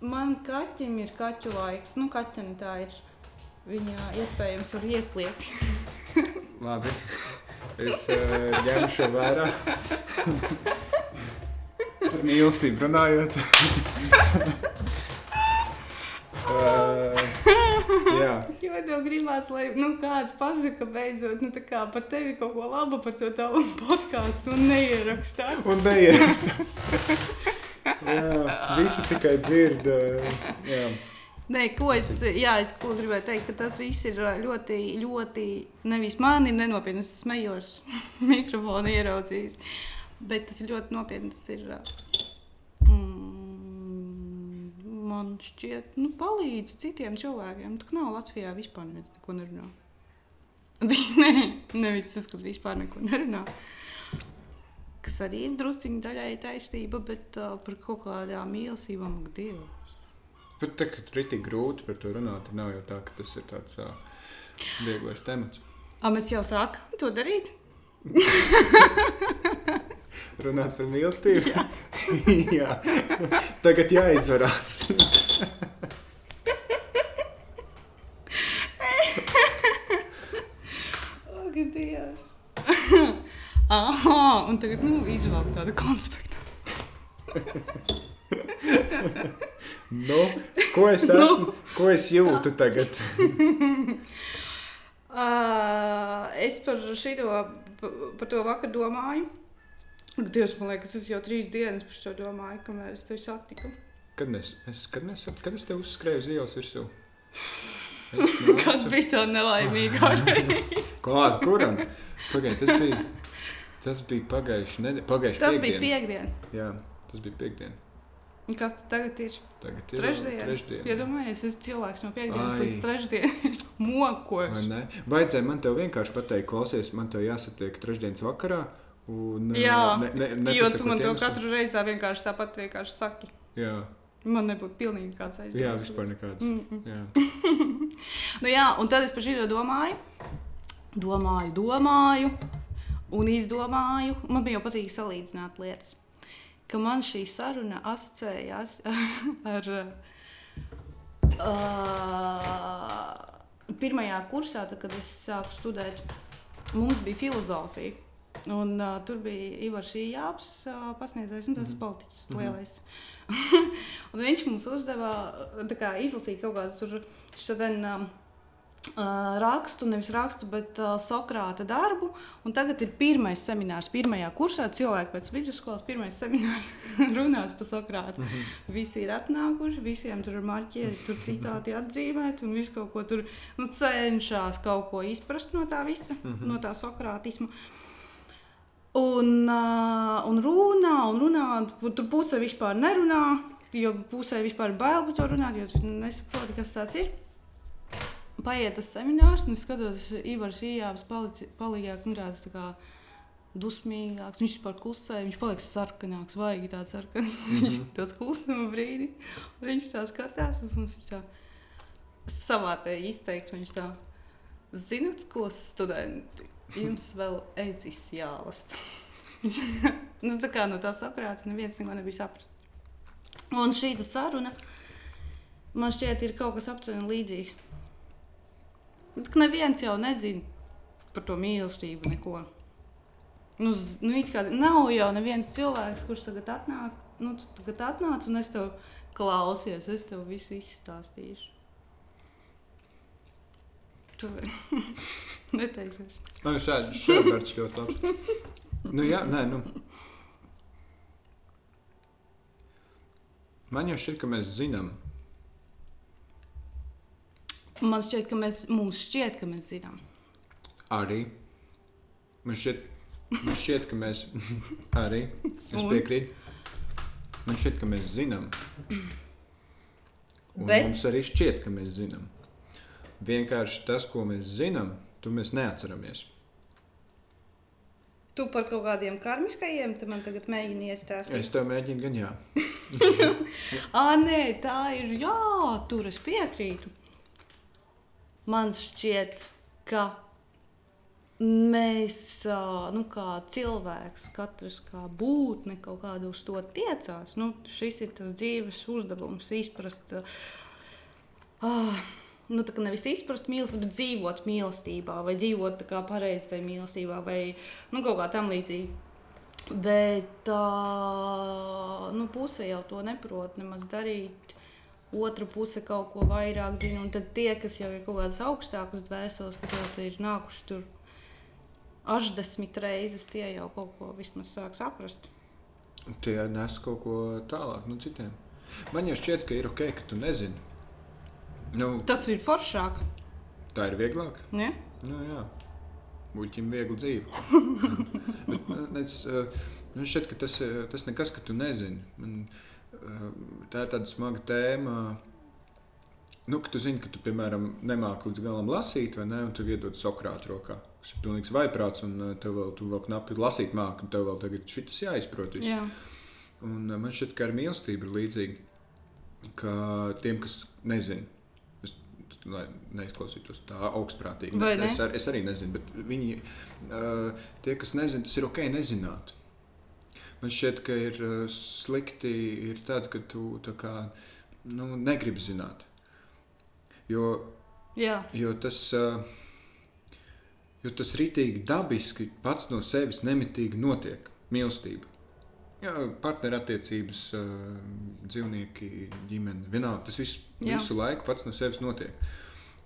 Man kaķim ir kaķu laiks. Nu, kaķim tā ir. Viņa iespējams var iekliegt. Labi. Es uh, ņemu šo vērā. Par mīlestību runājot. uh, jā, Jo tev gribās, lai nu, kāds pasaka beidzot nu, kā par tevi kaut ko labu par to tavu podkāstu un neierakstās. un neierakstās. Jā, visi tikai dzird. Uh, jā. Nē, ko es, jā, es ko gribēju teikt, ka tas viss ir ļoti, ļoti, nevis man ir nenopietni, es smējos, mikrofonu ieraudzījis, bet tas ir ļoti nopietni, tas ir, mm, man šķiet, nu, palīdz citiem cilvēkiem, tā nav Latvijā vispār neko nerunā. Nē, nevis tas, ka vispār neko nerunā. Kas arī ir drusciņi daļai taisnība, bet uh, par kaut kādām mīlestībām, ak, Dievu. Bet tā, ka tur ir grūti par to runāt, nav jau tā, ka tas ir tāds uh, vieglais temats. A, mēs jau sākām to darīt? Runāt par mīlestību. Jā, Jā. tagad jāizvarās. Ak, Dievs! Aha, un tagad nu, izvēlēt tādu konspektu. nu, ko es esmu? Ko es jūtu tagad? Uh, es par šito, par to vakar domāju. Dievs, man liekas, es jau trīs dienas par šo domāju, kamēr es tevi satiku. Kad es, es, kad es, kad es tev uzskrēju uz ielas virsū? Kas bija tā nelaimīgā? Kāda, kuram? Pagaid, tas bija, tas bija pagājuši nedēļa, pagājuši Tas bija piekdiena. Jā, tas bija piekdiena. Un Kas tad tagad ir? Tagad ir Trešdiena. trešdiena. Iedomājieties, es esmu cilvēks no piekdienas Ai. līdz trešdienai. Mokos. Vai? Vajadzēja man te vienkārši pateikt, klausies, man te jāsatiek trešdienas vakarā. Un, Jā, ne, ne, ne, jo tu man to katru reizi vienkārši tāpat vienkārši saki. Jā, Man nebūtu pilnīgi kāds aizdoms. jā vispār nekāds. Mm -mm. Jā. Nu, jā, un tad es par šo domāju, domāju, domāju, un izdomāju. Man bija jau patīk salīdzināt lietas. Ka man šī saruna asociējās ar. Uh, pirmajā kursā, tad, kad es sāku studēt, mums bija filozofija. Un, uh, tur bija Ivars Jānis, uh, pasniedzējs, un tas mm politiķis lielais. un viņš mums uzdeva tā kā, izlasīt kaut kādu šodien, um, rakstu, nevis rakstu, bet uh, Sokrāta darbu. Un tagad ir pirmais seminārs, pirmajā kursā. Cilvēki pēc vidusskolas pirmais seminārs runās par Sokrātu. Mm -hmm. Visi ir atnākuši, visiem tur ir marķieri, tur citāti atzīmēt, un viss kaut ko tur nu, cenšas kaut ko izprast no tā visa, mm -hmm. no tā Sokrātisma. Un, uh, un runā, un runā, un tur pusē vispār nerunā, jo pusē vispār bail par to runāt, jo tu nesaproti, kas tas ir. Paiet tas seminārs, un es skatos, ka Ivars Ījāps paliek nu, tāds tā kā dusmīgāks. Viņš vispār klusē, viņš paliek sarkanāks, vajag tāds sarkanāks. Mm -hmm. tāds klusuma brīdī. Viņš tā skatās, un mums viņš tā savā te izteiksmē, viņš tā, zinat, ko studenti, jums vēl ezis jālasa. nu, tā kā no tā sakrāta neviens neko nebija saprast. Un šī saruna man šķiet ir kaut kas aptuveni līdzīgs. Ka neviens jau nezina par to mīlestību neko. Nu, nu, kā nav jau neviens cilvēks, kurš tagad atnāk, nu, tagad atnāc un es tev klausies, es tev visu izstāstīšu. Tu neteiksi. Nu, šādi šādi ļoti labs. Nu, jā, nē, nu. Man jau šķiet, ka mēs zinām. Man šķiet, ka mēs, mums šķiet, ka mēs zinām. Arī. Man šķiet, man šķiet ka mēs arī. Es piekrītu. Man šķiet, ka mēs zinām. Un Bet- mums arī šķiet, ka mēs zinām. Vienkārši tas, ko mēs zinām, to mēs neatceramies. Tu par kaut kādiem karmiskajiem, te man tagad mēģini iestāstīt. Es tev mēģinu, gan jā. Ah, nē, tā ir. Jā, tur es piekrītu. Man šķiet, ka mēs, nu, kā cilvēks, katrs kā būtne, kaut kādu uz to tiecās. Nu, šis ir tas dzīves uzdevums, izprast. Uh, nu, tā kā nevis izprast mīlestību, bet dzīvot mīlestībā, vai dzīvot kā pareizi tajā mīlestībā, vai nu, kaut kā tam līdzīga. Bet tā nu, puse jau to neprot nemaz darīt. Otra puse kaut ko vairāk zina, un tad tie, kas jau ir kaut kādas augstākas dvēseles, kas jau ir nākuši tur ašdesmit reizes, tie jau kaut ko vismaz sāk saprast. Tie nes kaut ko tālāk no citiem. Man jau šķiet, ka ir ok, ka tu nezini. Nu, Tas ir foršāk. tā ir vieglāk. Ne? Nu, jā, muļķim viegli dzīve. Bet, nu, eh, man šķiet, ka tas, eh, tas nekas, ka tu nezini. Man, eh, tā ir tāda smaga tēma. Nu, tu zini, ka tu, piemēram, nemāki līdz galam lasīt, vai ne? Un tu iedod Sokrāta rokā. Tas ir pilnīgs vaiprāts, un eh, tev vēl, tu vēl knapi lasīt māki, un tev vēl tagad šis jāizprot. Jā. Un eh, man šķiet, ka ar mīlestību ir līdzīgi. Ka tiem, kas nezina, lai neizklausītos tā augstprātīgi. Ne? Es, ar, es arī nezinu, bet viņi, uh, tie, kas nezina, tas ir ok nezināt. Man šķiet, ka ir uh, slikti ir tad, kad tu kā, nu, negribi zināt. Jo Jā. Jo tas, uh, jo tas ritīgi dabiski pats no sevis nemitīgi notiek. Mīlestība. Jā, partnerattiecības, uh, dzīvnieki, ģimene. Vienalga, tas viss Jā. visu laiku pats no sevis notiek.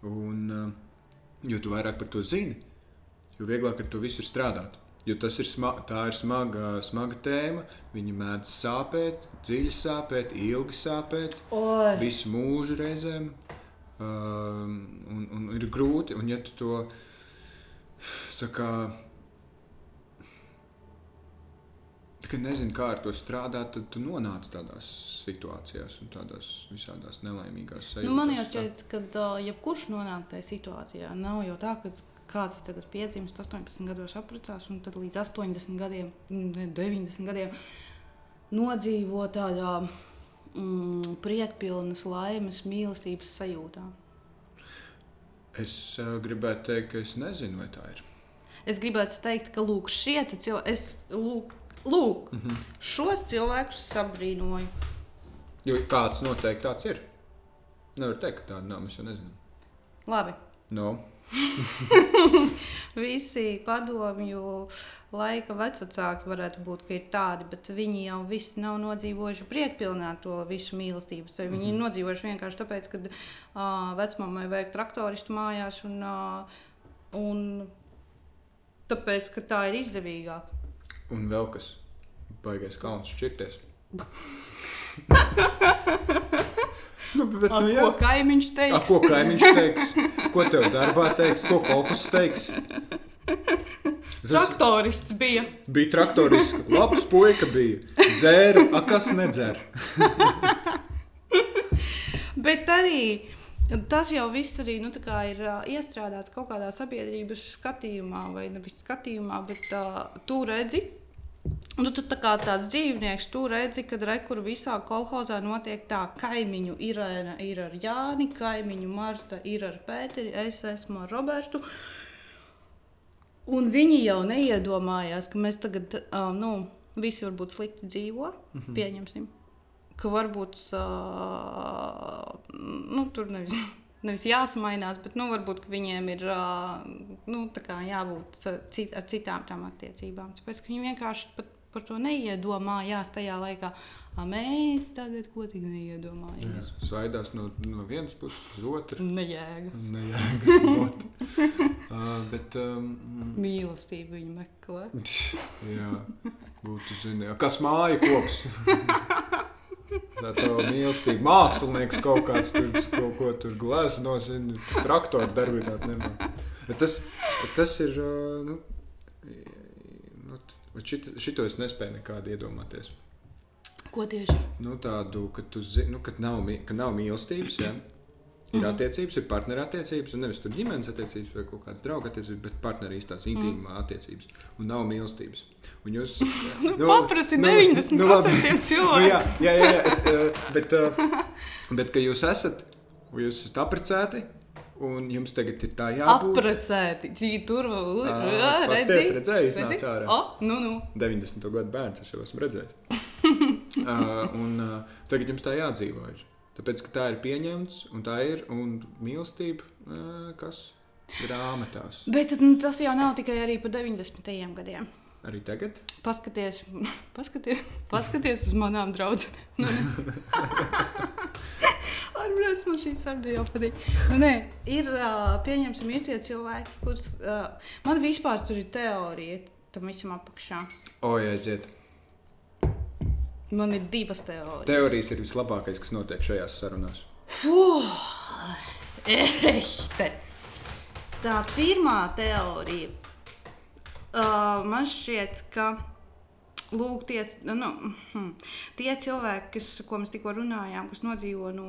Un, jo tu vairāk par to zini, jo vieglāk ar to visu ir strādāt. Jo tas ir, sma tā ir smaga, smaga tēma. Viņa mēdz sāpēt, dziļi sāpēt, ilgi sāpēt Oi. visu mūžu reizēm. Um, un, un ir grūti, un ja tu to kā, kā nezini, kā ar to strādāt, tad tu nonāc tādās situācijās un tādās visādās nelaimīgās Nu, man jau sajūtās. šķiet, ka uh, jebkurš nonāk tajā situācijā. Nav jau tā, ka kāds tagad piedzimst 18 gados, apprecās un tad līdz 80 gadiem, ne, 90 gadiem nodzīvo tādā mm, priekpilnas, laimes, mīlestības sajūtā. Es uh, gribētu teikt, ka es nezinu, vai tā ir. Es gribētu teikt, ka lūk, šie cilvēki, es lūk, lūk mm. -hmm. šos cilvēkus sabrīnoju. Jo kāds noteikti tāds ir. Nevar teikt, ka tāda nav. Mēs jau nezinām. Labi. No. Visi padomju laika vecāki varētu būt tādi, bet viņi jau visi nav nodzīvojuši priekšpilnā to visu mīlestību. Mm -hmm. Viņi ir nodzīvojuši vienkārši tāpēc, ka uh, vecmāmai vajag traktoristu mājās, un, uh, un tāpēc, ka tā ir izdevīgāk. Un vēl kas baigais kauns šķirties. nu, bet, Ar ko kaimiņš A, teiks? ko kaimiņš teiks? Ko tev darbā teiks? Ko kolekcijas teiks? Tas Traktorists bija. bija traktoris. Labs puika bija. Dzēra, a kas nedzer? Bet arī tas jau viss arī, nu, ir uh, iestrādāts kaut kādā sabiedrības skatījumā, vai nevis skatījumā, bet uh, tu redzi. Nu, tu tā kā tāds dzīvnieks, tu redzi, ka rekur visā kolhozā notiek tā, kaimiņu Irēna ir ar Jāni, kaimiņu Marta ir ar Pēteri, es esmu ar Robertu. Un viņi jau neiedomājās, ka mēs tagad, uh, nu, visi varbūt slikti dzīvo, mm -hmm. pieņemsim. Ka varbūt uh, nu, tur nevis, nevis jāsamainās, bet nu, varbūt viņiem ir nu, jābūt cit, ar citām tām attiecībām. Tāpēc viņi vienkārši pat par to neiedomājās tajā laikā. A, mēs tagad ko tik neiedomājamies. Svaidās no, no vienas puses uz otru. Nejēgas. Nejēgas uh, bet, um, Mīlestību viņi meklē. jā, būtu zini, a, kas māja kops? Tā tā mīlestība, mākslinieks kaut kāds tur kaut ko tur glezno, zini, traktoru darbināt nemāk. Bet tas, tas ir, nu, nu bet šit, šito es nespēju nekādi iedomāties. Ko tieši? Nu, tādu, ka tu zini, nu, ka nav, ka nav mīlestības, ja? Ir Mhm. attiecības, ir partnerattiecības, un nevis tur ģimenes attiecības vai kaut kādas draugu attiecības, bet partnerīs tās Mhm. intīmā attiecības, un nav mīlestības. Un jūs nu, Paprasti nu, 90% nu, cilvēku. Nu, jā, jā, jā, jā, eh, bet, eh, bet, ka jūs esat, jūs esat apprecēti, Un jums tagad ir tā jābūt. Apprecēti. Cik Tur pasties, redzi? redzēji, es Redzi? nācu ārā. O, nu, nu. 90. gadu bērns, es jau esmu redzējis. uh, un uh, tagad jums tā jādzīvo. Ir. Tāpēc, ka tā ir pieņemts, un tā ir un mīlestība, kas grāmatās. Bet nu, tas jau nav tikai arī par 90. gadiem. Arī tagad. Paskaties, paskaties, paskaties uz manām draudzenēm. Nu, Ārprāts man šī saruna jau patīk. Nu, nē, ir, uh, pieņemsim, ir tie cilvēki, kurus. Uh, man vispār tur ir teorija tam visam apakšā. O, aiziet. Man ir divas teorijas. Teorijas ir vislabākais, kas notiek šajās sarunās. Fuh, ešte. Tā pirmā teorija uh, man šķiet, ka lūk, tie, nu, hm, tie cilvēki, kas, ko mēs tikko runājām, kas nodzīvo no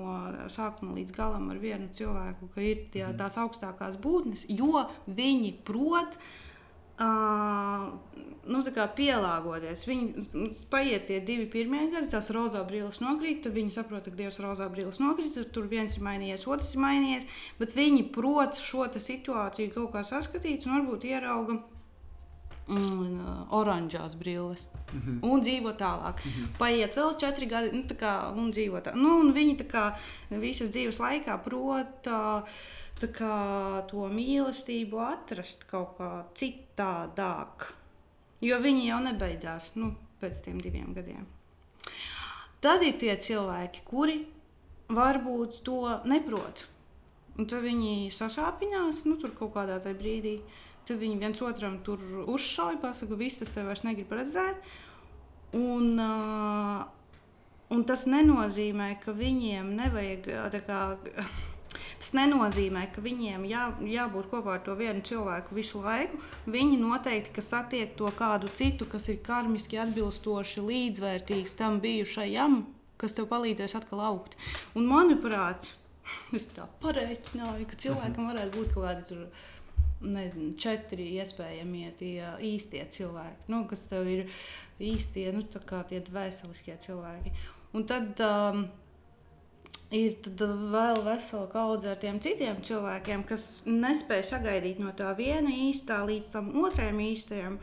sākuma līdz galam ar vienu cilvēku, ka ir tie, tās augstākās būtnes, jo viņi prot. Uh, nu, tā kā pielāgoties. Viņi paiet tie divi pirmie gadi, tās rozā brīvības nokrīt, tad viņi saprot, ka Dievs rozā brīvības nokrīt, tad tur viens ir mainījies, otrs ir mainījies. Bet viņi prot šo situāciju kaut kā saskatīt un varbūt ierauga mm, oranžās brilles. Mm -hmm. Un dzīvo tālāk. Mm -hmm. Paiet vēl četri gadi, nu, kā, un dzīvo tā. Nu, un viņi tā kā visas dzīves laikā prot uh, kā, to mīlestību atrast kaut kā citādāk. Jo viņi jau nebeidzās nu, pēc tam diviem gadiem. Tad ir tie cilvēki, kuri varbūt to neprot. Un tad viņi sasāpinās nu, tur kaut kādā brīdī. Tad viņi viens otram tur uzšauja, pasakā, visas te vairs negrib redzēt. Un, uh, un tas nenozīmē, ka viņiem nevajag. tā Kā, Tas nenozīmē, ka viņiem jā, jābūt kopā ar to vienu cilvēku visu laiku. Viņi noteikti ka satiek to kādu citu, kas ir karmiski atbilstoši, līdzvērtīgs tam bijušajam, kas tev palīdzēs atkal augt. Un, manuprāt, es tā pareiķināju, ka cilvēkam varētu būt kaut kādi tur nezinu, četri iespējamie tie īstie cilvēki, nu, kas tev ir īstie, nu, tā kā tie dvēseliskie cilvēki. Un tad um, ir vēl vesela kaudze ar tiem citiem cilvēkiem, kas nespēja sagaidīt no tā viena īstā līdz tam otrajam īstajam.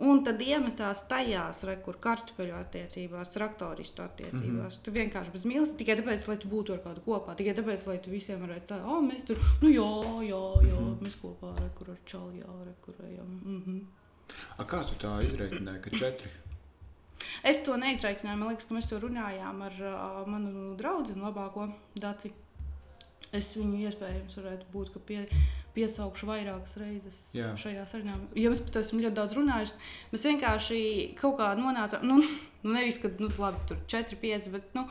Un tad iemetās tajās, re, kur kartupeļu attiecībās, traktoristu attiecībās. Mm -hmm. Tu vienkārši bez mīlestības, tikai tāpēc, lai tu būtu ar kādu kopā, tikai tāpēc, lai tu visiem varētu teikt, oh, mēs tur, nu jā, jā, jā mm -hmm. mēs kopā ar kur ar čalu, jā, re, kur ejam. Mm -hmm. A, kā tu tā izreikināji, ka četri? Es to neizreikināju. Man liekas, ka mēs to runājām ar uh, manu draugu, labāko daci. Es viņu iespējams varētu būt pie, piesaukšu vairākas reizes Jā. šajā sarunā. Jo mēs par to esam ļoti daudz runājuši. Mēs vienkārši kaut kā nonācām, nu, nu nevis, ka nu, labi, tur 4, 5, bet nu,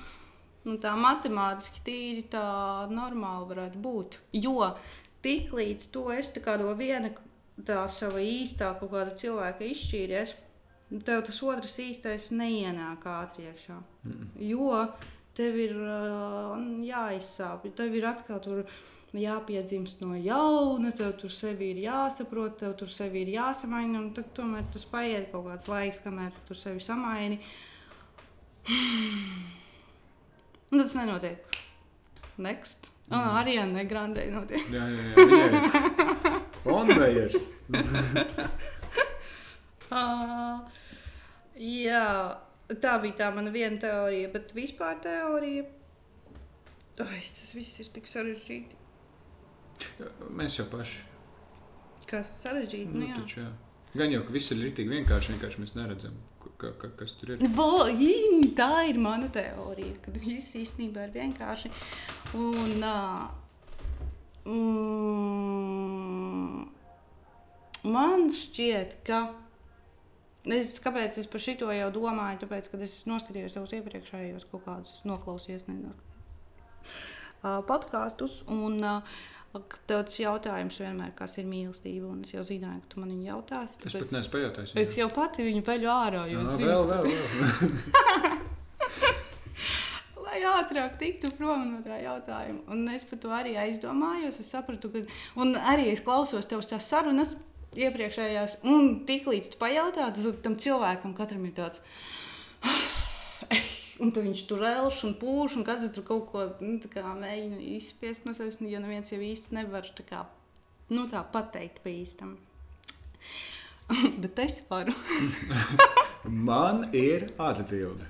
nu, tā matemātiski tīri tā normāli varētu būt. Jo tik līdz to es tā kā no viena tā sava īstā kaut kāda cilvēka izšķīries, tev tas otrs īstais neienāk ātri iekšā. Mm. Jo tev ir uh, jāizsāp, tev ir atkal tur jāpiedzimst no jauna, tev tur sevi ir jāsaprot, tev tur sevi ir jāsamaina, un tad tomēr tas paiet kaut kāds laiks, kamēr tu sevi samaini. Un tas nenotiek. Next. Mm. Oh, arī Negrandē notiek. Jā, jā, jā. viņai. Onvejers. Uh, jā, tā bija tā mana viena teorija, bet vispār teorija. Ai, tas viss ir tik sarežģīti. Mēs jau paši. Kas sarežģīti? Nu, Nu, jā. taču, jā. Gan jau, ka viss ir rītīgi vienkārši, vienkārši mēs neredzam, ka, ka, kas tur ir. Vo, ī, tā ir mana teorija, ka viss īstenībā ir vienkārši. Un, uh, mm, man šķiet, ka. Es, kāpēc es par šo jau domāju? Tāpēc, kad es noskatījos tos iepriekšējos kaut kādus noklausījos, uh, podkāstus. Un uh, tas jautājums vienmēr, kas ir mīlestība, es jau zināju, ka tu man viņu jautāsi. Es pat neesmu pajautājis. Es jau pati viņu veļu ārā, Jā, zinu, vēl, vēl, vēl. lai ātrāk tiktu prom no tā jautājuma. Un es par to arī aizdomājos. Es sapratu, ka un arī es klausos tev tās sarunas iepriekšējās, un tik līdz tu pajautā, tas tam cilvēkam katram ir tāds. Un tad viņš tur elš un pūš, un katrs tur kaut ko nu, tā kā mēģina izspiest no sevis. Jo neviens jau īsti nevar tā, kā, nu, tā pateikt pa īstam. Bet es varu. Man ir atbilde.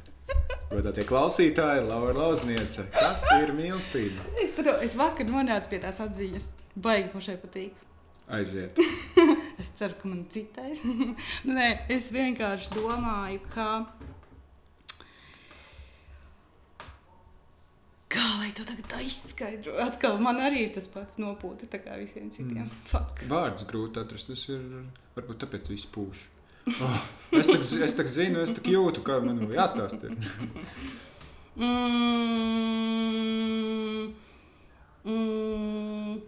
Godātie klausītāji, Laura Lauzniece, kas ir mīlestība? Es, pat, es vakar nonācu pie tās atziņas. Baigi pašai patīk. Aiziet. Es ceru, ka man citēs. nu, nē, es vienkārši domāju, ka. Kā lai to tagad izskaidrotu? Atkal man arī ir tas pats nopūta, tā kā visiem citiem. Mm. Fuck. Vārds grūti atrast. Tas ir varbūt tāpēc viss pūš. Oh, es tā es tak zinu, es tā jūtu, kā man jāstāsta. Mm, mm,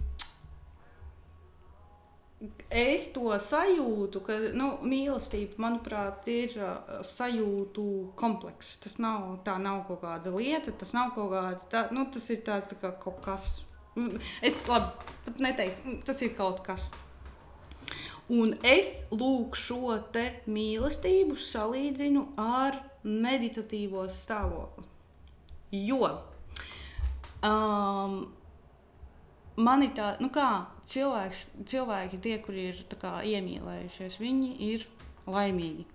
es to sajūtu, ka nu, mīlestība, manuprāt, ir uh, sajūtu komplekss. Tas nav, nav kaut kāda lieta, tas nav kaut kāda. Tā, nu, tas ir tāds tā kā kaut kas. Es labi, pat neteikšu, tas ir kaut kas. Un es lūk šo mīlestību salīdzinu ar meditatīvo stāvokli. Jo um, man ir tā, nu kā cilvēks, cilvēki, tie, kuri ir kā, iemīlējušies, viņi ir laimīgi.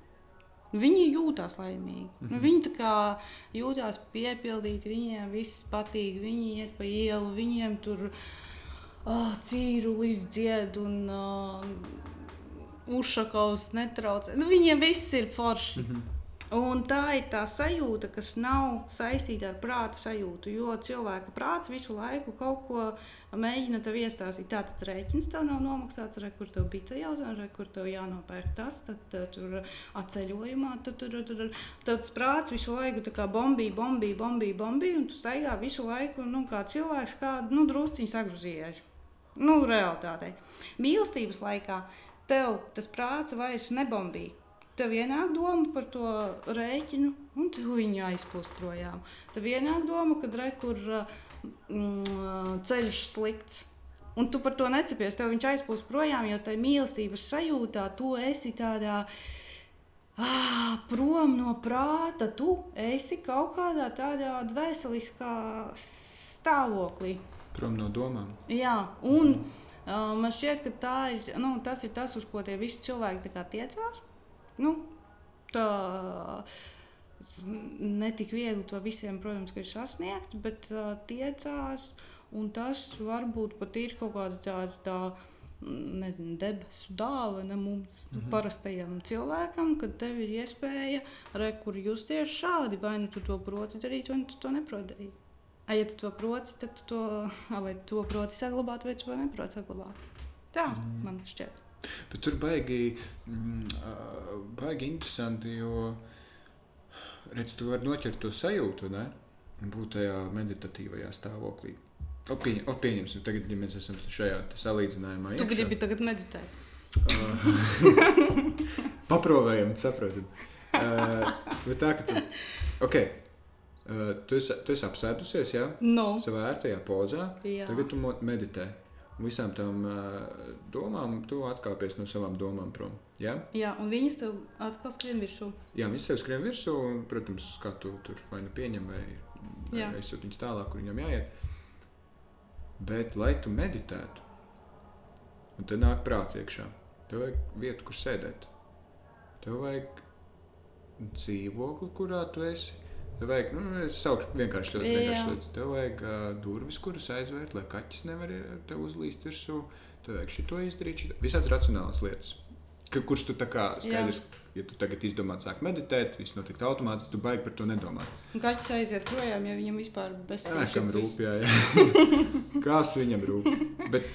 Viņi jūtas laimīgi. Mm -hmm. nu, viņi kā, jūtas piepildīti, viņiem viss patīk, viņi iet pa ielu, viņiem tur oh, cīru līdz dziedu un uh, uzšakaus netraucē. Nu, viņiem viss ir forši. Mm -hmm. Un tā ir tā sajūta, kas nav saistīta ar prāta sajūtu. Jo cilvēka prāts visu laiku kaut ko mēģina tev iestāstīt. Tā tad rēķins tev nav nomaksāts, re, kur tev bija tā re, kur tev jānopērk tas, tad, tad tur atceļojumā. Tad tur, tur, tad tas prāts visu laiku bombī, bombī, bombī, bombī, un tu staigā visu laiku nu, kā cilvēks, kā nu, drusciņš sagrūzījies. Nu, realitātei. Mīlestības laikā tev tas prāts vairs nebombīja. Tev ienāk doma par to rēķinu, un tu viņu aizpūst projām. Tev ienāk doma, ka re, kur mm, ceļš slikts. Un tu par to necepies, tev viņš aizpūst projām, jo tajā mīlestības sajūtā tu esi tādā ah, prom no prāta. Tu esi kaut kādā tādā dvēseliskā stāvoklī. Prom no domām. Jā, un. Mm Uh, man šķiet, ka ir, nu, tas ir tas, uz ko tie visi cilvēki tiecās. Nu, tā netik viegli to visiem, protams, ir sasniegt, bet uh, tiecās. Un tas varbūt pat ir kaut kāda tāda tā, nezinu, debesu dāvana mums, mm -hmm. parastajam cilvēkam, kad tev ir iespēja rekur justies šādi. Vai nu tu to proti darīt, vai nu tu to neproti darīt. Ja tu to proti, tad tu to, vai tu to proti saglabāt, vai tu to neproti saglabāt. Tā mm. man šķiet. Bet tur baigi, mm, baigi interesanti, jo redz, tu vari noķert to sajūtu, ne? būt tajā meditatīvajā stāvoklī. O, pieņ, o, pieņemsim, tagad, ja mēs esam šajā salīdzinājumā. Tu iekšā. gribi tagad meditēt. Paprovējam, saprotam. Uh, bet tā, ka tu, okay, Uh, tu, esi, tu esi apsēdusies, jā? No. Savā ērtajā pozā. Jā. Tagad tu meditē. Visām tām domām, tu atkāpies no savām domām prom. Jā, jā un viņas tev atkal skrien virsū. Jā, viņas tev skrien virsū, un, protams, kā tu tur vai nu pieņem, vai, vai aizsūti viņas tālāk, kur viņam jāiet. Bet, lai tu meditētu, un te nāk prāts iekšā, tev vajag vietu, kur sēdēt. Tev vajag dzīvokli, kurā tu esi vajag, nu, es saukšu vienkārši ļoti vienkārši lietas. Tev vajag uh, durvis, kuras aizvērt, lai kaķis nevar te uzlīst virsū. Tev vajag šito izdarīt, šito. visādas racionālas lietas. Ka, kurš tu tā kā skaidrs, Jā. ja tu tagad izdomā, sāk meditēt, viss notiek automātiski, tu baigi par to nedomāt. Kaķis aiziet projām, ja viņam vispār bez tā kam rūp, jā, jā. Kas viņam rūp? Bet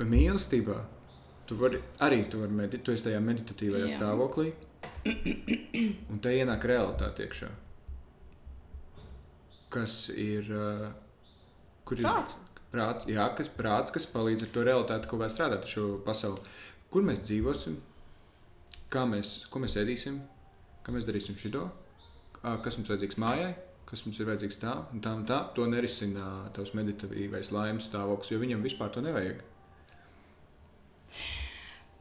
mīlestībā tu vari arī tu vari meditēt, tu esi tajā meditatīvajā jā. stāvoklī. Un te ienāk realitāte iekšā. Kas ir. Uh, kur prāts. ir prāts? Jā, kas, prāts, kas palīdz ar to realitāti, ko vēl strādāt ar šo pasauli. Kur mēs dzīvosim, kā mēs, ko mēs ēdīsim, kā mēs darīsim šo, kas mums vajadzīgs mājai, kas mums ir vajadzīgs tā un tā un tā. To nerisina tavs meditatīvais laimes stāvoklis, jo viņam vispār to nevajag.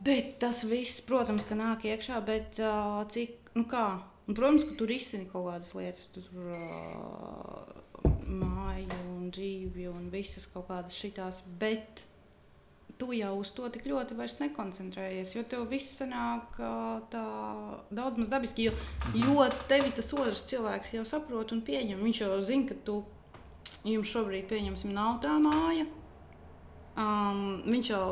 Bet tas viss, protams, ka nāk iekšā, bet uh, cik, nu kā, Un, protams, ka tur izsini kaut kādas lietas, tu tur uh, māju un dzīvi un visas kaut kādas šitās, bet tu jau uz to tik ļoti vairs nekoncentrējies, jo tev viss sanāk uh, tā daudz maz dabiski, jo, jo tevi tas otrs cilvēks jau saprot un pieņem. Viņš jau zina, ka tu, jums šobrīd, pieņemsim, nav tā māja. Um, viņš jau,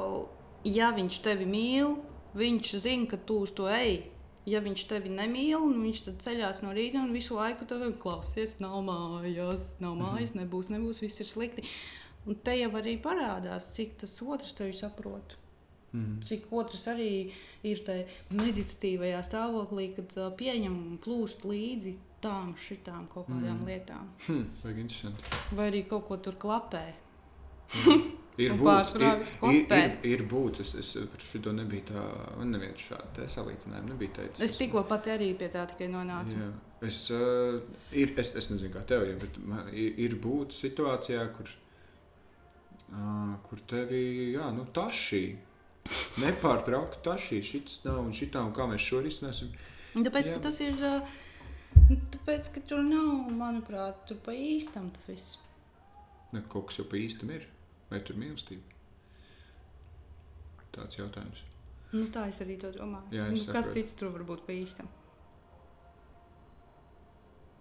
ja viņš tevi mīl, viņš zina, ka tu uz to ej ja viņš tevi nemīl, un viņš tad ceļās no rīta un visu laiku tur klausies, nav mājās, nav mājas, nebūs, nebūs, viss ir slikti. Un te jau arī parādās, cik tas otrs tevi saprot. Mm. Cik otrs arī ir tajā meditatīvajā stāvoklī, kad pieņem un plūst līdzi tām šitām kaut kādām mm. lietām. Hmm, interesanti. Vai arī kaut ko tur klapē. Mm. Ir būtis, ir, ir, ir, būtis. Es par šo nebiju tā, man neviens šādu salīdzinājumu nebija teicis. Es tikko pat arī pie tā tikai nonācu. Jā. Es, uh, ir, es, es nezinu, kā tev ir, bet man ir, ir būt situācijā, kur, uh, kur tevi jā, nu, tašī. Nepārtraukti tašī, šis nav un šitā, un kā mēs šo risināsim. Tāpēc, Jā. ka tas ir. uh, Tāpēc, ka tur nav, manuprāt, tur pa īstam tas viss. Ne, kaut kas jau pa īstam ir. Vai tur ir mīlestība? Tāds jautājums. Nu, tā es arī to domāju. Jā, nu, kas cits tur var būt pa īstam?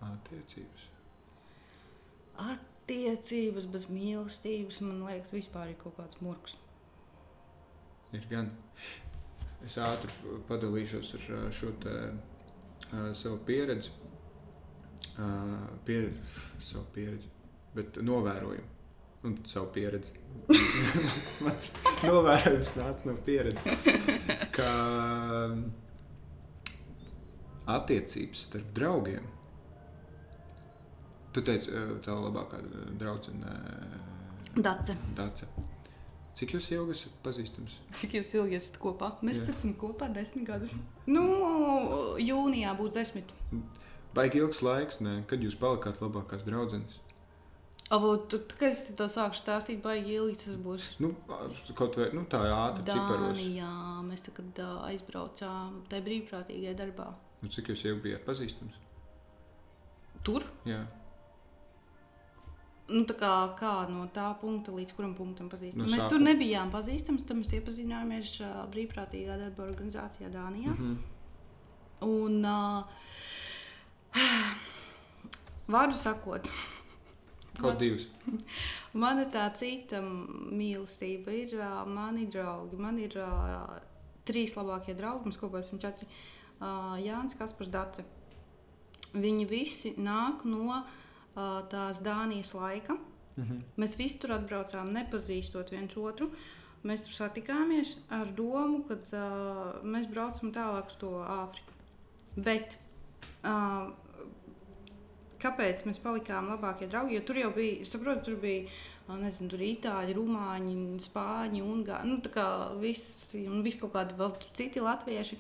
Attiecības. Attiecības bez mīlestības, man liekas, vispār ir kaut kāds murgs. Ir gan. Es ātri padalīšos ar šo te, uh, savu pieredzi. Uh, pieredzi, savu pieredzi, bet novērojumu. Un savu pieredzi. Mans novērojums nāca no pieredzes. Ka attiecības starp draugiem. Tu teici, ā, tā labākā draudzene Dace, Dāca. Cik jūs ilgi esat pazīstams? cik jūs ilgi esat kopā? Mēs Jā. esam kopā desmit gadus. Nu, jūnijā būs desmit. Baigi ilgs laiks, ne? kad jūs palikāt labākās draudzenes. Avo, tu, kad es to sāku stāstīt, baigi ilgi tas būs. Nu, kaut vai nu, tā ātri ciparos. Dānijā mēs tagad ā, aizbraucām tajā brīvprātīgajā darbā. Nu, cik jūs ilgi bijāt pazīstams? Tur? Jā, Nu, tā kā, kā no tā punkta līdz kuram punktam pazīstam. No mēs sākuma. tur nebijām pazīstami, tad mēs iepazinājāmies ā, brīvprātīgā darba organizācijā Dānijā. mm -hmm. Un, uh, vārdu sakot, kaut divas. man ir tā cita mīlestība. Ir uh, mani draugi, man ir uh, trīs labākie draugi, mums kopā esam četri. Uh, Jānis Kaspars Dace. Viņi visi nāk no uh, tās Dānijas laika. Mm -hmm. Mēs visi tur atbraucām, nepazīstot viens otru. Mēs tur satikāmies ar domu, ka uh, mēs braucam tālāk uz to Āfriku. Bet uh, kāpēc mēs palikām labākie draugi? Jo tur jau bija, saprotu, tur bija nezinu, tur itāļi, rumāņi, spāņi, ungāri. Nu, tā kā visi, un visi kaut kādi vēl citi latvieši.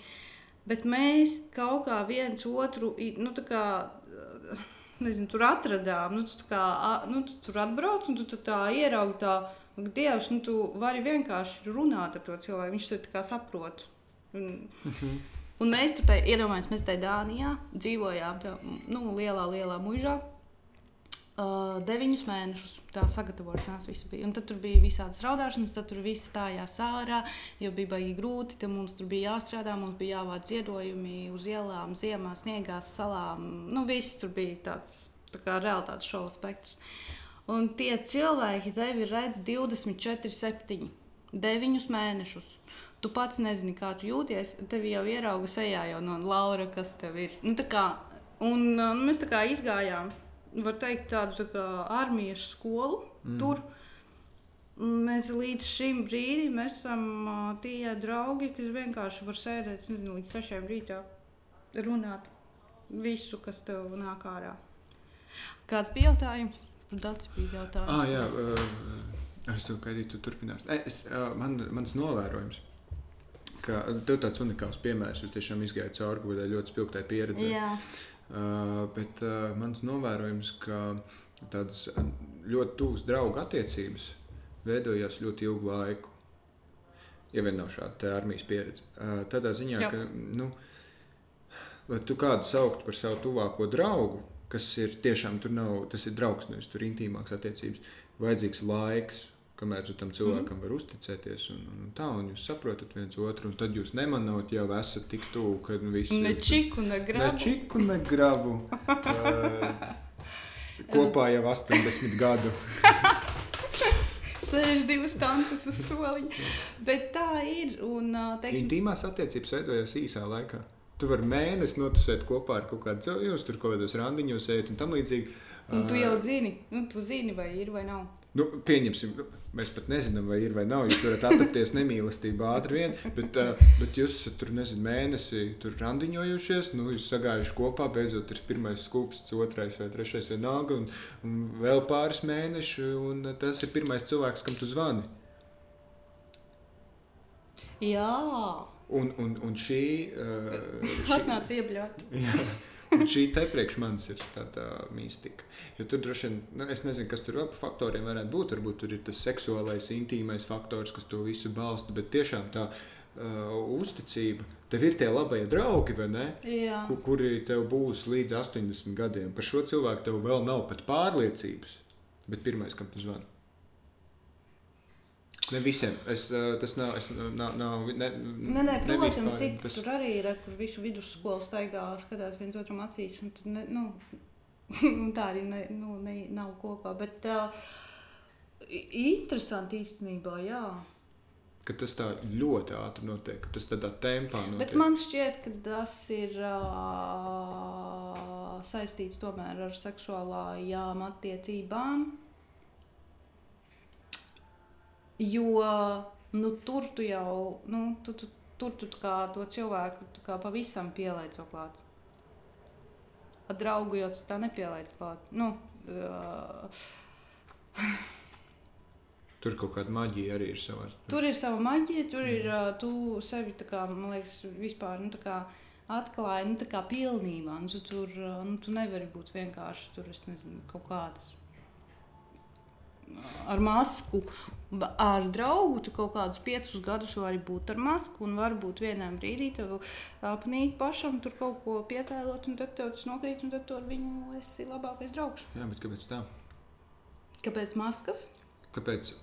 Bet mēs kaut kā viens otru, nu, tā kā, nezinu, tur atradām. Nu, tu, kā, nu, tu tur atbrauc un tu tā, tā ieraugi tā, Dievs, nu, tu vari vienkārši runāt ar to cilvēku. Viņš to saprot. Un, un mēs tur, iedomājamies, mēs tajā Dānijā dzīvojām, tā, nu, lielā, lielā mužā. Uh, deviņus mēnešus tā sagatavošanās viss bija. Un tad bija visādas raudāšanas, tad tur viss stājās ārā, jo bija baigi grūti. Tad mums tur bija jāstrādā, mums bija jāvāc ziedojumi uz ielām, ziemā, sniegā, salām. Nu, viss tur bija tāds tā kā realitātes šova spektrs. Un tie cilvēki tevi redz 24, 7, 9 mēnešus. Tu pats nezini, kā tu jūties. Tev jau ierauga sejā jau no Laura, kas tev ir. Nu, tā kā, un uh, mēs tā kā izgājām, var teikt, tādu tā kā armijas skolu mm. tur. Mēs līdz šim brīdim esam uh, tie draugi, kas vienkārši var sēdēt nezinu, līdz sešiem rītā, runāt visu, kas tev nāk ārā. Kāds bija jautājums? Dats bija jautājums. Ah, jā, uh, es tev gaidīju, tu turpināsi. E, Es, uh, man, mans novērojums, ka tev tāds unikāls piemērs, jūs tiešām izgājāt cauri kaut kādai ļoti spilgtai pieredzei. Jā. Uh, bet uh, mans novērojums, ka tādas ļoti tuvas draugu attiecības veidojās ļoti ilgu laiku. Ja vien nav šāda armijas pieredze. Uh, tādā ziņā, Jā. ka nu, vai tu kādu sauktu par savu tuvāko draugu, kas ir tiešām tur nav, tas ir draugs, nevis tur intīmāks attiecības, vajadzīgs laiks. Kamēr tu tam cilvēkam var uzticēties, un, un, tā, un jūs saprotat viens otru, un tad jūs nemanot, jau esat tik tuvu, ka nu, viss Ne ir- čiku, ne Ne grabu. čiku, ne grabu. Uh, kopā jau 80 gadu. Sēž divas tantes uz soliņa. Bet tā ir. Un, teiksim, Intīmās attiecības veidojas īsā laikā. Tu vari mēnesi notusēt kopā ar kaut kādu cilvēku, jūs tur kaut kādos randiņos ejat un tam līdzīgi. un tu jau zini, nu, tu zini, vai ir vai nav. Nu, pieņemsim, mēs pat nezinām, vai ir vai nav. Jūs varat atrapties nemīlestībā ātri vien, bet, uh, bet jūs esat tur nezinu, mēnesi tur randiņojušies, nu, jūs sagājuši kopā, beidzot ir pirmais skūpsts, otrais vai trešais vienalga, un, un vēl pāris mēneši, un tas ir pirmais cilvēks, kam tu zvani. Jā, Un, un, un šī, uh, šī, atnāc iebļaut. Jā. Un šī te priekš manis ir tāda mistika. Jo tur droši vien, nu, es nezinu, kas tur vēl par faktoriem varētu būt. Varbūt tur ir tas seksuālais, intīmais faktors, kas to visu balsta. Bet tiešām tā uh, uzticība, tev ir tie labie draugi, vai ne? Jā. Ku, kuri tev būs līdz 80 gadiem. Par šo cilvēku tev vēl nav pat pārliecības. Bet pirmais, kam tu zvani? Ne visiem. Es, tas nav. Es, nav, nav ne, Nē, nē, protams, citi Tas- tur arī ir, kur visu vidusskolu staigā, skatās viens otram acīs. Un, ne, nu, un tā arī ne, nu, ne, nav kopā. Bet uh, interesanti īstenībā, jā. ka tas tā ļoti ātri notiek, ka tas tādā tempā notiek. Bet man šķiet, ka tas ir uh, saistīts tomēr ar seksuālām attiecībām. Jo nu, tur tu jau, nu, tu, tu, tur tu kā to cilvēku kā pavisam pielaic jau klāt. Ar draugu jau tā nepielaic klāt. Nu, uh, Tur kaut kāda maģija arī ir savā. Tur ir sava maģija, tur ir uh, tu sevi, kā, man liekas, vispār nu, kā atklāji nu, tā kā pilnībā. Nu, tu, tur nu, tu nevari būt vienkārši tur, nezinu, kaut kāds ar masku. Ar draugu tu kaut kādus piecus gadus vari būt ar masku, un varbūt vienā brīdī tev apnīk pašam tur kaut ko pietēlot, un tad tev tas nokrīt, un tad tu ar viņu esi labākais draugs. Jā, bet kāpēc tā? Kāpēc maskas? Kāpēc,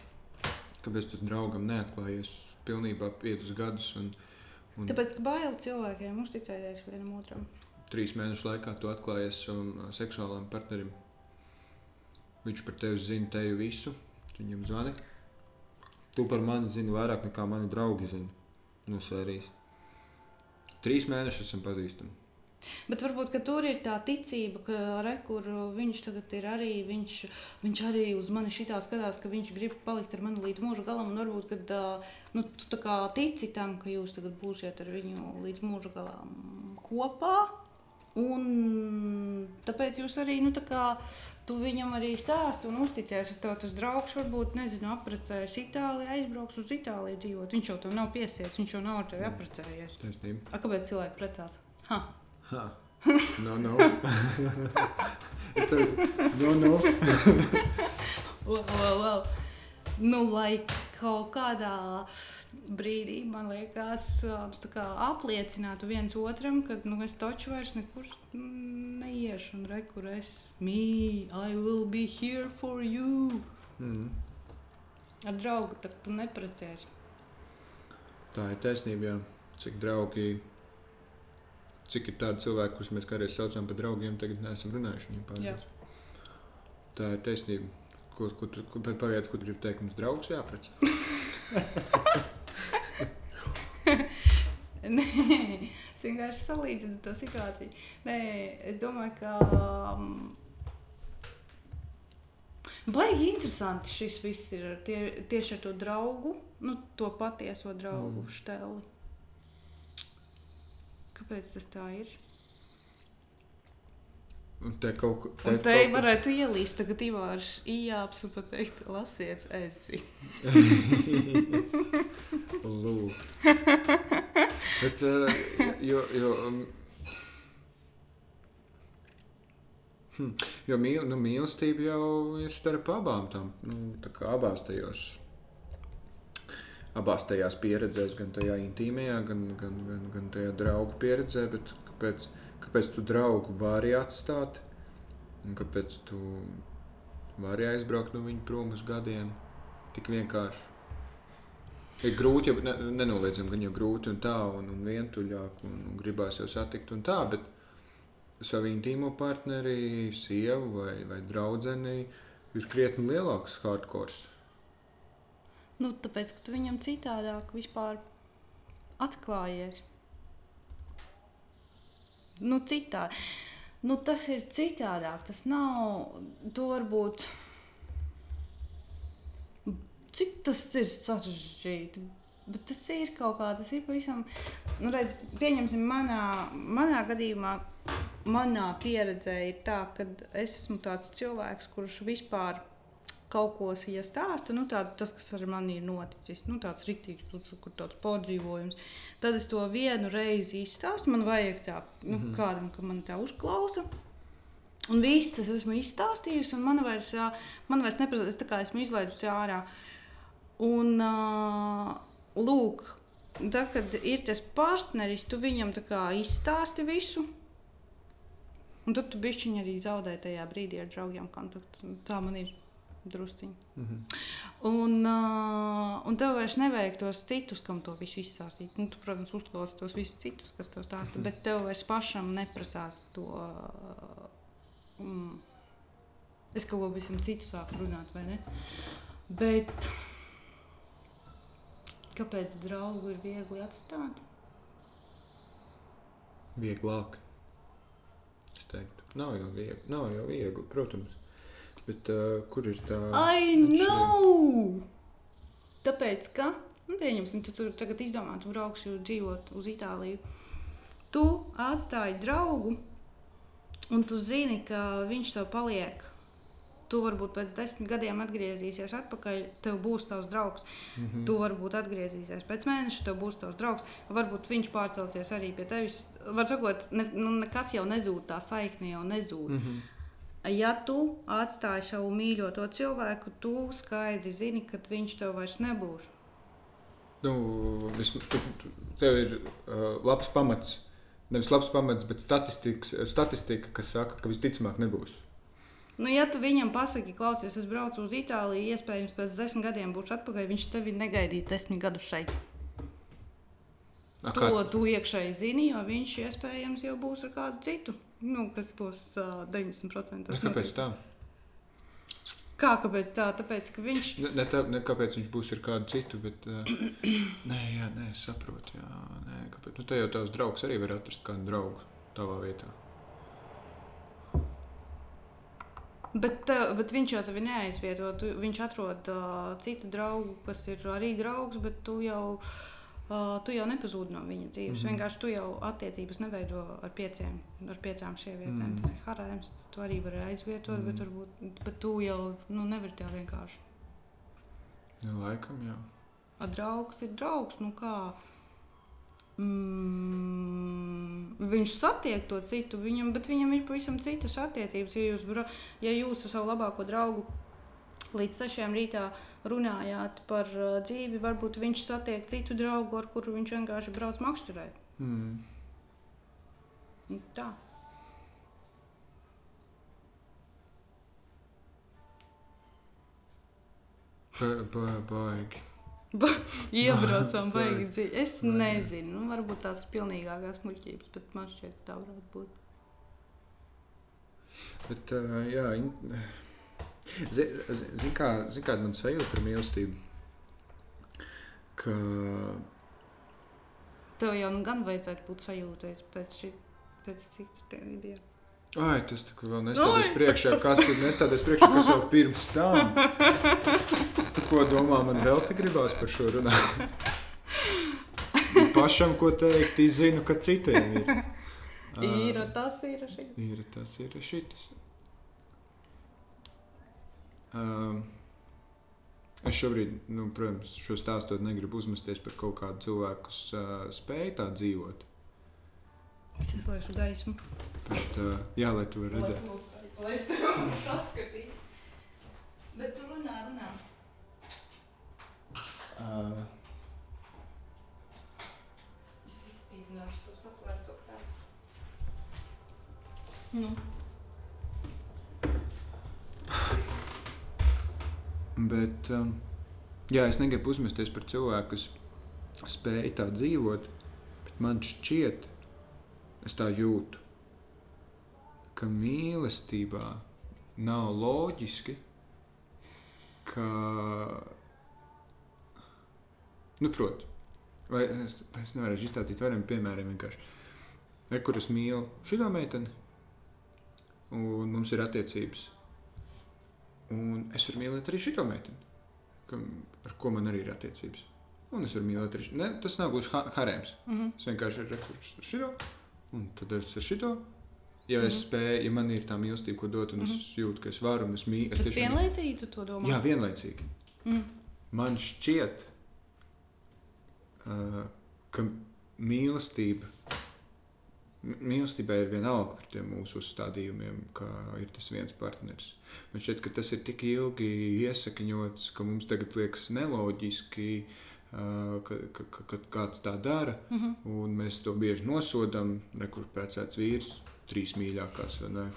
kāpēc tu draugam neatklājies pilnībā piecus gadus un, un Tāpēc, ka bail cilvēkiem uzticēties vienam otram. trīs mēnešu laikā tu atklājies ā, seksuālam partnerim? Viņš par tevi zina tevi visu, viņam zvani. Tu par mani zini vairāk nekā mani draugi zina no sērijas. Trīs mēnešus esam pazīstami. Bet varbūt tur ir tā ticība, ka re, kur viņš tagad ir arī. Viņš, viņš arī uz mani šitā skatās, ka viņš grib palikt ar mani līdz mūža galam. Un varbūt, kad nu, tu kā tici tam, ka jūs tagad būsiet ar viņu līdz mūža galam kopā. Un tāpēc jūs arī nu, tā kā, tu viņam arī stāsti un uzticies, ka tev tas draugs varbūt nezinu, apprecējas Itālijā, aizbrauks uz Itāliju dzīvot. Viņš jau tev nav piesiets, viņš jau nav ar tevi apprecējies. Taisnība. A, kāpēc cilvēki precās? Ha. Ha. No, no. es tev. No, no. Well, well, well. Nu, lai kaut kādā brīdī, man liekas, apliecinātu viens otram, ka nu, es taču vairs nekur mm, neiešu, un re, kur es me, I will be here for you. Mm. Ar draugu tad tu neprecēsi. Tā ir taisnība, jā. Cik draugi, cik ir tādi cilvēki, kurus mēs kādreiz saucām par draugiem, tagad neesam runājuši viņiem pārāk. Tā ir taisnība. Ko, tu- ko, pagaidiet, tu gribi teikt, mums draugs jāprec. Nē, es vienkārši salīdzinu to situāciju. Nē, es domāju, ka. Um, Baigi interesanti šis viss ir ar tie, tieši ar to draugu, nu, to patieso draugu Mm. stēli. Kāpēc tas tā ir? Un te kaut ko Un te kaut ko- varētu ielīst tagad Ivārs ījāps un pateikt, lasiet, esi. Lūk. Bet, uh, jo, jo, um, hm, jo mīl, nu, mīlestība jau ir starp abām tām, nu, tā kā abās tajos, abās tajās pieredzēs, gan tajā intīmajā, gan, gan, gan, gan tajā draugu pieredzē, bet kāpēc, Kāpēc tu draugu vari atstāt? Un kāpēc tu vari aizbraukt no viņa prom uz gadiem? Tik vienkārši. Ir grūti, jau ne, nenoliedzami, ka jau grūti un tā, un, un vientuļāk, un, un gribās jau satikt un tā, bet savu intīmo partneri, sievu vai, vai draugu ir krietni lielāks hardcore. Nu, tāpēc, ka tu viņam citādāk vispār atklājies. Nu, citā. Nu, tas ir citādāk. Tas nav. To varbūt. Cik tas ir sarežģīti. Bet tas ir kaut kā, tas ir pavisam. Nu, redz, pieņemsim, manā, manā gadījumā, manā pieredzē ir tā, ka es esmu tāds cilvēks, kurš vispār kaut ko ja stāstu, nu, tā, tas, kas ar mani ir noticis, nu, tāds rīktīgs, kur tāds pārdzīvojums, tad es to vienu reizi izstāstu. Man vajag tā, nu, mm -hmm. kādam, ka man tā uzklausa. Un viss tas esmu izstāstījusi, un man vairs, man vairs neprasa, es tā kā esmu izlaidusi ārā. Un, uh, lūk, tad, kad ir tas partneris, tu viņam izstāsti visu. Un tad tu bišķiņi arī zaudē tajā brīdī ar draugiem kontaktus. Tā man ir drusciņi. Mm -hmm. Un, uh, un tev vairs nevajag tos citus, kam to visu izstāstīt. Nu, tu, protams, uzklausi tos visus citus, kas to stāsta, mm -hmm. bet tev vairs pašam neprasās to. Uh, mm, es kaut ko pavisam citu sāku runāt, vai ne? Bet kāpēc draugu ir viegli atstāt? Vieglāk. Es teiktu, nav jau viegli, nav jau viegli protams. Bet, uh, kur ir tā? I know! Tāpēc, ka, nu, pieņemsim, tu tur tagad izdomā, tu brauksi dzīvot uz Itāliju. Tu atstāji draugu, un tu zini, ka viņš tev paliek. Tu varbūt pēc desmit gadiem atgriezīsies atpakaļ, tev būs tavs draugs. Mm -hmm. Tu varbūt atgriezīsies pēc mēneša, tev būs tavs draugs. Varbūt viņš pārcelsies arī pie tevis. Var sakot, ne, nu, nekas jau nezūd, tā saikne jau nezūd. Mm -hmm ja tu atstāji savu mīļoto cilvēku, tu skaidri zini, ka viņš tev vairs nebūs. Nu, tev ir uh, labs pamats. Nevis labs pamats, bet statistika, kas saka, ka visticamāk nebūs. Nu, ja tu viņam pasaki, klausies, es braucu uz Itāliju, iespējams, pēc desmit gadiem būšu atpakaļ, viņš tevi negaidīs desmit gadus šeit. A, to tu iekšēji zini, jo viņš iespējams jau būs ar kādu citu nu, kas būs uh, 90%. Bet kāpēc tā? Kā kāpēc tā? Tāpēc, ka viņš. Ne, ne, tā, ne kāpēc viņš būs ar kādu citu, bet. Uh, nē, jā, nē, es saprotu. Jā, nē, kāpēc. Nu, te jau tavs draugs arī var atrast kādu draugu tavā vietā. Bet, bet viņš jau tevi neaizvieto. Tu, viņš atrod uh, citu draugu, kas ir arī draugs, bet tu jau. Uh, tu jau nepazūdi no viņa dzīves. Mm -hmm. Vienkārši tu jau attiecības neveido ar, pieciem, ar piecām sievietēm. Mm -hmm. Tas ir harēms, tu arī vari aizvietot, mm -hmm. bet, varbūt, bet tu jau nu, nevari tā vienkārši. Ja, laikam jau. A draugs ir draugs. Nu kā? Mm, viņš satiek to citu, viņam, bet viņam ir pavisam citas attiecības. Ja jūs, ja jūs ar savu labāko draugu līdz sešiem rītā runājāt par uh, dzīvi, varbūt viņš satiek citu draugu, ar kuru viņš vienkārši brauc makšķerēt. Mm. Nu, tā. Baigi. Ba Iebraucām, baigi dziļi. Es baigi. nezinu, nu, varbūt tās pilnīgākās muļķības, bet man šķiet, tā varētu būt. Bet, uh, jā, in... Zini, zi, kā, zi, kāda man sajūta par mīlestību? Ka... Tev jau nu gan vajadzētu būt sajūtai pēc, ši, pēc cik citiem video. Ai, tas kā vēl nestādies priekšā, tas... kas ir nestādies priekšā, kas jau pirms tam. Tu ko domā, man vēl te gribās par šo runāt? Pašam, ko teikt, izzinu, ka citiem ir. Ir tas, ir šis. Ir tas, ir šis. Um, es šobrīd, nu, protams, šo stāstot, negribu uzmesties par kaut kādu cilvēku, kas uh, spēj tā dzīvot. Es izlaižu gaismu. Bet, uh, jā, lai tu varētu redzēt. Lai, lai es tev saskatītu. Bet tu runā, runā. Uh. Es izspīdināšu savu satvērto krāsu. Nu. Bet, um, jā, es negribu uzmesties par cilvēku, kas spēj tā dzīvot, bet man šķiet, es tā jūtu, ka mīlestībā nav loģiski, ka, nu, proti, vai es, es nevaru izstāstīt vairiem piemēriem vienkārši. Re, kur es mīlu šo meiteni, un mums ir attiecības. Un es varu mīlēt arī šo meiteni, ar ko man arī ir attiecības. Un es varu mīlēt arī šo. Tas nav gluži ha harēms. Mm -hmm. Es vienkārši rekurss ar šo, un tad es ar šo. Ja mm es mhm. spēju, ja man ir tā mīlestība, ko dot, un mm es mhm. jūtu, ka es varu, un es mīlu. Tas vienlaicīgi tu to domā? Jā, vienlaicīgi. Mm. Man šķiet, uh, ka mīlestība Mīlestībai ir vienalga par tiem mūsu uzstādījumiem, kā ir tas viens partneris. Man šķiet, ka tas ir tik ilgi iesakņots, ka mums tagad liekas neloģiski, ka, ka, ka, ka kāds tā dara, mm -hmm. un mēs to bieži nosodām. Nekur precēts vīrs, trīs mīļākās, ne?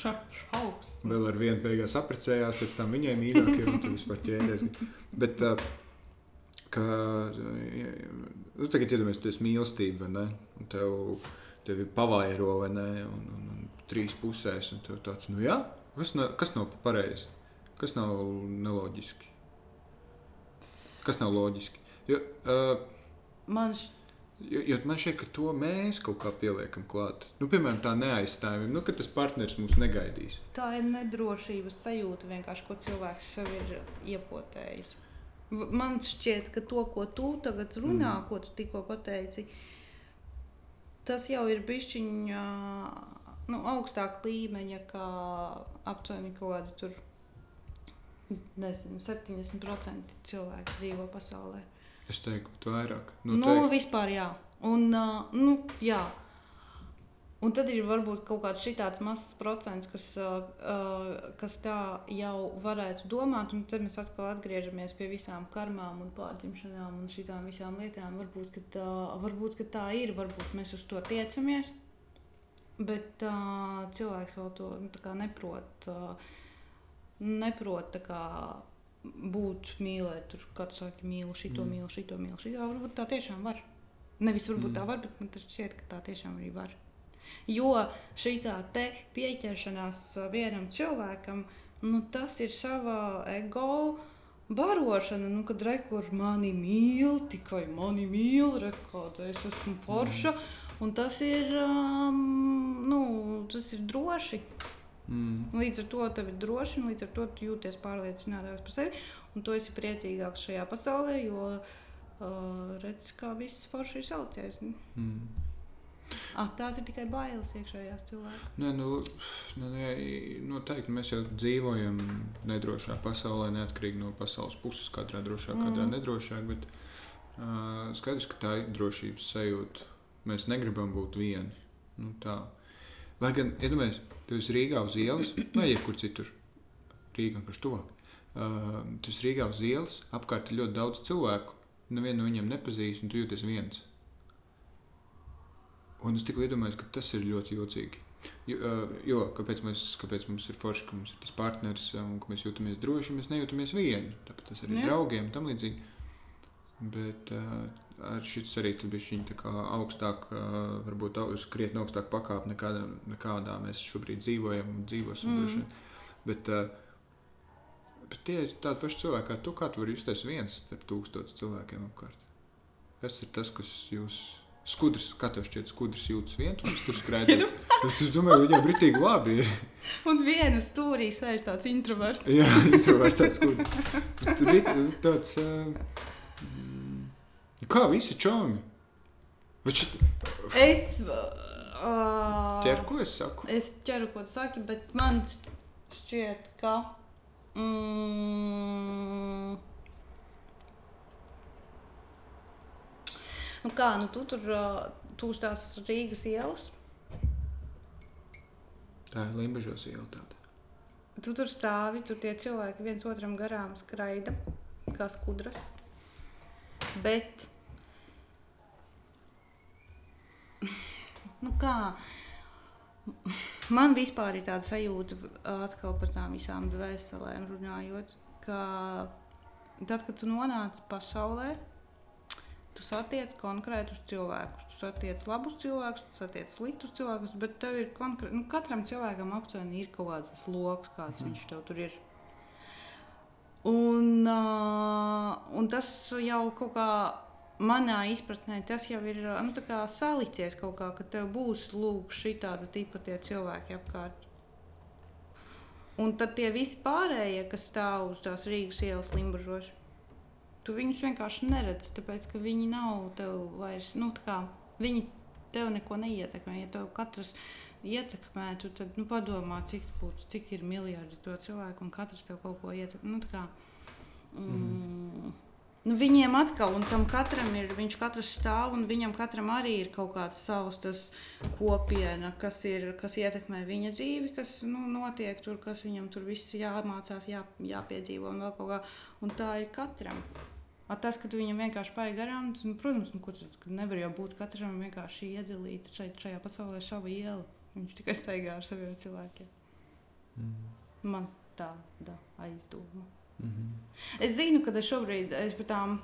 Šausmas. Vēl ar vienu beigās apprecējās, pēc tam viņai mīļākie, un tas vispār ķēries. Bet, ka, nu, tagad iedomājies, tu esi mīlestība, vai ne? Un tev tevi pavairo vai ne, un, un, un trīs pusēs. Un tev tāds, nu jā, kas, nav, kas nav pareizi, kas nav neloģiski. Kas nav loģiski? Jo, uh, man šķiet. Jo, jo man šķiet, ka to mēs kaut kā pieliekam klāt. Nu, piemēram, tā neaizstāvība, nu, ka tas partneris mūs negaidīs. Tā ir nedrošības sajūta, vienkārši, ko cilvēks sev ir iepotējis. Man šķiet, ka to, ko tu tagad runā, mm. ko tu tikko pateici, tas jau ir bišķiņa nu, augstāk līmeņa, kā aptuveni kaut kāda tur. Nezinu, 70% cilvēku dzīvo pasaulē. Es teiktu, ka vairāk. Nu, nu teiktu. vispār jā. Un, uh, nu, jā. Un tad ir varbūt kaut kāds tāds mazs procents, kas, uh, kas tā jau varētu domāt, un tad mēs atkal atgriežamies pie visām karmām un pārdzimšanām un šīm visām lietām. Varbūt, ka tā, varbūt, ka tā ir, varbūt mēs uz to tiecamies, bet uh, cilvēks vēl to nu, neprot. Uh, neprot būt mīlēt, tur kāds saka, mīlu šo, mm. mīlu šo, mīlu šo. Varbūt tā tiešām var. Nevis varbūt mm. tā var, bet man šķiet, ka tā tiešām arī var. Jo šī pieķeršanās vienam cilvēkam, nu, tas ir sava ego barošana, nu, kad rekur mani mīl, tikai mani mīl, rekāda es esmu forša. Mm. Un tas ir, um, nu, tas ir droši. Mm. Līdz ar to tev ir droši, un līdz ar to jūties pārliecinātāks par sevi. Un tu esi priecīgāks šajā pasaulē, jo uh, redz, kā viss forši ir salicies. Mm. Ah, tās ir tikai bailes iekšējās cilvēka. Nē, nu, nu, nē, noteikti mēs jau dzīvojam nedrošā pasaulē, neatkarīgi no pasaules puses, katrā drošāk, mm. katrā nedrošāk. Bet uh, skaidrs, ka tā ir drošības sajūta. Mēs negribam būt vieni. Nu, tā. Lai gan, iedomājieties, tu esi Rīgā uz ielas vai jebkur citur. Rīgā, kas tuvāk. Uh, tu esi Rīgā uz ielas, apkārt ir ļoti daudz cilvēku. Nevienu no viņiem nepazīst, un tu jūties viens. Un es tikai iedomājos, ka tas ir ļoti jocīgi. Jo, jo kāpēc, mēs, kāpēc mums ir forši, ka mums ir tas partneris un ka mēs jūtamies droši, mēs nejūtamies vieni. Tāpēc tas arī ir draugiem un tam līdzīgi. Bet uh, šis arī bija augstāk, varbūt krietni augstāk pakāpe nekā, nekādā mēs šobrīd dzīvojam un dzīvosim. Mm. Bet, uh, bet tie ir tādi paši cilvēki kā tu, kā tu vari justies viens starp tūkstotis cilvēkiem apkārt. Tas ir tas, kas jūs Skudrs, kā tev šķiet, skudrs jūtas viens, tur skraidīt. es domāju, viņam britīgi labi ir. Un viena stūrī sēž tāds introverts. Jā, introverts skudrs. Tur ir tāds, uh, kā visi čomi. Šit... Es... Uh, ķer, ko es saku? Es ķeru, ko tu saki, bet man šķiet, ka... Mm, Nu kā, nu tu tur tu uz tās Rīgas ielas? Tā ir Limbaģos iela tāda. Tu tur stāvi, tur tie cilvēki viens otram garām skraida, kā skudras. Bet, nu kā, man vispār ir tāda sajūta, atkal par tām visām dvēselēm runājot, ka tad, kad tu nonāc pasaulē, tu satiec konkrētus cilvēkus. Tu satiec labus cilvēkus, tu satiec sliktus cilvēkus, bet tev ir konkrēti, nu, katram cilvēkam aptuveni ir kaut kāds lokus, kāds mm. viņš tev tur ir. Un, uh, un tas jau kaut kā manā izpratnē, tas jau ir nu, salicies kaut kā, ka tev būs lūk, šī tāda tipa tie cilvēki apkārt. Un tad tie visi pārējie, kas stāv uz tās Rīgas ielas limbažos, tu viņus vienkārši neredzi, tāpēc ka viņi nav tev vairs, nu, tā kā viņi tev neko neietekmē. Ja tev katrs ietekmētu, tad nu, padomā, cik, būtu, cik ir miljardi to cilvēku un katrs tev kaut ko ietekmē. Nu, kā, mm, mm. Nu, viņiem atkal, un tam katram ir, viņš katrs stāv, un viņam katram arī ir kaut kāds savs kopiena, kas, ir, kas ietekmē viņa dzīvi, kas nu, notiek tur, kas viņam tur viss jāmācās, jā, jāpiedzīvo un vēl kaut kā. Un tā ir katram. A tas, ka viņam vienkārši paiet garām, tas, nu, protams, nu, tad, nevar jau būt katram vienkārši iedalīta šeit, šajā pasaulē sava iela. Viņš tikai staigā ar saviem cilvēkiem. Mm. Man tāda aizdoma. Mm -hmm. Es zinu, ka es šobrīd esmu tām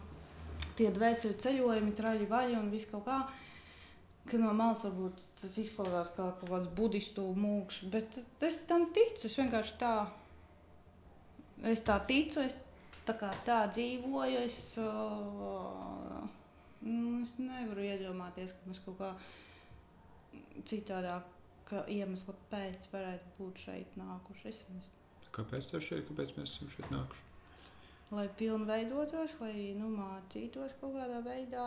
tie dvēseli ceļojumi, traļi vai un viss kaut kā. Ka no malas varbūt tas izklausās kā kaut kāds budistu mūks, bet es tam ticu. Es vienkārši tā, es tā ticu, es tā tā dzīvoju. Es, uh, es nevaru iedomāties, ka mēs kaut kā citādāk iemesla pēc varētu būt šeit nākuši. Es, es Kāpēc tas šeit, kāpēc mēs esam šeit nākuši? Lai pilnveidotos, lai nu, mācītos kaut kādā veidā,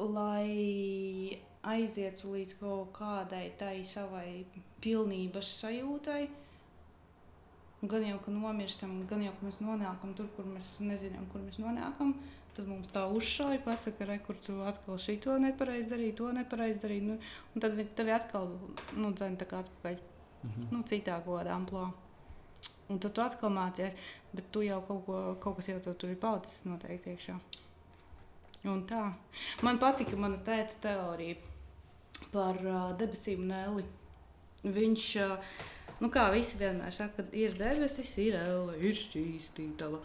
lai aizietu līdz kaut kādai tai savai pilnības sajūtai. Gan jau, ka nomirstam, gan jau, ka mēs nonākam tur, kur mēs nezinām, kur mēs nonākam. Tad mums tā uzšauja, pasakā, re, kur tu atkal šito nepareizi darīji, to nepareizi darīji. Nu, un tad tevi atkal nu, dzēna atpakaļ -hmm. nu, citā kādā amplitūdā. Un tad tu atkal mācies, bet tu jau kaut, ko, kaut kas jau tur ir palicis noteikti iekšā. Un tā. Man patika mana tēta teorija par uh, debesīm un eli. Viņš, uh, nu kā visi vienmēr saka, ir debesis, ir elle, ir šķīstītava.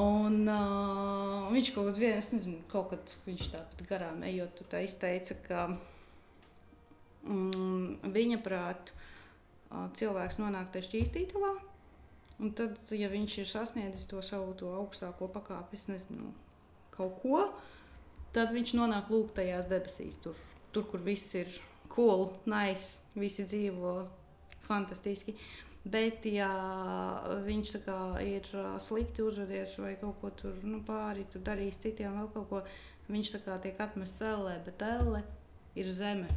Un uh, viņš kaut kad viens, nezinu, kaut kad viņš tāpat garām ejot, tā izteica, ka mm, viņa prāt, cilvēks nonāk tajā šķīstītavā. Un tad, ja viņš ir sasniedzis to savu to augstāko pakāpi, es nezinu, kaut ko, tad viņš nonāk lūk tajās debesīs, tur, tur kur viss ir cool, nice, visi dzīvo fantastiski. Bet, ja viņš kā, ir slikti uzvedies vai kaut ko tur nu, pāri, tur darījis citiem, vēl kaut ko, viņš kā, tiek atmests cēlē, bet elle ir zeme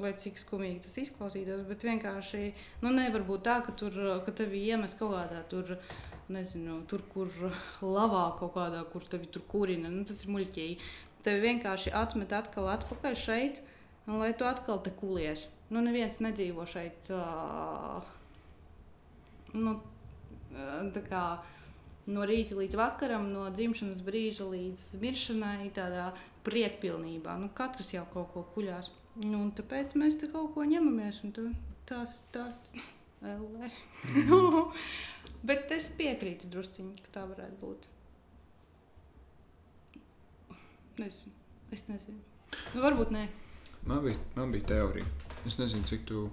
lai cik skumīgi tas izklausītos, bet vienkārši nu, nevar būt tā, ka, tur, ka tevi iemet kaut kādā tur. Nezinu, tur, kur lavā kaut kādā, kur tevi tur kurina. Nu, tas ir muļķīgi. Tevi vienkārši atmet atkal atpakaļ šeit, un lai tu atkal te kulies. Nu, neviens nedzīvo šeit. Uh, nu, kā, no rīta līdz vakaram, no dzimšanas brīža līdz miršanai, tādā priekpilnībā. Nu, katrs jau kaut ko kuļās. Nu, tāpēc mēs te kaut ko ņemamies. Tas tas. Mm. Bet es piekrītu drusciņi, ka tā varētu būt. Nezinu. Es nezinu. Nu, varbūt nē. Man bija, man bija teorija. Es nezinu, cik tu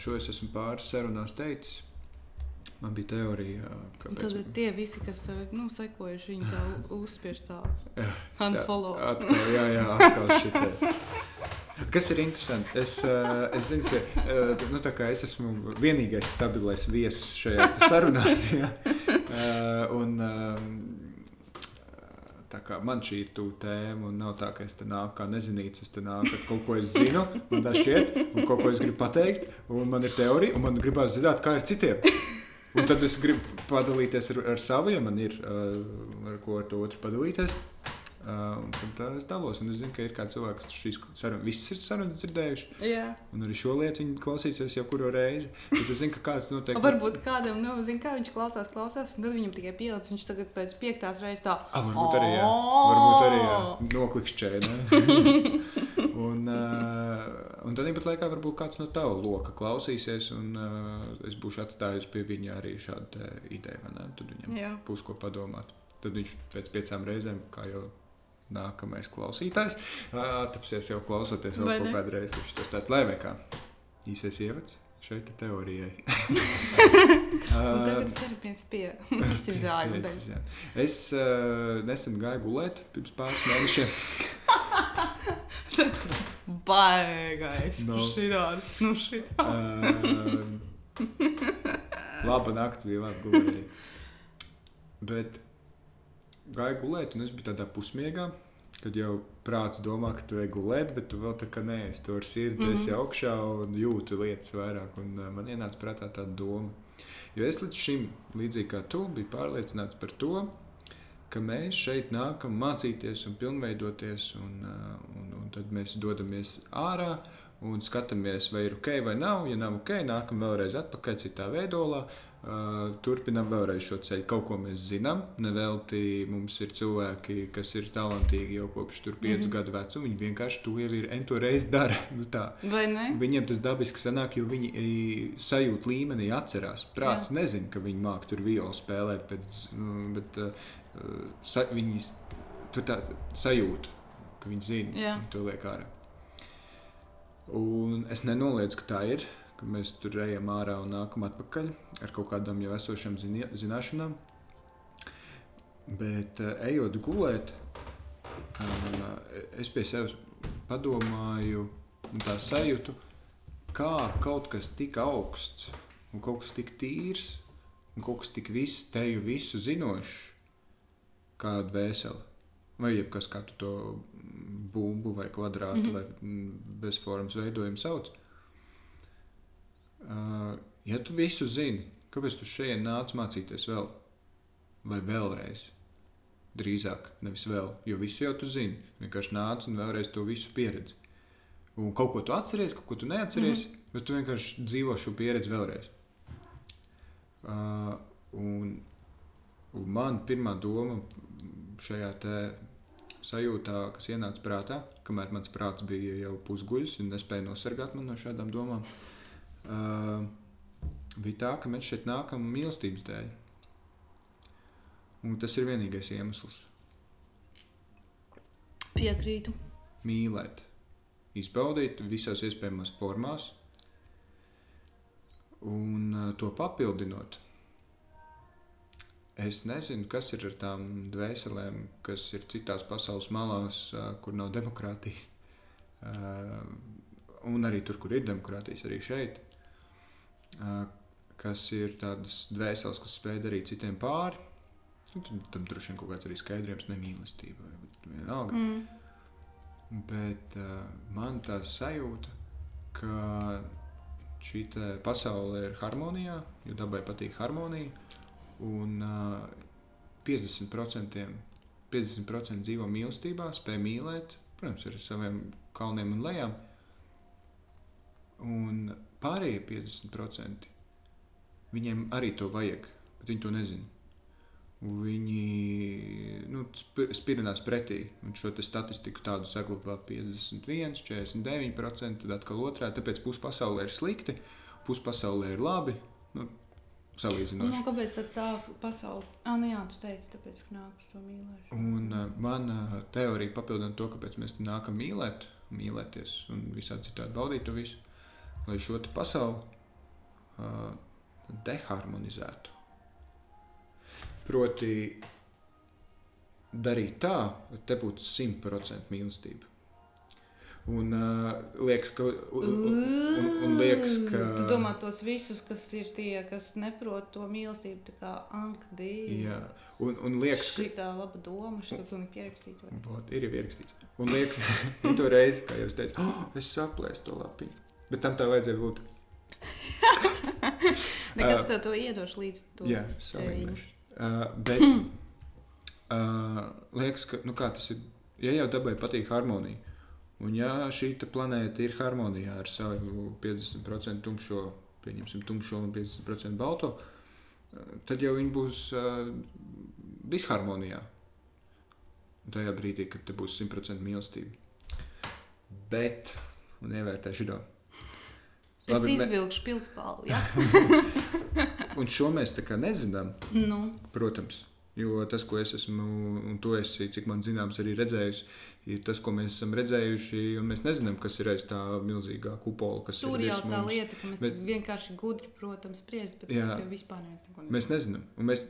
šo es esmu pāris sarunās teicis. Man bija teorija, ka. Tad man... tie visi, kas tev nu, sekojuši, viņi tā uzspiež tā. unfollow. Jā, atkal, jā, jā, atkal šitais. Kas ir interesanti? Es, uh, es zinu, ka uh, nu, es esmu vienīgais stabilais viesis šajās sarunās. Ja? Uh, un, uh, man šī ir tuva tēma, un nav tā, ka es te nāku kā nezinīts. Es te nāku ar kaut ko, es zinu, man tā šķiet, un kaut ko es gribu pateikt, un man ir teorija, un man gribās zināt, kā ir citiem. Un tad es gribu padalīties ar, ar savu, ja man ir uh, ar ko ar to otru padalīties. Uh, tad uh, es dalos, un es zinu, ka ir kāds cilvēks, kas šīs sarunas, visas ir sarunas dzirdējuši. Jā. Un arī šo lietu viņi klausīsies jau kuru reizi. Tad es zinu, ka kāds noteikti. Varbūt kādam, nu, zinu, kā viņš klausās, klausās, un tad viņam tikai pielicis. Viņš tagad pēc piektās reizes tā. A, varbūt arī, jā. Varbūt arī, jā. Noklikšķēja. un, uh, un tad pat laikā varbūt kāds no tava loka klausīsies, un uh, es būšu atstājis pie viņa arī šādu ideju. Tad viņam Jā. būs ko padomāt. Tad viņš pēc piecām reizēm, kā jau nākamais klausītājs, atapsies jau klausoties vēl kaut reizi, kurš tas tāds vai kā īsais ievads šeit ir teorijai. Un tagad ķeramies pie iztirzājuma daļas. Es uh, nesen gāju gulēt pirms pāris mēnešiem. Baigais. No. Šitādi. Nu, šitādi. Uh, laba nakts bija, labi gulēji. Bet gāju gulēt, un es biju tādā pusmiegā, kad jau prāts domā, ka tu ej gulēt, bet tu vēl tā kā nē, es tur sirdi, mm -hmm. esi augšā un jūti lietas vairāk. Un, uh, man ienāca prātā tāda doma. Jo es līdz šim, līdzīgi kā tu, biju pārliecināts par to, ka mēs šeit nākam mācīties un pilnveidoties, un, uh, un, un tad mēs dodamies ārā un skatāmies, vai ir ok vai nav. Ja nav ok, nākam vēlreiz atpakaļ citā veidolā. Uh, turpinām vēlreiz šo ceļu. Kaut ko mēs zinām. Nevelti mums ir cilvēki, kas ir talantīgi jau kopš tur piecu mm -hmm. gadu vecuma. Viņi vienkārši to jau ir ento reizi dara. Nu? Viņiem tas dabiski sanāk, jo viņi i, sajūta līmenī atcerās. Prāts Jā. nezina, ka viņi māca tur violu spēlēt, pēc, nu, bet uh, sa, viņi tur tā sajūta, ka viņi zina, un to liek ārā. Un es nenoliedzu, ka tā ir, ka mēs tur ejam ārā un nākam atpakaļ ar kaut kādām jau esošām zināšanām. Bet uh, ejot gulēt, uh, es pie sevis padomāju, un tā sajūtu, kā kaut kas tik augsts, un kaut kas tik tīrs, un kaut kas tik viss, teju visu zinošs, kā dvēseli. Vai jebkas, kā tu to mm, bumbu vai kvadrātu mm -hmm. vai mm, bezformas veidojumu sauc. Uh, ja tu visu zini, kāpēc tu šeit nāc mācīties vēl? Vai vēlreiz? Drīzāk, nevis vēl, jo visu jau tu zini. Vienkārši nāc un vēlreiz to visu pieredzi. Un kaut ko tu atceries, kaut ko tu neatceries, mm -hmm. bet tu vienkārši dzīvo šo pieredzi vēlreiz. Uh, un, un man pirmā doma šajā sajūtā, kas ienāca prātā, kamēr mans prāts bija jau pusguļs un nespēja nosargāt man no šādām domām, uh, bija tā, ka mēs šeit nākam mīlestības dēļ. Un tas ir vienīgais iemesls Piekrītu. - mīlēt, izbaudīt visās iespējamās formās un uh, to papildinot. Es nezinu, kas ir ar tām dvēselēm, kas ir citās pasaules malās, uh, kur nav demokrātijas. Uh, un arī tur, kur ir demokrātijas, arī šeit. Kas ir tādas dvēseles, kas spēj darīt citiem pāri. Nu, tam, tam droši vien kaut kāds arī skaidrojums, nemīlestība. vai Vienalga. Mm. Bet uh, man tā sajūta, ka šī pasaule ir harmonijā, jo dabai patīk harmonija. Un uh, 50%, 50 dzīvo mīlestībā, spēj mīlēt, protams, ar saviem kalniem un lejām. Un pārējie 50% viņiem arī to vajag, bet viņi to nezina. Viņi nu, sp- spirinās pretī. Un šo statistiku tādu saglabā 51, 49%, tad atkal otrā. Tāpēc pusi pasaulē ir slikti, pusi pasaulē ir labi. Nu, Nu, salīdzinoši. kāpēc tad tā pasaule? Ah, nu jā, tu teici, tāpēc, ka nāk uz to mīlēšanu. Un uh, mana teorija papildina to, kāpēc mēs nākam mīlēt, mīlēties un visādi citādi baudīt to visu, lai šo pasauli uh, deharmonizētu. Proti, darīt tā, lai te būtu simtprocentīgi mīlestība. Un uh, liekas, ka, un, un, un, liekas, ka Tu domā tos visus, kas ir tie, kas neprot to mīlestību, tā kā ankdī. jā, un, un liekas, ka Šī tā laba doma, šī tā pilnīgi pierakstīta. vai? Vot, ir jau ierakstīts. Un liekas, ka to reizi, kā jau es teicu, oh, es saplēsu to lapiņu. Bet tam tā vajadzēja būt. Nekas tev to iedoš līdz to Jā, salīdzinoši. Uh, bet uh, liekas, ka nu kā tas ir. Ja jau dabai patīk harmonija, un ja šī planēta ir harmonijā ar savu 50% tumšo, pieņemsim, tumšo un 50% balto, uh, tad jau viņi būs uh, disharmonijā. Tajā brīdī, kad būs 100% mīlestība. Bet, un ievērtēšu to. Es Labi, me- izvilkšu pildspalvu. Ja? Un šo mēs tā kā nezinām, nu, protams. Jo tas, ko es esmu, un to esi, cik man zināms, arī redzējusi, ir tas, ko mēs esam redzējuši. Mēs nezinām, kas ir aiz tā milzīgā kupola, kas tur ir jau virs tā mums. lieta, ka mēs Bet- vienkārši gudri, protams, spriest, bet Jā. tas jau vispār neko Mēs nezinām. Un Mēs,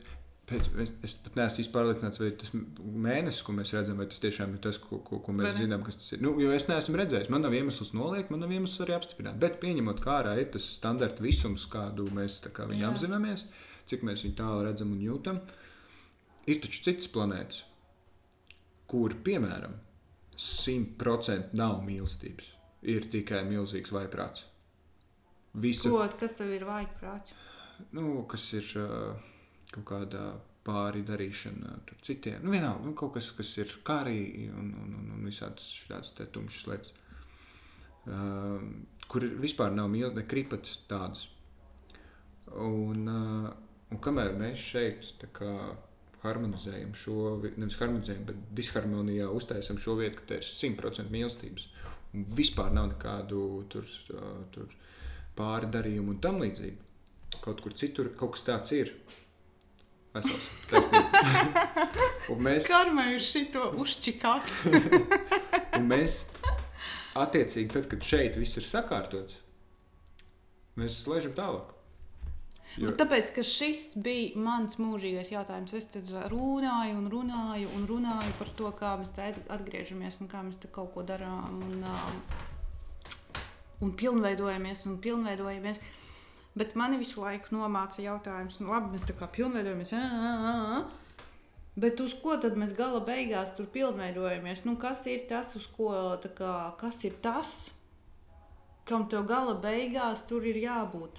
pēc, mēs, es pat neesmu pārliecināts, vai tas mēnesis, ko mēs redzam, vai tas tiešām ir tas, ko, ko, ko mēs zinām, kas tas ir. Nu, jo es neesmu redzējis, man nav iemesls noliekt, man nav iemesls arī apstiprināt. Bet pieņemot, kā ārā ir tas standarta visums, kādu mēs kā viņu Jā. apzināmies, cik mēs viņu tālu redzam un jūtam, ir taču citas planētas, kur, piemēram, 100% nav mīlestības. Ir tikai milzīgs vaiprāts. Visa Ko, kas tev ir vājprāts? nu, kas ir uh, kaut kāda pāri darīšana citiem. Nu, vienalga, nu, kaut kas, kas ir kārī un, un, un, un visādas tādas tumšas lietas. Uh, kur vispār nav mīlestības, ne kripatas tādas. Un, uh, un kamēr mēs šeit kā harmonizējam šo, vi- nevis harmonizējam, bet disharmonijā uztaisam šo vietu, ka te ir 100% mīlestības. Un vispār nav nekādu tur, uh, tur pāri darījumu un tam līdzīgi. Kaut kur citur kaut kas tāds ir. Vesels, mēs, Karmai ir šito uzčikāt. un mēs, attiecīgi, tad, kad šeit viss ir sakārtots, mēs slēdzam tālāk. Jo. Tāpēc, ka šis bija mans mūžīgais jautājums, es runāju un runāju un runāju par to, kā mēs te atgriežamies un kā mēs te kaut ko darām un, uh, un pilnveidojamies un pilnveidojamies. Bet mani visu laiku nomāca jautājums, nu labi, mēs tā kā pilnveidojamies. ā, ā, ā. Bet uz ko tad mēs gala beigās tur pilnveidojamies? Nu, kas ir tas, uz ko, kā, kas ir tas, kam tev gala beigās tur ir jābūt?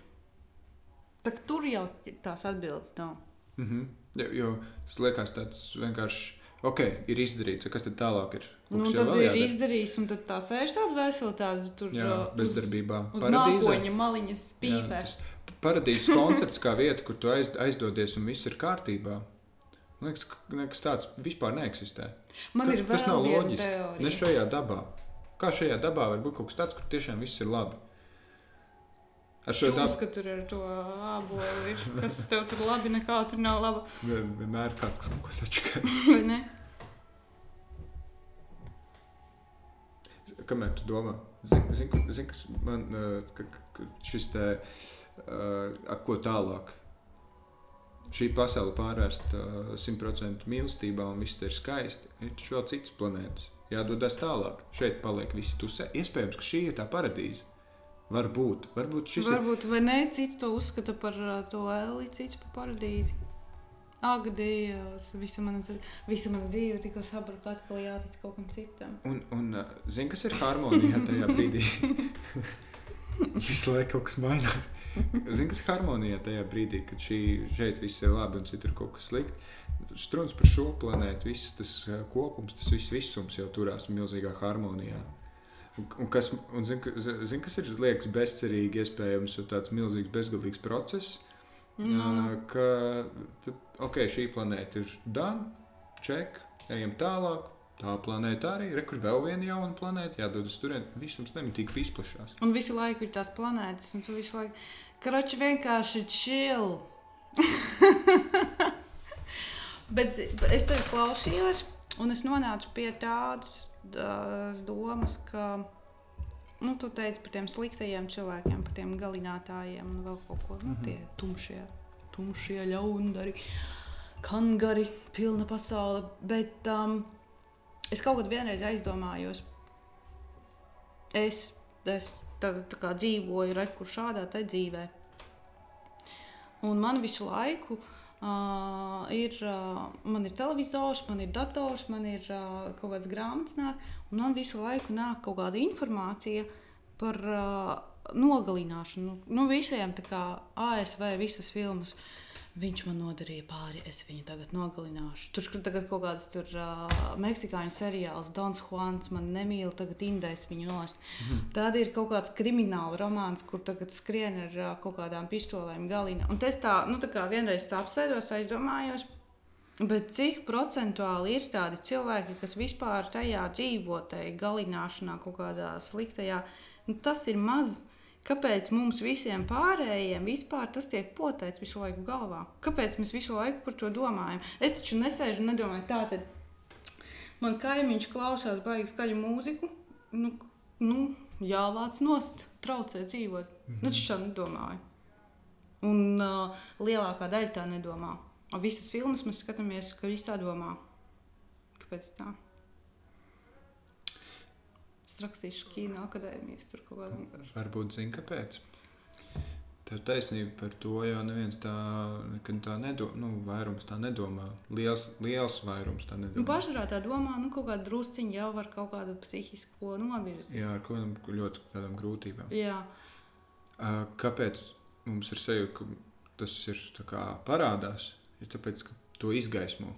Tak tur jau tās atbildes nav. mm -hmm. jo, jo tas liekas tāds vienkārši, ok, ir izdarīts, kas tad tālāk ir? Kaut Nu, tad ir jādara? izdarījis, un tad tā sēž tāda vesela, tāda tur Jā, uh, uz, bezdarbībā. uz Paradīzē. mākoņa maliņas Jā, pīpē. tas Paradīzes koncepts kā vieta, kur tu aiz, aizdodies un viss ir kārtībā. Man liekas, ka nekas tāds vispār neeksistē. Man Ka- ir vēl viena teorija. Ne šajā dabā. Kā šajā dabā var būt kaut kas tāds, kur tiešām viss ir labi? Ar šo ka tur ir to ir, kas tev tur labi, nekā tur nav laba. vien- vienmēr ir kāds, kas kaut ko sačakā. Vai ne? Kamēr tu domā? Zini, zin, zin, kas man uh, šis te, uh, ko tālāk? Šī pasaule pārvērst uh, 100% mīlestībā un viss ir skaisti. Ir vēl citas planētas. Jādodas tālāk. Šeit paliek visi tusē. Iespējams, ka šī ir tā paradīze. Varbūt, varbūt šis ir. Varbūt, vai ne, cits to uzskata par to eli, cits par paradīzi. Ak, Dievs, visa mana, visa mana dzīve tikko sabrukta, atkal jātic kaut kam citam. Un, un zini, kas ir harmonijā tajā brīdī? Visu laiku kaut kas mainās. Zini, kas ir harmonijā tajā brīdī, kad šī, šeit viss ir labi un citur kaut kas slikts. Struns par šo planētu, viss tas kopums, tas viss visums jau turās milzīgā harmonijā. Un, un kas, un zin, ka- zin, kas ir liekas bezcerīgi, iespējams, ir tāds milzīgs bezgalīgs process. Nu, nu. Uh, ka tu- okay, šī planēta ir dana, ček, ejam tālāk. Tā planēta arī ir. Kur vēl viena jauna planēta, jādodas tur. Visums nemitīgi izplatās. Un visu laiku ir tās planētas, un tu visu laiku. Karači vienkārši chill. Bet es tevi klausījos, un es nonācu pie tādas tās domas, ka. Nu, tu teici par tiem sliktajiem cilvēkiem, par tiem galinātājiem un vēl kaut ko tādu. Nu, tie tumšie, tumšie ļaundari, kangari, pilna pasaule. Bet um, es kaut kad vienreiz aizdomājos, es, es tā, tā kā dzīvoju rekur šādā dzīvē. Un man visu laiku uh, ir, uh, man ir televizors, man ir dators, man ir uh, kaut kāds grāmatas nāk, un man visu laiku nāk kaut kāda informācija par uh, nogalināšanu. Nu, visiem tā kā ASV visas filmas. Viņš man nodarīja pāri, es viņu tagad nogalināšu. Tur tagad kaut kāds tur, uh, meksikāņu seriāls, Dons Juans, man nemīl, tagad indēs viņu nost. Mhm. Tad ir kaut kāds krimināla romāns, kur tagad skrien ar uh, kaut kādām pistolēm galīna. Un es tā, nu tā kā vienreiz tā apsēdos, aizdomājos. Bet cik procentuāli ir tādi cilvēki, kas vispār tajā dzīvo, tajā galināšanā, kaut kādā sliktajā, nu, tas ir maz. Kāpēc mums visiem pārējiem vispār tas tiek poteikts visu laiku galvā? Kāpēc mēs visu laiku par to domājam? Es taču nesēžu un nedomāju, tā tad man kaimiņš klausās baigi skaļu mūziku. Nu, nu, jāvāc nost, traucē dzīvot. Mm -hmm. Es tā nedomāju. Un uh, lielākā daļa tā nedomā. Visas filmas mēs skatāmies, ka viņi tā domā. Kāpēc tā? Es rakstīšu kino akadēmijas tur kaut kādā. Varbūt zini, kāpēc. Tev taisnība par to, jo neviens tā, tā nedomā. Nu, vairums tā nedomā. Liels, liels vairums tā nedomā. Nu, tā domā, nu, kaut kāda drusciņa jau var kaut kādu psihisko novirzi. Jā, ar kādām ļoti grūtībām. Jā. Kāpēc mums ir sajūta, ka tas ir parādās? Ir tāpēc, ka to izgaismo.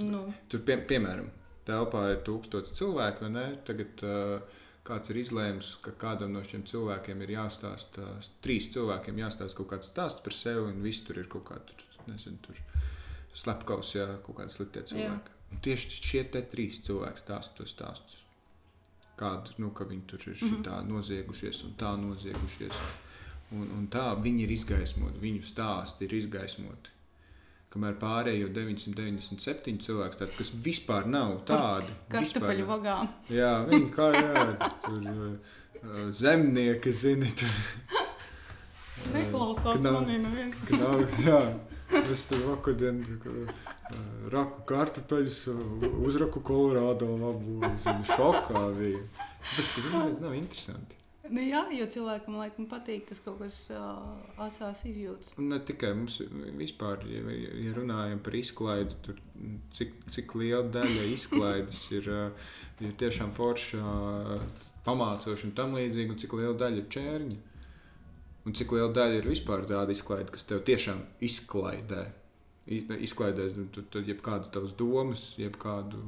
Nu. Tur, pie, piemēram, telpā ir tūkstoši cilvēku, vai ne? Tagad uh, kāds ir izlēms, ka kādam no šiem cilvēkiem ir jāstāsta, trīs cilvēkiem jāstāsta kaut kāds stāsts par sevi, un viss tur ir kaut kāda, nezinu, tur slepkavs, jā, kaut cilvēki. Jā. Un tieši šie trīs cilvēki stāsta tos stāstus. Kādu, nu, ka viņi tur ir mm -hmm. tā noziegušies un tā noziegušies. Un, un tā viņi ir izgaismoti, viņu stāsti ir izgaismoti kamēr pārējo 997 cilvēku tāds, kas vispār nav tādi. Kartupeļu vagām. Jā, viņi kā jā, tur zemnieki, zini, tur. Neklausās nav, manī neviens. Nav, jā, es tur vakardien raku kartupeļus, uzraku Kolorādo labu, zini, šokā bija. Tāpēc, ka, zini, nav interesanti. Nu, jā, jo cilvēkam laikam patīk tas kaut kas uh, asās izjūtas. Ne tikai mums vispār, ja, ja runājam par izklaidi, tur, cik, cik liela daļa izklaides ir, ir tiešām forša, pamācoša un tam līdzīgi, un cik liela daļa ir čērņa. Un cik liela daļa ir vispār tāda izklaide, kas tev tiešām izklaidē izklaidēs nu, tad, tad jebkādas tavas domas, jebkādu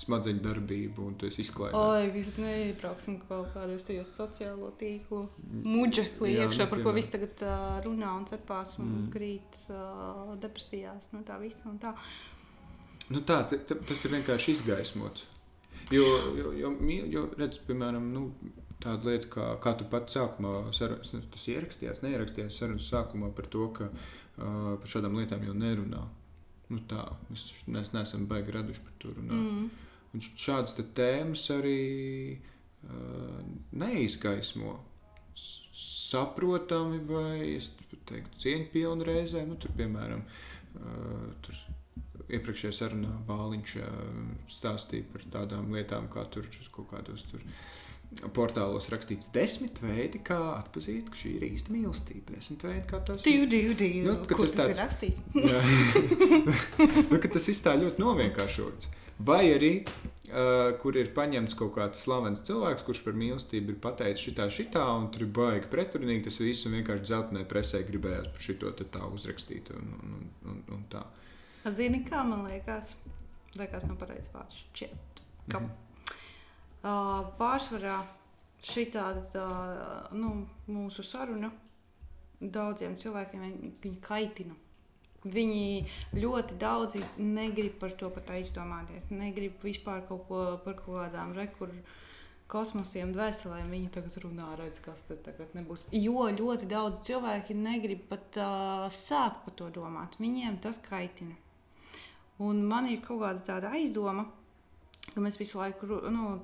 smadzeņu darbību, un tu esi izklaidēts. Oi, viss neiebrauksim kaut kādos tajos sociālo tīklu muģekli iekšā, par ko viss tagad uh, runā un cepās un mm. krīt uh, depresijās no tā visa un tā. Nu tā, tas ir vienkārši izgaismots. Jo, jo, jo, jo redz, piemēram, nu, tāda lieta, kā, kā tu pats sākumā, sarunas, tas ierakstījās, neierakstījās sarunas sākumā par to, ka uh, par šādām lietām jau nerunā. Nu, tā, mēs, mēs neesam baigi raduši par to runāt. Mm. Un šādas tēmas arī uh, neizgaismo saprotami vai es teiktu cieņpilni reizē. Nu, tur, piemēram, uh, tur iepriekšējā sarunā Bāliņš uh, stāstīja par tādām lietām, kā tur kaut kādos tur. Uh, portālos rakstīts desmit veidi, kā atzīt, ka šī ir īsta mīlestība. Desmit veidi, kā tas ir. Divi, divi, nu, Kur tas, tāds, ir rakstīts? nu, tas viss tā ļoti novienkāršots. Vai arī, uh, kur ir paņemts kaut kāds slavens cilvēks, kurš par mīlestību ir pateicis šitā, šitā, un tur ir baigi pretrunīgi tas viss, un vienkārši dzeltenē presē gribējās par šito tā uzrakstīt. Un, un, un, un tā. Zini, kā man liekas? Liekas, nav pareizs vārds. Šķiet, ka mm -hmm pārsvarā šī tāda nu, mūsu saruna daudziem cilvēkiem viņa kaitina. Viņi ļoti daudzi negrib par to pat aizdomāties. Negrib vispār kaut ko par kaut kādām rekursu kosmosiem, dvēselēm. Viņi tagad runā, redz, kas tad tagad nebūs. Jo ļoti daudz cilvēki negrib pat uh, sākt par to domāt. Viņiem tas kaitina. Un man ir kaut kāda tāda aizdoma, ka mēs visu laiku nu,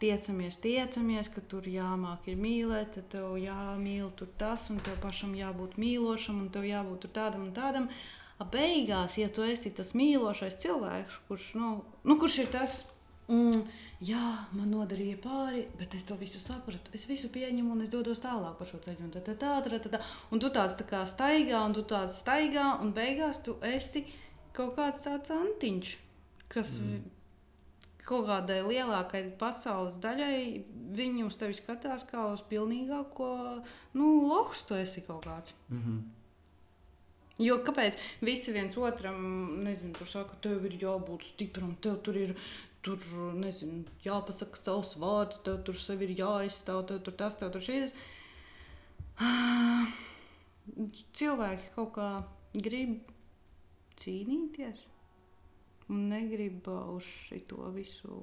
tiecamies, tiecamies, ka tur jāmāk ir mīlēt, tad tev jāmīl tur tas, un tev pašam jābūt mīlošam, un tev jābūt tādam un tādam. A beigās, ja tu esi tas mīlošais cilvēks, kurš, nu, nu, kurš ir tas, mm, jā, man nodarīja pāri, bet es to visu sapratu, es visu pieņemu un es dodos tālāk pa šo ceļu. Un, tā, tā, tā, tā, tā, tā. un tu tāds tā kā staigā, un tu tāds staigā, un beigās tu esi kaut kāds tāds antiņš, kas. Mm kaut kādai lielākai pasaules daļai, viņi uz tevi skatās kā uz pilnīgāko nu, lohs, tu esi kaut kāds. Mm -hmm. Jo kāpēc visi viens otram, nezinu, tur saka, tev ir jābūt stipram, tev tur ir tur, nezinu, jāpasaka savs vārds, tev tur sevi ir jāizstāv, tev tur tas, tev tur šis. Cilvēki kaut kā grib cīnīties. Un negribu uz šo visu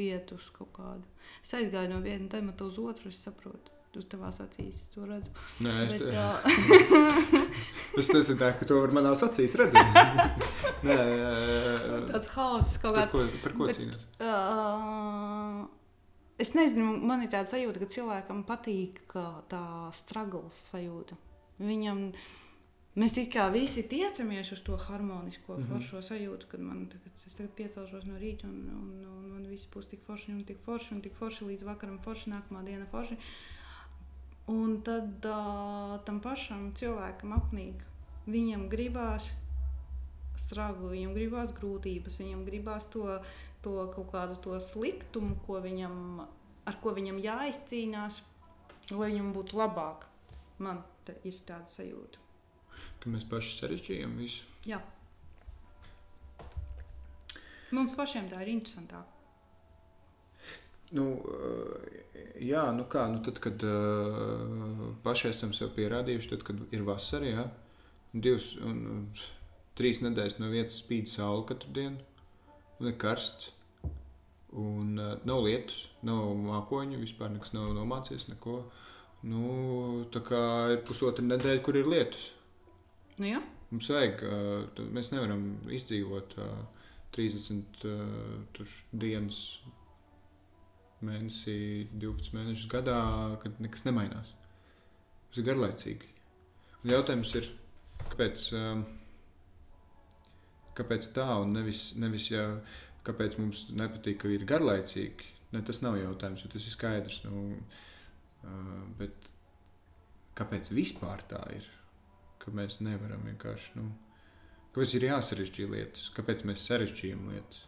iet uz kaut kādu. Es aizgāju no viena temata uz otru, es saprotu. Uz tavās acīs to redzu. Nē, es, Bet, Bet, uh, es nezinu, tā, ka to var manās acīs redzēt. Nē, tāds haoss kaut par kāds. ko, par ko Bet- cīnās? Uh, es nezinu, man ir tāda sajūta, ka cilvēkam patīk tā struggles sajūta. Viņam, mēs it kā visi tiecamies uz to harmonisko, mm. -hmm. foršo sajūtu, kad man tagad, tagad piecelšos no rīta un, un, un man viss būs tik forši un tik forši un tik forši līdz vakaram forši, nākamā diena forši. Un tad uh, tam pašam cilvēkam apnīk. Viņam gribās strāgu, viņam gribās grūtības, viņam gribās to, to kaut kādu to sliktumu, ko viņam, ar ko viņam jāizcīnās, lai viņam būtu labāk. Man te ir tāda sajūta. Ka mēs paši sarežģījām visu. Jā. Mums pašiem tā ir interesantāk. Nu, jā, nu kā, nu tad, kad paši esam sev pierādījuši, tad, kad ir vasara, jā, divas un trīs nedēļas no vietas spīd saule katru dienu, un ir karsts, un nav lietus, nav mākoņu, vispār nekas nav nomācies, neko. Nu, tā kā ir pusotra nedēļa, kur ir lietus. Nu, jā, Mums vajag, mēs nevaram izdzīvot uh, 30 uh, tur dienas, mēnesī, 12 mēnešus gadā, kad nekas nemainās. Tas ir garlaicīgi. Un jautājums ir, kāpēc, kāpēc tā un nevis, nevis ja, kāpēc mums nepatīk, ka ir garlaicīgi. Ne, tas nav jautājums, jo tas ir skaidrs. Nu, bet kāpēc vispār tā ir? Ka mēs nevaram vienkārši. Nu, kāpēc ir jāsarežģīja lietas? Kāpēc mēs sarežģījam lietas?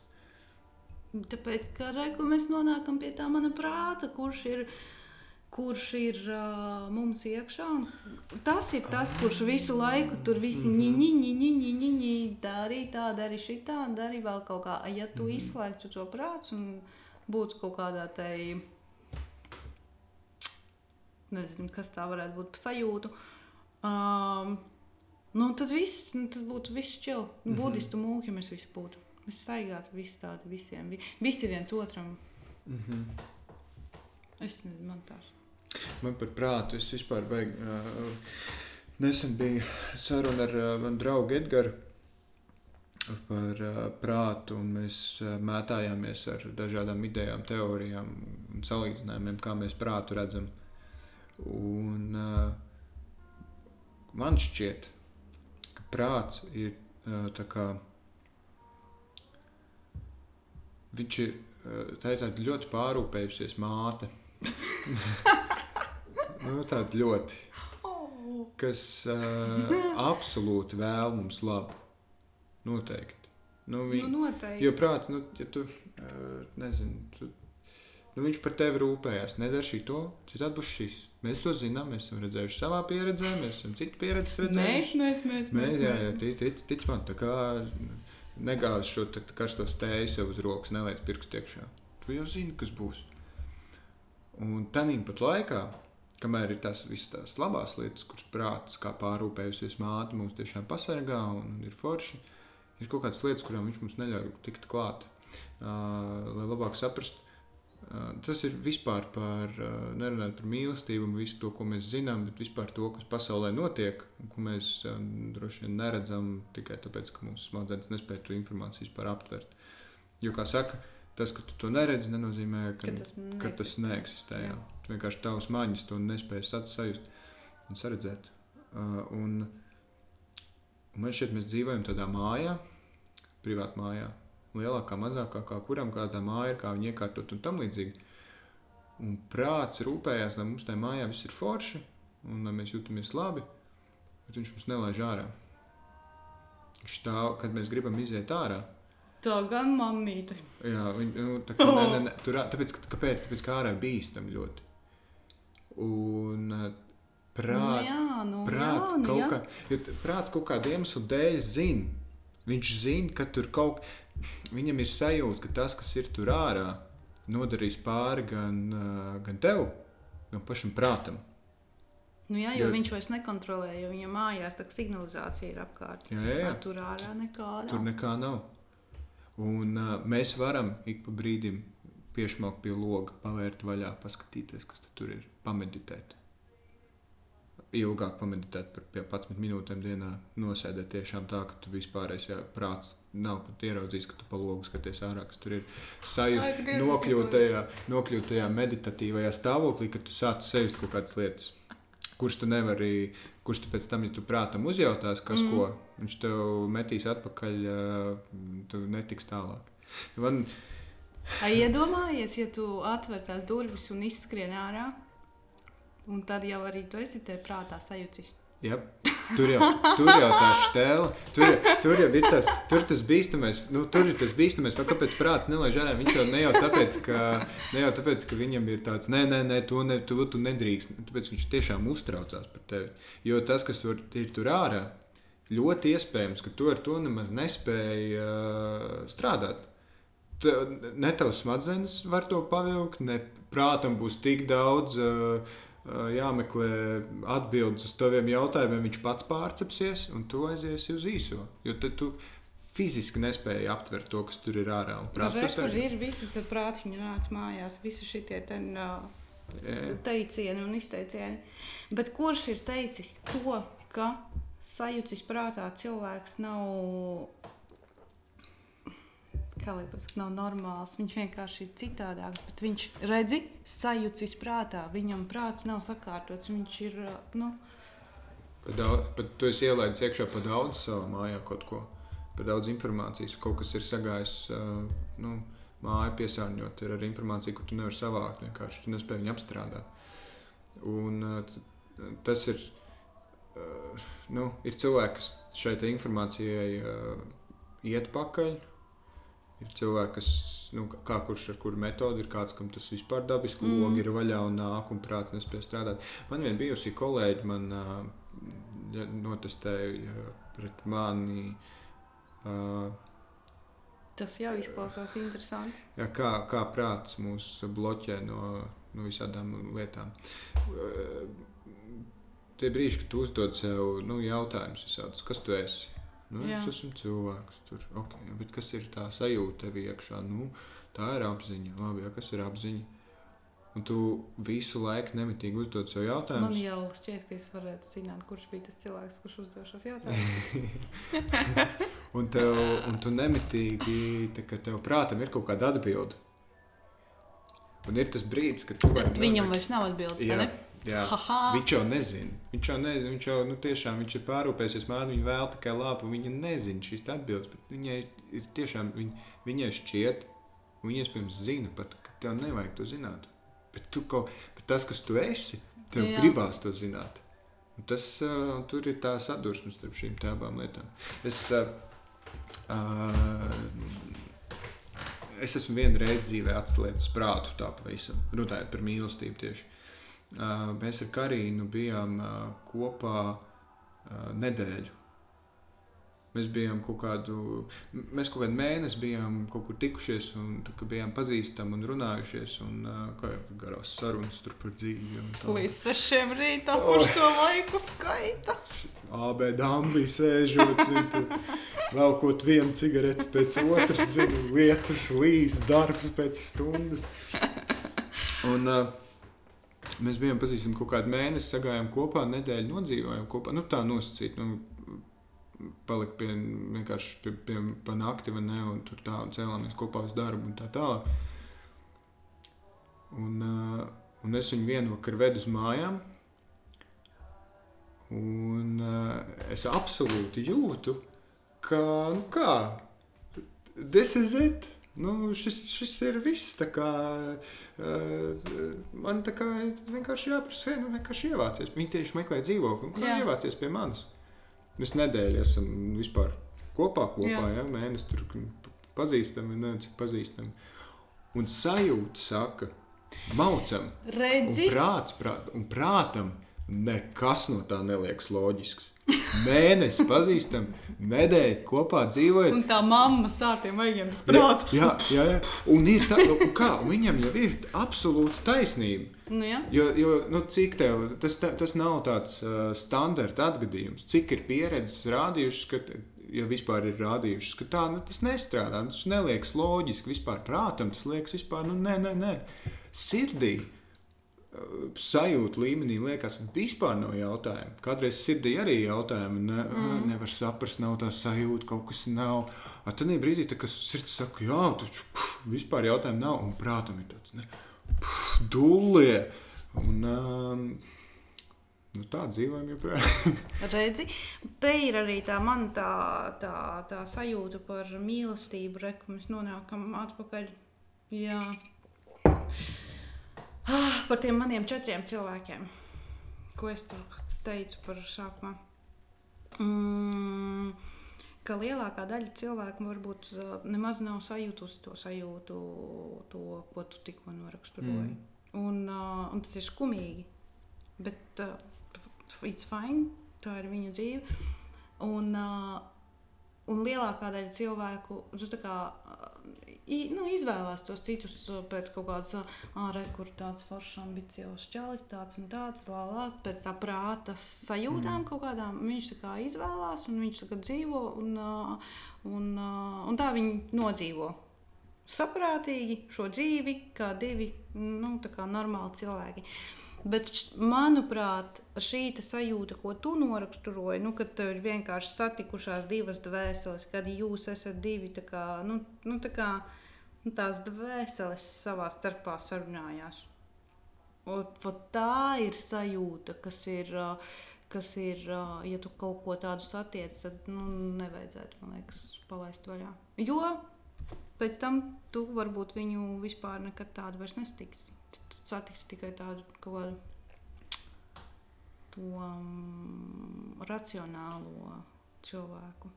tāpēc, ka reku, mēs nonākam pie tā mana prāta, kurš ir. Kurš ir uh, mums iekšā? un Tas ir tas, kurš visu laiku tur visi ņēņi, ņēņi, ņēņi, ņēņi, dari tā, dari šitā, dari vēl kaut kā. Ja tu Mhm. izslēgtu to prātu un būtu kaut kādā tai, nezinu, kas tā varētu būt, sajūtu, um, nu, tad viss, nu, tas būtu viss čil. Mhm. Budistu mūki mēs visi būtu. Mēs staigātu visi tādi visiem, vi, visi viens otram. Mm -hmm. Es nezinu, man tās. Man par prātu es vispār beig, uh, nesen bija saruna ar uh, manu draugu Edgars par uh, prātu, un mēs uh, mētājāmies ar dažādām idejām, teorijām un salīdzinājumiem, kā mēs prātu redzam. Un, uh, man šķiet, ka prāts ir tā kā Viņš ir, tā ir tāda ļoti pārūpējusies māte. nu, tāda ļoti, Oh. kas uh, absolūti vēl mums labu. Noteikti. Nu, Nu, vi, noteikti. jo prāts, nu, ja tu, uh, nezini, tu, nu, viņš par tevi rūpējās. Nedara šī to, citādi būs šis. Mēs to zinām, mēs esam redzējuši savā pieredzē, mēs esam citu pieredzi Mēs, redzējuši. mēs, mēs, Mēs, jā, jā, tic, tic, tic man, tā kā negāzi šo karsto stēju sev uz rokas, neliec pirkstu iekšā. Tu jau zini, kas būs. Un tādā pat laikā, kamēr ir tās visas tās labās lietas, kuras prāts, kā pārūpējusies māte, mums tiešām pasargā un ir forši, ir kaut kādas lietas, kurām viņš mums neļauj tikt klāt. Uh, lai labāk saprastu, tas ir vispār par, uh, nerunājot par mīlestību visu to, ko mēs zinām, bet vispār to, kas pasaulē notiek, un ko mēs uh, droši vien neredzam tikai tāpēc, ka mūsu smadzenes nespēj to informāciju vispār aptvert. Jo, kā saka, tas, ka tu to neredzi, nenozīmē, ka, Ka tas ka tas neeksistē. Jā. Jā. Tu vienkārši tavs maņas to nespēj sat- sajust un saredzēt. Un, man šķiet, mēs dzīvojam tādā mājā, privātā mājā. Lielākā, mazākā, kā kuram kādā mājā ir, kā viņa iekārtot un tam līdzīgi. Un prāts rūpējās, lai mums tajā mājā viss ir forši un lai mēs jūtamies labi, bet viņš mums nelaiž ārā. Viņš stāv, kad mēs gribam iziet ārā. Tā gan mammīte. Jā, viņ, nu, tā kā, ne, ne, ne, tur, tāpēc, ka, kāpēc? Tāpēc, ka ārā ir bīstami ļoti. Un ā, prāt, nu, jā, nu, prāts, jā, nu, kaut jā. kā, prāts kaut kāda iemesla dēļ zina. Viņš zina, ka tur kaut kas, viņam ir sajūta, ka tas, kas ir tur ārā, nodarīs pāri gan, gan tev, gan pašam prātam. Nu, jā, jo Jo- viņš vairs nekontrolē, jo viņam mājās tā signalizācija ir apkārt. Jā, jā, jā. Tur ārā nekā Tur nav. nekā nav. Un uh, mēs varam ik pa brīdim piešķirt pie loga, pavērt vaļā, paskatīties, kas tur ir, pameditēt. Ilgāk pameditēt par pie 11 minūtēm dienā, nosēdēt tiešām tā, ka tu vispārējais jā, prāts nav pat ieraudzījis, ka tu pa logu skaties ārā, kas tur ir. Dievs, nokļūt tajā, nokļūt tajā meditatīvajā stāvoklī, kad tu sāc sajust kaut kādas lietas, kuras tu nevari, kurš tu pēc tam, ja tu prātam uzjautās, kas mm. ko, viņš tev metīs atpakaļ, tu netiks tālāk. Man, iedomājies, ja tu atver tās durvis un izskrien ārā, un tad jau arī tu esi te prātā sajūcis. ja, tur, jau, tur jau tā stēla, tur, tur jau ir tas, tur tas bīstamais, nu, tur ir tas bīstamais, vai kāpēc prāts nelaiž ārā, viņš jau ne jau tāpēc, ka, ne jau tāpēc, ka viņam ir tāds, nē, nē, nē, to, ne, to tu nedrīkst, tāpēc viņš tiešām uztraucās par tevi, jo tas, kas tur ir tur ārā, ļoti iespējams, ka tu ar to nemaz nespēji uh, strādāt. Te- Ne tavs smadzenes var to pavilkt, ne prātam būs tik daudz uh, jāmeklē atbildes uz taviem jautājumiem. Viņš pats pārcepsies, un tu aiziesi uz īso. Jo tad tu fiziski nespēji aptvert to, kas tur ir ārā. Un Nu, arī- ir visas ar prātu, viņa nāca mājās, visi šitie ten, uh, Jā. teicieni un izteicieni. Bet kurš ir teicis to, ka sajūcis prātā cilvēks nav, kā lai pasakā, nav normāls, viņš vienkārši ir citādāks, bet viņš redzi, sajūcis prātā, viņam prāts nav sakārtots, viņš ir, uh, nu, daudz, pat tu esi ielaidis iekšā par daudz savā mājā kaut ko, par daudz informācijas. Kaut kas ir sagājis, uh, nu, māja piesārņot, ir arī informācija, ko tu nevari savākt. Vienkārši tu nespēji viņu apstrādāt. Un uh, tas ir, nu, ir cilvēki, kas šai informācijai iet pakaļ. Ir cilvēki, kas, nu, kā kurš ar kuru metodi ir kāds, kam tas vispār dabiski mm. logi ir vaļā un nāk un prāts nespēj strādāt. Man vien bijusi kolēģi, man uh, ja notestēja uh, pret mani. Uh, tas jau izklausās interesanti. Jā, kā, kā prāts mūs bloķē no, no visādām lietām. Tie brīži, kad tu uzdod sev nu, jautājumus, kas tu esi. Nu, Jā. es esmu cilvēks, tur, okay, bet kas ir tā sajūta tev iekšā? Nu, tā ir apziņa. Labi, jā, kas ir apziņa? Un tu visu laiku nemitīgi uzdod sev Man jautājumus. jau šķiet, ka es varētu zināt, kurš bija tas cilvēks, kurš uzdeva šos jautājumus. Un, tev, un tu nemitīgi, tā, ka tev prātam ir kaut kāda atbilde. Un ir tas brīdis, kad tu vari Viņam vairs nav atbildes, Jā. Viņš jau nezina. Viņš jau nezina. Viņš jau nu, tiešām viņš ir pārūpējies. Man viņa vēl tikai labu. Viņa nezina šīs atbildes. bet Viņai ir tiešām viņ, viņai šķiet, viņa iespējams zina pat, ka tev nevajag to zināt. Bet, tu kaut, bet tas, kas tu esi, tev Jā. gribās to zināt. Un tas, uh, tur ir tā sadursme starp šīm abām lietām. Es, uh, uh, es esmu vienu reizi dzīvē atslēdzis prātu, tā pavisam runājot par mīlestību tieši. Uh, mēs ar Karīnu bijām uh, kopā uh, nedēļu. Mēs bijām kaut kādu, mēs kaut kādu mēnesi bijām kaut kur tikušies, un tā, bijām pazīstami un runājušies, un kā jau garās sarunas par dzīvi. Līdz sešiem rītā, kurš to laiku skaita? AB dāmas sēžot, velkot vienu cigareti pēc otras, zinu, lietas, līs, darbs pēc stundas. Un, uh, mēs bijām pazīstami kaut kādu mēnesi, sagājām kopā, nedēļu nodzīvojām kopā. Nu, tā nosacīt, nu, palikt pie vienkārši pie, pie, pa nakti, vai ne, un tur tā, un cēlāmies kopā uz darbu un tā tālāk. Un, uh, un es viņu vienu vakaru vedu uz mājām. Un uh, es absolūti jūtu, ka, nu kā, this is it. Nu, šis, šis ir viss. Kā, uh, man tā kā vienkārši jāprasa, hei, nu, vienkārši ievācies. Viņi tieši meklē dzīvokli. un Kā Jā. ievācies pie manis? Mēs nedēļu esam vispār kopā, kopā Jā. ja, mēnesi tur pazīstami, cik pazīstami. Un sajūta saka, maucam, Un Redzi, prāts, prāt, un prātam nekas no tā neliekas loģisks. Mēnesi pazīstam, nedēļu kopā dzīvojam. Un tā mamma sārtiem vajagiem tas prāts. Jā, jā, jā. Un, ir tā, un kā, viņam jau ir absolūta taisnība. Nu, jā. Jo, jo nu, cik tev, tas, ta- tas nav tāds uh, standarta atgadījums, cik ir pieredzes rādījušas, ka, ja vispār ir rādījušas, ka tā nu, tas nestrādā. Tas neliekas loģiski vispār prātam, tas liekas vispār, nu, nē, nē, nē. Sirdī sajūta līmenī liekas, vispār nav jautājumu. Kādreiz sirdī arī jautājumi, ne, mm. nevar saprast, nav tā sajūta, kaut kas nav. A tad brīdī, tā, kad sirds saka, jā, taču puf, vispār jautājumu nav, un prātam ir tāds, ne, puf, dullie. Un, um, nu, tā dzīvojam joprojām. Redzi, te ir arī tā mana tā, tā, tā sajūta par mīlestību, re, ka mēs nonākam atpakaļ. Jā. Ah, par tiem maniem četriem cilvēkiem, ko es tur teicu par sākumā. Mm, ka lielākā daļa cilvēku varbūt uh, nemaz nav sajūtusi to sajūtu, to, ko tu tikko noraksturoji. Mm. Un, uh, un tas ir skumīgi. Bet uh, it's fine, tā ir viņu dzīve. Un, uh, un lielākā daļa cilvēku nu, tā kā, i- nu, izvēlās tos citus uh, pēc kaut kādas ārējas, kur tāds foršs, ambiciozs čalis, tāds un tāds, lā, lā, pēc tā prāta sajūtām mm. kaut kādām. Viņš tā kā izvēlās, un viņš tā kā dzīvo, un, uh, un, uh, un tā viņi nodzīvo. Saprātīgi šo dzīvi, kā divi nu, kā normāli cilvēki. Bet, manuprāt, šī sajūta, ko tu noraksturoji, nu, kad ir vienkārši satikušās divas dvēseles, kad jūs esat divi tā kā, nu, nu, tā kā, nu, tās dvēseles savā starpā sarunājās. Un, tā ir sajūta, kas ir, kas ir, ja tu kaut ko tādu satiec, tad nu, nevajadzētu, man liekas, palaist vaļā. Jo pēc tam tu varbūt viņu vispār nekad tādu vairs nesatiksi. Satiksi tikai tādu kaut kādu to um, racionālo cilvēku.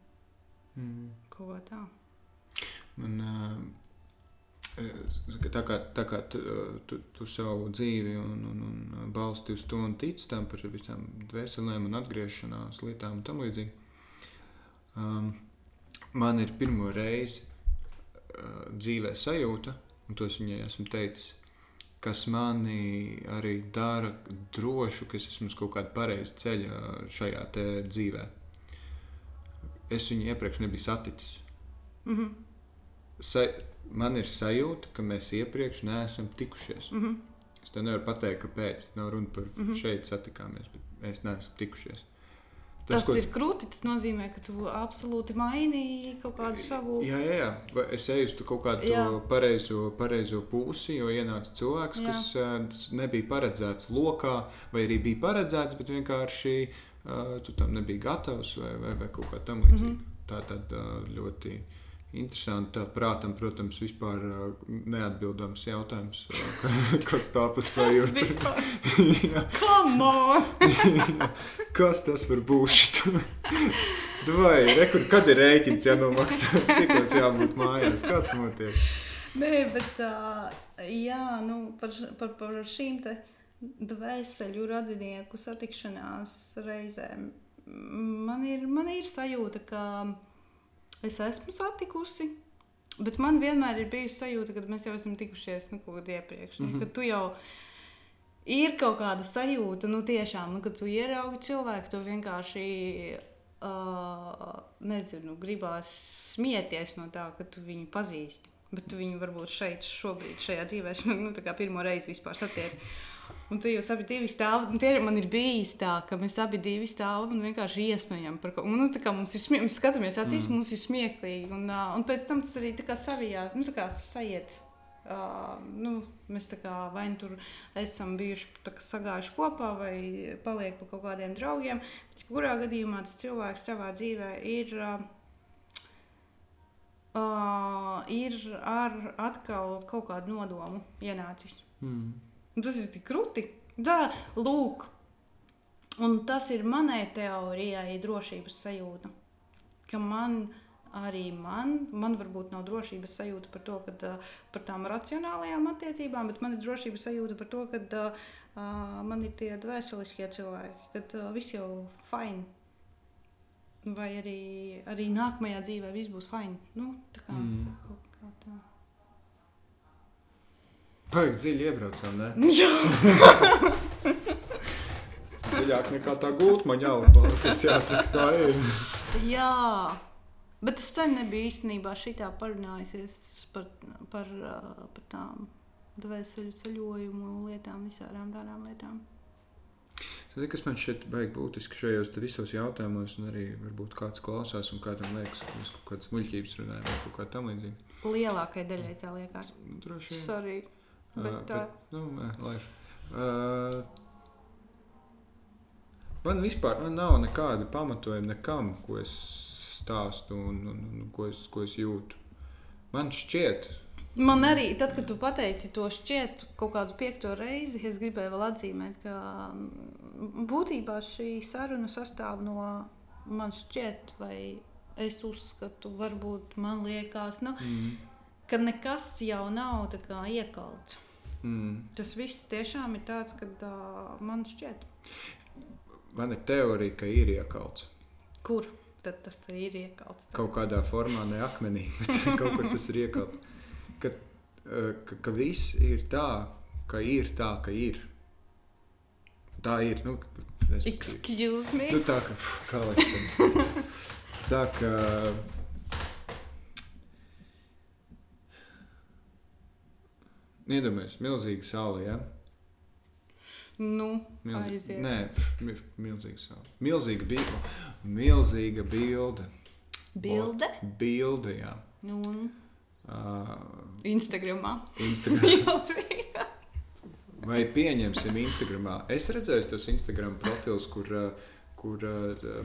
Mm. Kā tā. Man, uh, tā kā, tā kā tu, tu, tu savu dzīvi un, un, un balsti uz to un tici tam par visām dvēselēm un atgriešanās lietām un tam līdzīgi. Um, man ir pirmo reizi uh, dzīvē sajūta, un to es viņai esmu teicis, kas mani arī dara drošu, ka es esmu uz kaut kāda pareiza ceļa šajā te dzīvē. Es viņu iepriekš nebiju saticis. Mm -hmm. Sa man ir sajūta, ka mēs iepriekš neesam tikušies. Mm -hmm. Es tev nevaru pateikt, kāpēc. Nav runa par mm. -hmm. šeit satikāmies, bet mēs neesam tikušies. Tas, tas ko... ir krūti. Tas nozīmē, ka tu absolūti mainīji kaut kādu savu. Jā, jā, jā. Va- es eju uz kaut kādu Jā. pareizo, pareizo pusi, jo ienāca cilvēks, Jā. kas tas nebija paredzēts lokā, vai arī bija paredzēts, bet vienkārši uh, tu tam nebija gatavs vai, vai, vai kaut kā tam līdzīga. Mm. -hmm. Tā tad uh, ļoti interesanti. Prātam, protams, vispār uh, neatbildams jautājums, uh, kas tā pa sajūta. Kas tas var būt? Vai rekur, kad ir rēķins jānomaksā? Cik tas jābūt mājās? Kas notiek? Nē, bet tā, jā, nu, par, par, par šīm te dvēseli radinieku satikšanās reizēm. Man ir, man ir sajūta, ka es esmu satikusi. Bet man vienmēr ir bijusi sajūta, ka mēs jau esam tikušies nu, kaut kad iepriekš. Mm Mhm. -hmm. Tu jau ir kaut kāda sajūta, nu, tiešām, nu, kad tu ieraugi cilvēku, tu vienkārši. Uh, nezinu, gribās smieties no tā, ka tu viņu pazīsti. Bet tu viņu varbūt šeit, šobrīd, šajā dzīvē, nu, tā kā pirmo reizi vispār satiec. Un tu jūs abi divi stāvat, un tie man ir bijis tā, ka mēs abi divi stāvam un vienkārši iesmējam par ko. Nu, tā kā mums ir smieklīgi, mēs skatāmies acīs, mm. mums ir smieklīgi. Un, uh, un pēc tam tas arī tā kā savijās, nu, tā kā sajiet. Uh, nu, mēs tā kā vai nu tur esam bijuši sagājuši kopā, vai paliek pa kaut kādiem draugiem. Bet, kurā gadījumā tas cilvēks savā dzīvē ir, uh, uh, ir ar atkal kaut kādu nodomu ienācis. Mm. Un tas ir tik krūti. Tā, lūk, un tas ir manai teorijai drošības sajūta. Ka man arī man, man varbūt nav drošības sajūta par to, ka uh, par tām racionālajām attiecībām, bet man ir drošības sajūta par to, ka uh, man ir tie dvēseliskie cilvēki, ka uh, viss jau fine. vai arī, arī nākamajā dzīvē viss būs fini. Nu, tā kā, Mm. kā tā. Baigi dziļi iebraucām, ne? Jā, Dziļāk nekā tā jau balsīs, jāsaka, tā ir. jā. Bet es sen nebiju īstenībā šitā parunājusies par, par, ā, par tām dvēseli ceļojumu lietām, visādām tādām lietām. Zini, kas man šķiet baigi būtiski šajos te visos jautājumos, un arī varbūt kāds klausās, un kādam liekas, ka mēs kaut kādas muļķības runājam, vai kaut kā tam līdzīga. Lielākai daļai tā liekas. Nu, Droši vien. Sorry. Ā, Bet tā. nu, nē, life. Uh, man vispār nu, nav nekāda pamatojuma nekam, ko es stāstu un, un, un ko, es, ko es jūtu. Man šķiet, Man arī, tad, kad tu pateici to šķiet kaut kādu piekto reizi, es gribēju vēl atzīmēt, ka būtībā šī saruna sastāv no man šķiet, vai es uzskatu, varbūt man liekas, nu, mm, ka nekas jau nav iekalts. mm, Tas viss tiešām ir tāds, ka uh, man šķiet, man ir teorija, ka ir iekalts. kur tad tas ir iekalts. Kaut kādā formā, ne akmenī, bet kaut kur tas ir iekalts. Ka, ka, ka viss ir tā, ka ir tā, ka ir. Tā ir. Nu, es- Excuse me. Nu, tā kā, kā lai es to tā kā. Iedomājieties, milzīga saule. Ja? Nu, Milzi... aiziet. Nē, pf, mi- milzīga saule. Milzīga bilde. Milzīga bilde. Bilde. Bilde, jā. Nu, un Uh, Instagramā. Instagram. Milzīga. Vai pieņemsim Instagramā? Es redzēju tos Instagram profilus, kur, kur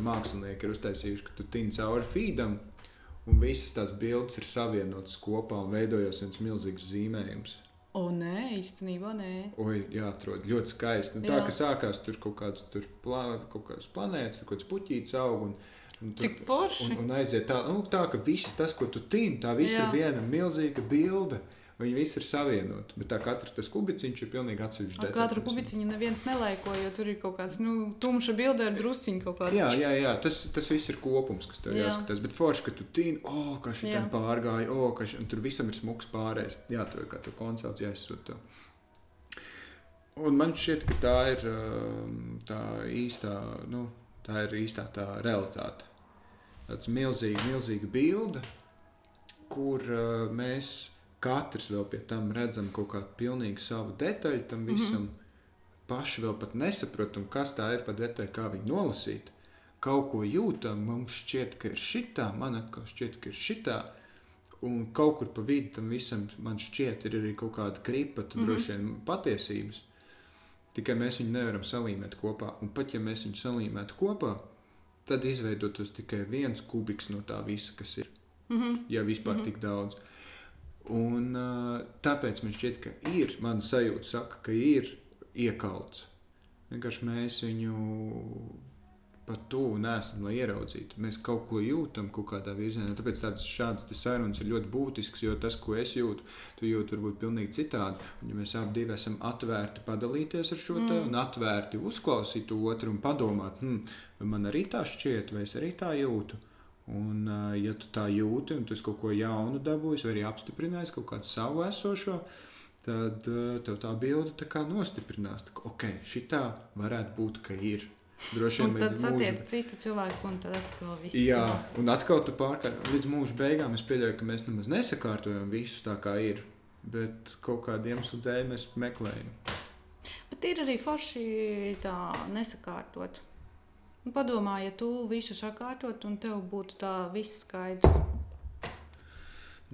mākslinieki ir uztaisījuši, ka tu tini cauri feedam, un visas tās bildes ir savienotas kopā un veidojas viens milzīgs zīmējums. O, nē, īstenībā nē. Oi, jā, atrod ļoti skaisti. Nu, tā Jā. kā sākās tur kaut kādas plā, kaut planētas, kaut kāds puķītis aug. Un, un tur- Cik forši. Un, un aiziet tā, nu, tā, ka viss tas, ko tu tini, tā viss Jā. ir viena milzīga bilde. Viņi visi ir savienoti. Bet tā katra tas kubiciņš ir pilnīgi atsevišķs. Ar katru kubiciņu neviens nelaiko, jo tur ir kaut kāds nu, tumša bilde ar drusciņu kaut kādu. Jā, jā, jā. Tas, tas viss ir kopums, kas tev Jā. jāskatās. Bet forši, ka tu tīni, oh, kā šī tam pārgāja, oh, ka un tur visam ir smuks pārējais. Jā, tur ir kā tu koncepts jāizsūta. Un man šķiet, ka tā ir um, tā īstā, nu, tā ir īstā tā realitāte. Tāds milzīga, milzīga bilde, kur uh, mēs katrs vēl pie tam redzam kaut kādu pilnīgi savu detaļu tam visam. Mm -hmm. Paši vēl pat nesaprotam, kas tā ir par detaļu, kā viņu nolasīt. Kaut ko jūtam, mums šķiet, ka ir šitā, man atkal šķiet, ka ir šitā. Un kaut kur pa vidu tam visam, man šķiet, ir arī kaut kāda kripa, mm -hmm. droši vien patiesības. Tikai mēs viņu nevaram salīmēt kopā. Un pat ja mēs viņu salīmētu kopā, tad izveidotos tikai viens kubiks no tā visa, kas ir. Mm -hmm. Ja vispār mm -hmm. tik daudz. Un, uh, tāpēc man šķiet, ka ir, mana sajūta saka, ka ir iekalts. Vienkārši mēs viņu pat tuvu nesam, lai ieraudzītu. Mēs kaut ko jūtam kaut kādā virzienā. Tāpēc tādas šādas te sarunas ir ļoti būtiskas, jo tas, ko es jūtu, tu jūti varbūt pilnīgi citādi. Un, ja mēs abi esam atvērti padalīties ar šo te, un atvērti uzklausīt otru un padomāt, hm, man arī tā šķiet, vai es arī tā jūtu. Un, ja tu tā jūti, un tu kaut ko jaunu dabūjis, vai arī apstiprinājis kaut kādu savu esošo, tad tev tā bilde tā kā nostiprinās. Tā, ok, šitā varētu būt, ka ir. Droši vien līdz satiek mūža. citu cilvēku, un tad atkal viss. Jā, un atkal tu pārkārt līdz mūža beigām. Es pieļauju, ka mēs nemaz nesakārtojam visu tā, kā ir. Bet kaut kāda iemesla dēļ mēs meklējam. Bet ir arī forši tā nesakārtot. Nu, Padomā, ja tu visu sakārtot, un tev būtu tā viss skaidrs.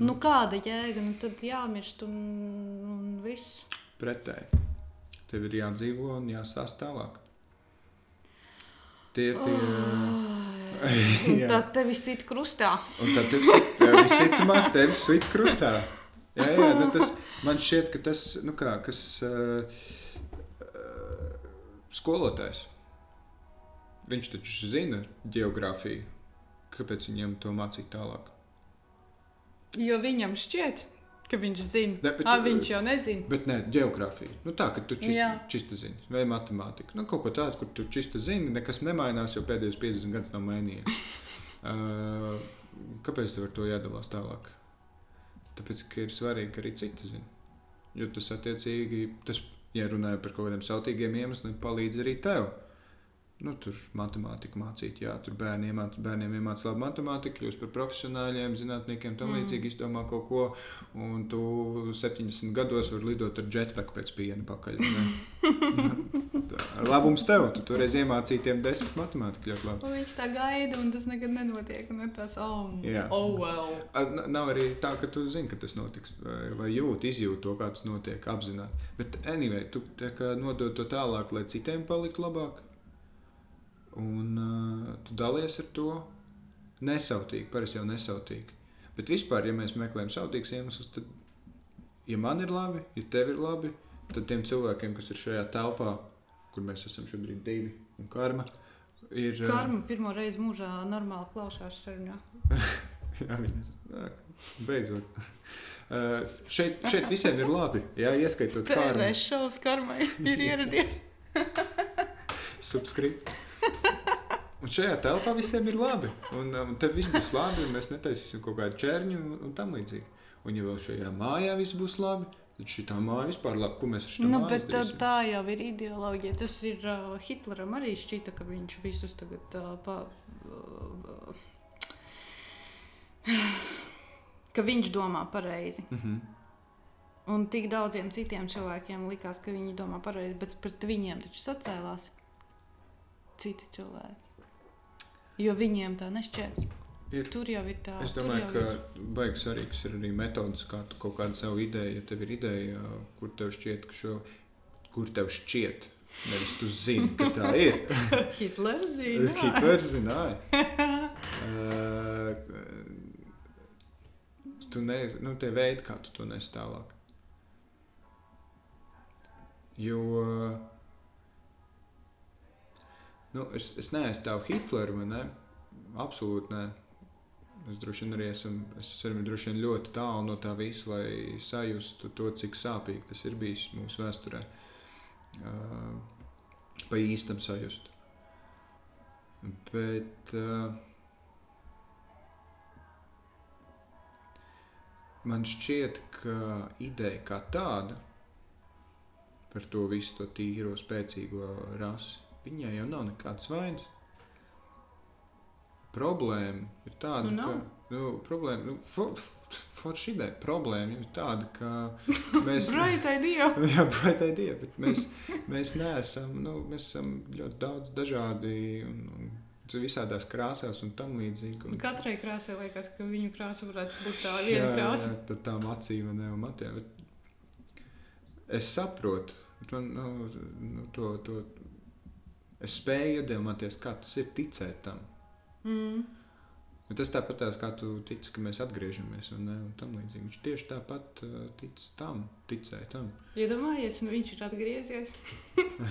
Nu, kāda jēga? Nu, tad jāmirst un, un viss. Pretēji. Tev ir jādzīvo un jāstāsta tālāk. Tie ir tie. Un Jā. tad tev viss ir krustā. Un tad tev visticamāk, tevi sit krustā. Jā, jā nu tas, man šķiet, ka tas nu kā, kas, uh, uh, skolotājs. Viņš taču zina geogrāfiju. Kāpēc viņam to mācīt tālāk? Jo viņam šķiet, ka viņš zina. Ne, bet- A, viņš jau nezina. Bet nē, geogrāfija. Nu, tā, ka tu čista zini, vai matemātika. Nu, kaut ko tādu, kur tu čista zini, nekas nemainās, jo pēdējos 50 gadus nav mainījies. Uh, kāpēc tev ar to jādalās tālāk? Tāpēc, ka ir svarīgi, ka arī citi zina. Jo tas attiecīgi, tas, ja runājam par kaut kādiem sautīgiem iemesliem, palīdz arī tev. Nu, tur matemātika mācīt, jā, tur bērni iemāc, bērniem iemācās labu matemātiku, kļūst par profesionāļiem, zinātniekiem, tam līdzīgi mm. izdomā kaut ko. Un tu 70 gados vari lidot ar jetpacku pēc piena pakaļ. Labums tev, tu toreiz iemācīji tiem desmit matemātiku ļoti labi. Un viņš tā gaida, un tas nekad nenotiek. Un tāds, oh, Jā. oh well. N nav arī tā, ka tu zini, ka tas notiks, vai, vai jūti, izjūti to, kā tas notiek, apzināti. Bet, anyway, tu nodod to tālāk, lai citiem paliktu labāk. Un uh, tu dalies ar to nesautīgi, parasti jau nesautīgi. Bet vispār, ja mēs meklējam sautīgus iemeslus, tad, ja man ir labi, ja tev ir labi, tad tiem cilvēkiem, kas ir šajā telpā, kur mēs esam šobrīd divi un karma, ir. Karma pirmo reizi mūžā normāli klausās sarunā. jā, viņas, beidzot. Uh, šeit, šeit visiem ir labi. Jā, ieskaitot karmu. Ir šausmas, karmai ir ieradies. Subscript. Un šajā telpā visiem ir labi. Un, un te viss būs labi, un mēs netaisīsim kaut kādu čērņu un, un tam līdzīgi. Un, ja vēl šajā mājā viss būs labi, tad šī māja vispār labi, ko mēs ar šo nu, bet tā, tā jau ir ideoloģija. Tas ir uh, Hitleram arī šķita, ka viņš visus tagad uh, pa, uh, ka viņš domā pareizi. Mm -hmm. Un tik daudziem citiem cilvēkiem likās, ka viņi domā pareizi, bet pret viņiem taču sacēlās citi cilvēki. Jo viņiem tā nešķiet. Ir, tur jau ir tā. Es domāju, ka ir... baigs svarīgs ir arī metodas, kā tu kaut kādu savu ideju, ja tev ir ideja, kur tev šķiet, ka šo, kur tev šķiet. Nevis tu zini, ka tā ir. Hitlers zina. Hitlers zināja. uh, tu ne, nu, tie veidi, kā tu to nes tālāk. Jo uh, Nu, es, es neaizstāvu Hitleru, ne? absolūti nē. Es droši vien arī esmu, es esmu droši vien ļoti tālu no tā visa, lai sajustu to, cik sāpīgi tas ir bijis mūsu vēsturē. Uh, pa īstam sajust. Bet uh, man šķiet, ka ideja kā tāda par to visu to tīro, spēcīgo rasi Viņai jau nav nekādas vainas. Problēma ir tāda, nu, ka nu, problēma, nu, for, forši ideja. Problēma ir tāda, ka mēs. bright idea. jā, bright idea, bet mēs, mēs neesam, nu, mēs esam ļoti daudz dažādi un, un visādās krāsās un tam līdzīgi. Un... Katrai krāsai liekas, ka viņu krāsa varētu būt tā viena jā, krāsa. Jā, tad tām acīm un, un matiem. Es saprotu, bet man nu, nu, to, to Es spēju iedomāties, kā tas ir ticēt tam. Mm. Bet tas tāpat kā tu tici, ka mēs atgriežamies un, un tam līdzīgi. Viņš tieši tāpat uh, tic tam, ticēja tam. Iedomājies, ja nu viņš ir atgriezies.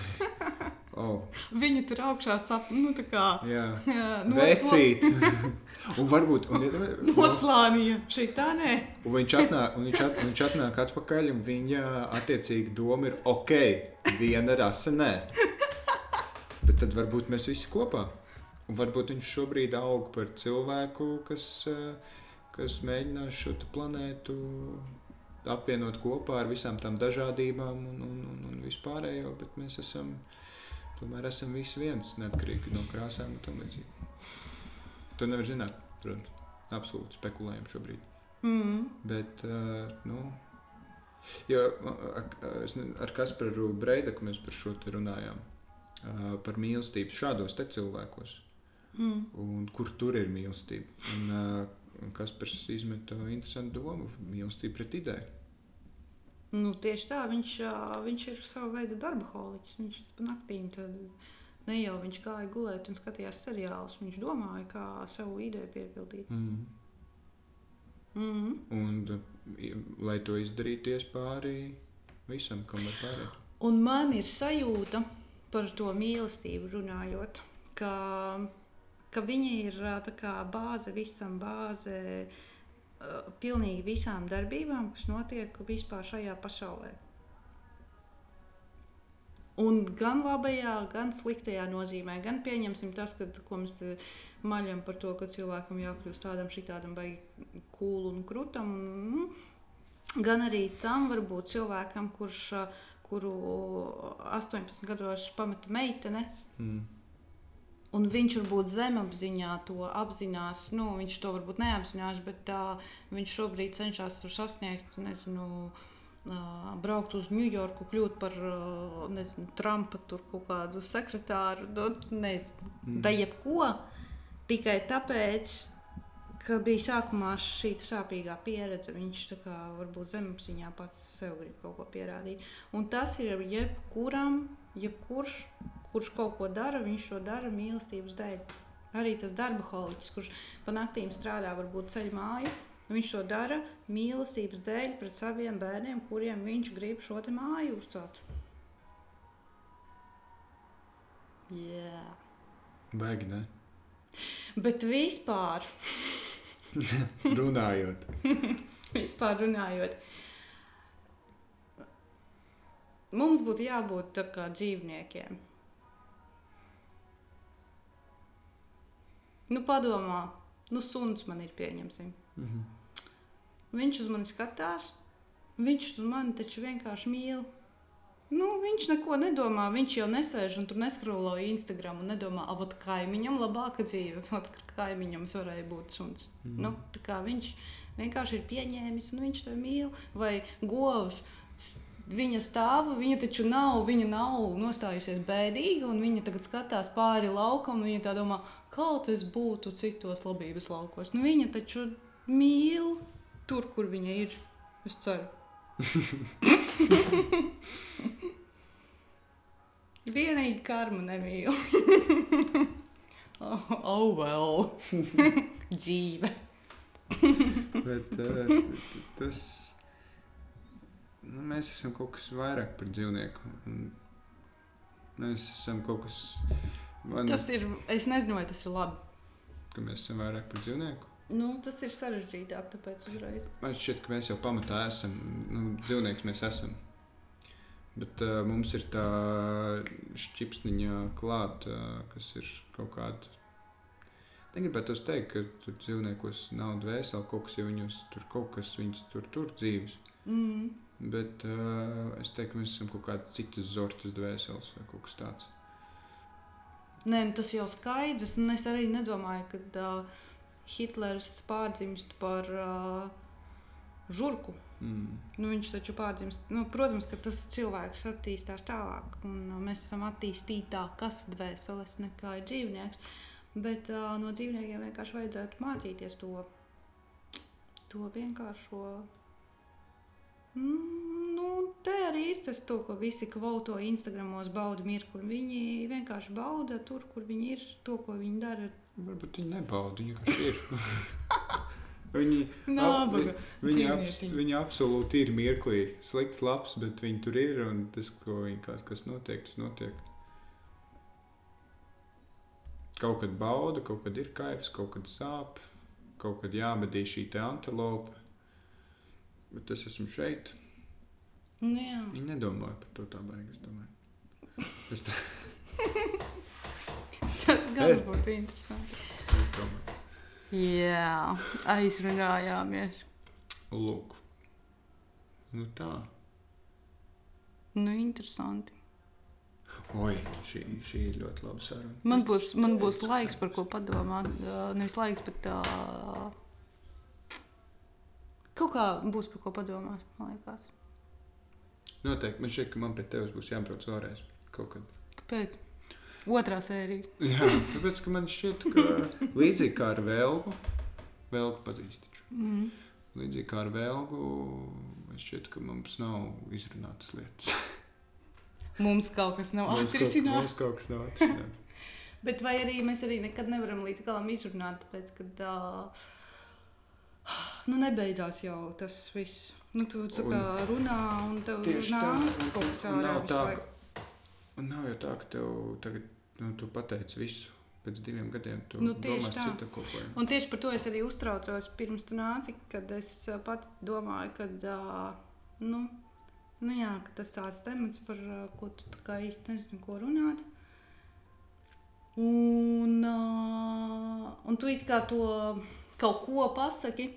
oh. Viņa tur augšā sap, nu tā kā vecīt. un varbūt un, noslānīja šī tā nē. un viņš atnāk, un viņš, at, viņš atnāk atpakaļ un viņa attiecīgi doma ir ok, viena rasa nē. Bet tad varbūt mēs visi kopā. Un varbūt viņš šobrīd aug par cilvēku, kas, eh, kas mēģinās šo planētu apvienot kopā ar visām tām dažādībām un, un, un, un vispārējo. Bet mēs esam, tomēr esam visi viens, neatkarīgi no krāsām un tam līdzīgi. To nevar zināt, protams. Absolūti spekulējam šobrīd. Mm. Bet, uh, nu, jo, ar Kasparu Breidaku mēs par šo runājām par mīlestību šādos cilvēkos. Mm. Un kur tur ir mīlestība? Un, uh, kas par izmetu interesantu domu? Mīlestība pret ideju. Nu, tieši tā, viņš, viņš ir sava veida darba holiķis. Viņš pa naktīm tad ne jau viņš gāja gulēt un skatījās seriālus. Viņš domāja, kā savu ideju piepildīt. Mm. Mm. Un, lai to izdarītu, pāri visam, kam ir pārējais. Un man ir sajūta, ka par to mīlestību runājot, ka, ka viņa ir kā, bāze visam, bāze pilnīgi visām darbībām, kas notiek vispār šajā pasaulē. Un gan labajā, gan sliktajā nozīmē. Gan pieņemsim tas, ka, ko mēs maļam par to, ka cilvēkam jākļūst tādam, šitādam, vai kūlu un krūtam. Un, gan arī tam var būt cilvēkam, kurš, kuru 18 gados pameta meitene. Mm. Un viņš varbūt zemapziņā to apzinās. Nu, viņš to varbūt neapzinās, bet tā, viņš šobrīd cenšas sasniegt, nezinu, uh, braukt uz Ņujorku, kļūt par uh, nezinu, Trumpa kaut kādu sekretāru, nu, nezinu, mm. da jebko. Tikai tāpēc, ka bija sākumā šī sāpīgā pieredze, viņš kā, varbūt zemapziņā pats sev grib kaut ko pierādīt. Un tas ir jebkuram, jebkurš kurš kaut ko dara, viņš to dara mīlestības dēļ. Arī tas darba holiķis, kurš pa naktīm strādā, varbūt ceļ māju, viņš to dara mīlestības dēļ pret saviem bērniem, kuriem viņš grib šo māju uzcelt. Jā. Baigi, ne? Bet vispār. runājot. vispār runājot. Mums būtu jābūt kā dzīvniekiem. Nu, padomā, nu, suns man ir pieņemsim. Mm -hmm. Viņš uz mani skatās, viņš uz mani taču vienkārši mīl. Nu, viņš neko nedomā. Viņš jau nesēž un tur neskrolo Instagram un nedomā, ap kaimiņam labāka dzīve. Ot, kaimiņam varēja būt suns. Mm. Nu, viņš vienkārši ir pieņēmis un viņš to mīl. Vai govs viņa stāv, viņa taču nav, viņa nav nostājusies bēdīga, un viņa tagad skatās pāri laukam, un viņa tā domā, kaut kas būtu citos labības laukos. Nu, viņa taču mīl tur, kur viņa ir. Es ceru. Vienīgi karmu nemīlu. oh, oh, well. Dzīve. Bet uh, tas nu, mēs esam kaut kas vairāk par dzīvnieku. Mēs esam kaut kas Man... Tas ir. Es nezinu, vai tas ir labi. Ka mēs esam vairāk par dzīvnieku. Nu, tas ir sarežģītāk, tāpēc uzreiz. Man šķiet, ka mēs jau pamatā esam nu, dzīvnieks. Mēs esam. Bet uh, mums ir tā šķipsniņa klāta, uh, kas ir kaut kāda. Negribētu teikt, ka tur dzīvniekos nav dvēseli, kaut kas jau viņus tur kaut kas viņus tur tur dzīves. Mm. Bet uh, es teiktu, ka mēs esam kaut kādas citas zortas dvēseles vai kaut kas tāds. Nē, nu, tas jau skaidrs. Un es arī nedomāju, ka uh, Hitlers pārdzimst par uh, žurku. Mm. Nu, viņš taču pārdzimst. Nu, protams, ka tas cilvēks attīstās tālāk, un uh, mēs esam attīstītākas dvēseles nekā ir dzīvnieks. Bet uh, no dzīvniekiem vienkārši vajadzētu mācīties to, to vienkāršo. Mm nu, te arī ir tas, to, ko visi kvoto Instagramos bauda mirkli. Viņi vienkārši bauda tur, kur viņi ir, to, ko viņi dara. Varbūt viņi nebauda, viņi ir. Viņi, ap, vi, viņi, abs, viņi absolūti ir mirklī, slikts, labs, bet viņi tur ir un tas, viņi, kas, kas notiek, tas notiek. Kaut kad bauda, kaut kad ir kaifs, kaut kad sāp, kaut kad jāmedī šī antilope. Bet es esmu šeit. Nu, jā. Viņi nedomāja par to tā baigi. Es tā... Tas gan es... būtu interesanti. Es domāju. Jā, aizrunājāmies. Lūk. Nu tā. Nu, interesanti. Oi, šī, šī ir ļoti laba saruna. Man būs, man būs laiks, par ko padomāt. Nevis laiks, bet uh, kaut kā būs par ko padomāt. Man liekas. Noteikti. Man šķiet, ka man pie tevis būs jābrauc vēlreiz. Kaut kad. Kāpēc? Otrā sērija. Jā, tāpēc man šķiet, ka līdzīgi kā ar Vēlgu, Vēlgu pazīst. Mm. Līdzīgi kā ar Vēlgu, man šķiet, ka mums nav izrunātas lietas. mums kaut kas nav atrisināts. Mums kaut kas nav atrisināts. Bet vai arī mēs arī nekad nevaram līdz galam izrunāt, tāpēc, ka uh, nu, nebeidzās jau tas viss. Nu, tu tā kā runā, un tev nāk kaut kas ārā. Tā, un nav jau tā, ka tev tagad, nu, tu pateici visu. Pēc diviem gadiem tu nu, tieši tā. Ko, un tieši par to es arī uztraucos pirms tu nāci, kad es pat domāju, ka, uh, nu, Nu, jā, tas tāds temats, par uh, ko tu tā īsti nezini, ko runāt. Un, uh, un tu it kā to kaut ko pasaki,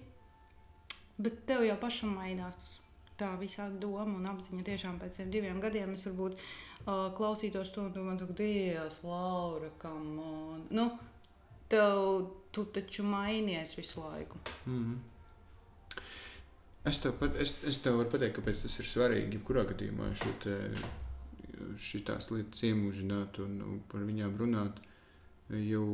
bet tev jau pašam mainās tas. Tā visa doma un apziņa tiešām pēc tiem diviem gadiem es varbūt uh, klausītos to un domātu, ka Dievs, Laura, kam. Uh, nu, tev, tu taču mainies visu laiku. Mm -hmm. Es tev, pat, es, es tev varu pateikt, kāpēc tas ir svarīgi. Jebkurā gadījumā šīs lietas iemūžināt un, un par viņām runāt. Jo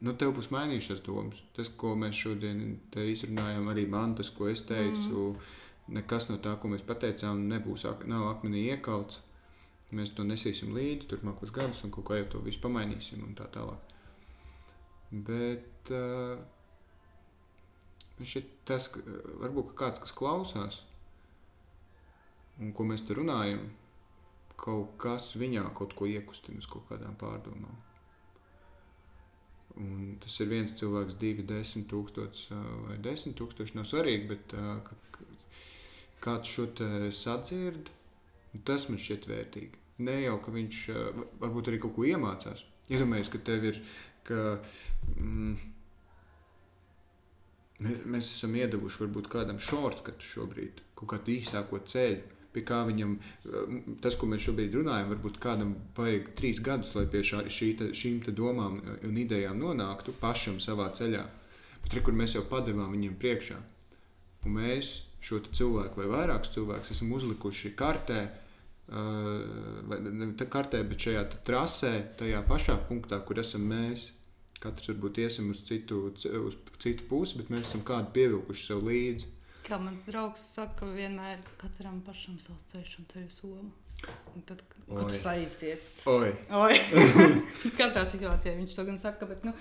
nu, tev būs mainījušās domas. Tas, ko mēs šodien izrunājām, arī man, tas, ko es teicu, mm. Nekas no tā, ko mēs pateicām, nebūs nav akmenī iekalts. Mēs to nesīsim līdzi turpmākos gadus un kaut kā jau to visu pamainīsim un tā tālāk. Bet uh, tas, ka varbūt ka kāds, kas klausās, un ko mēs te runājam, kaut kas viņā kaut ko iekustina uz kaut kādām pārdomām. Un tas ir viens cilvēks, divi, desmit tūkstoši vai desmit tūkstoši. Nav svarīgi, bet uh, kāds šo sadzird, tas man šķiet vērtīgi. Ne jau ka viņš uh, varbūt arī kaut ko iemācās. Iedomājieties, ka tev ir. Ka, mm, mēs, esam iedavuši varbūt kādam shortcutu šobrīd, kaut kādu īsāko ceļu pie kā viņam tas, ko mēs šobrīd runājam, varbūt kādam vajag trīs gadus, lai pie šā, šī, šīm domām un idejām nonāktu pašam savā ceļā. Bet tur, kur mēs jau padevām viņiem priekšā, un mēs šo cilvēku vai vairākus cilvēkus esam uzlikuši kartē, vai ne kartē, bet šajā trasē, tajā pašā punktā, kur esam mēs. Katrs varbūt iesim uz citu, uz citu pusi, bet mēs esam kādu pievilkuši sev līdzi. Kā mans draugs saka, vienmēr katram pašam savs ceļš un ceļu somu. Un tad, kad tas aiziet, Oi. Oi. katrā situācijā viņš to gan saka, bet, nu,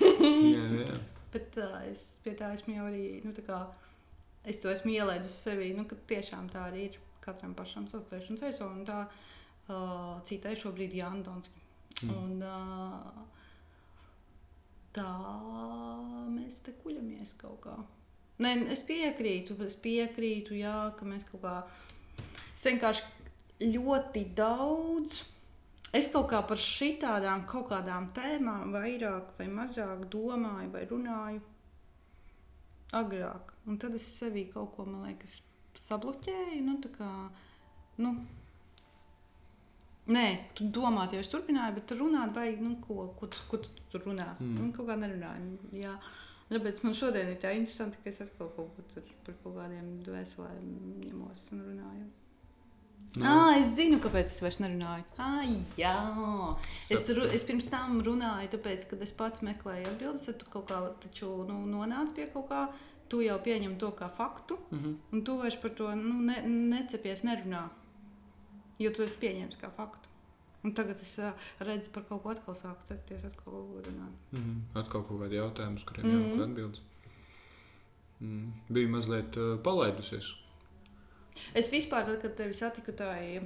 jā, jā. bet uh, es pie tā esmu jau arī, nu, tā kā es to esmu ielēdus sevī, nu, tiešām tā arī ir katram pašam savs ceļš un tā uh, citai šobrīd Jāna Donski. Mm. Un, uh, tā mēs te kuļamies kaut kā. Nē, es piekrītu, es piekrītu, jā, ka mēs kaut kā vienkārši ļoti daudz. Es kaut kā par šitādām kaut kādām tēmām vairāk vai mazāk domāju vai runāju agrāk. Un tad es sevī kaut ko, man liekas, sabloķēju. Nu, kā, nu, Nē, tu domā, jau es turpināju, bet runāt, vai nu, ko, ko, ko tu tur runāsi? Mm. Nu, kaut kā nerunāju. Jā. Tāpēc man šodien ir tā interesanti, ka es atkal kaut ko par kaut kādiem dvēselēm ņemos un runāju. No. Ah, es zinu, kāpēc es vairs nerunāju. Ah, jā, es, es pirms tam runāju, tāpēc, kad es pats meklēju atbildes, tad tu kaut kā taču, nu, nonāc pie kaut kā. Tu jau pieņem to kā faktu, mm -hmm. un tu vairs par to nu, ne, necepies, nerunā. Jo tu esi pieņēmis kā faktu. Un tagad es uh, redzu, par kaut ko atkal sāku cepties, atkal runāt. Mm -hmm. Atkal kaut kādi jautājumi, uz kuriem mm -hmm. jābūt atbildes. Mm. Bija mazliet uh, palaidusies. Es vispār, tad, kad tevi satiku tajā,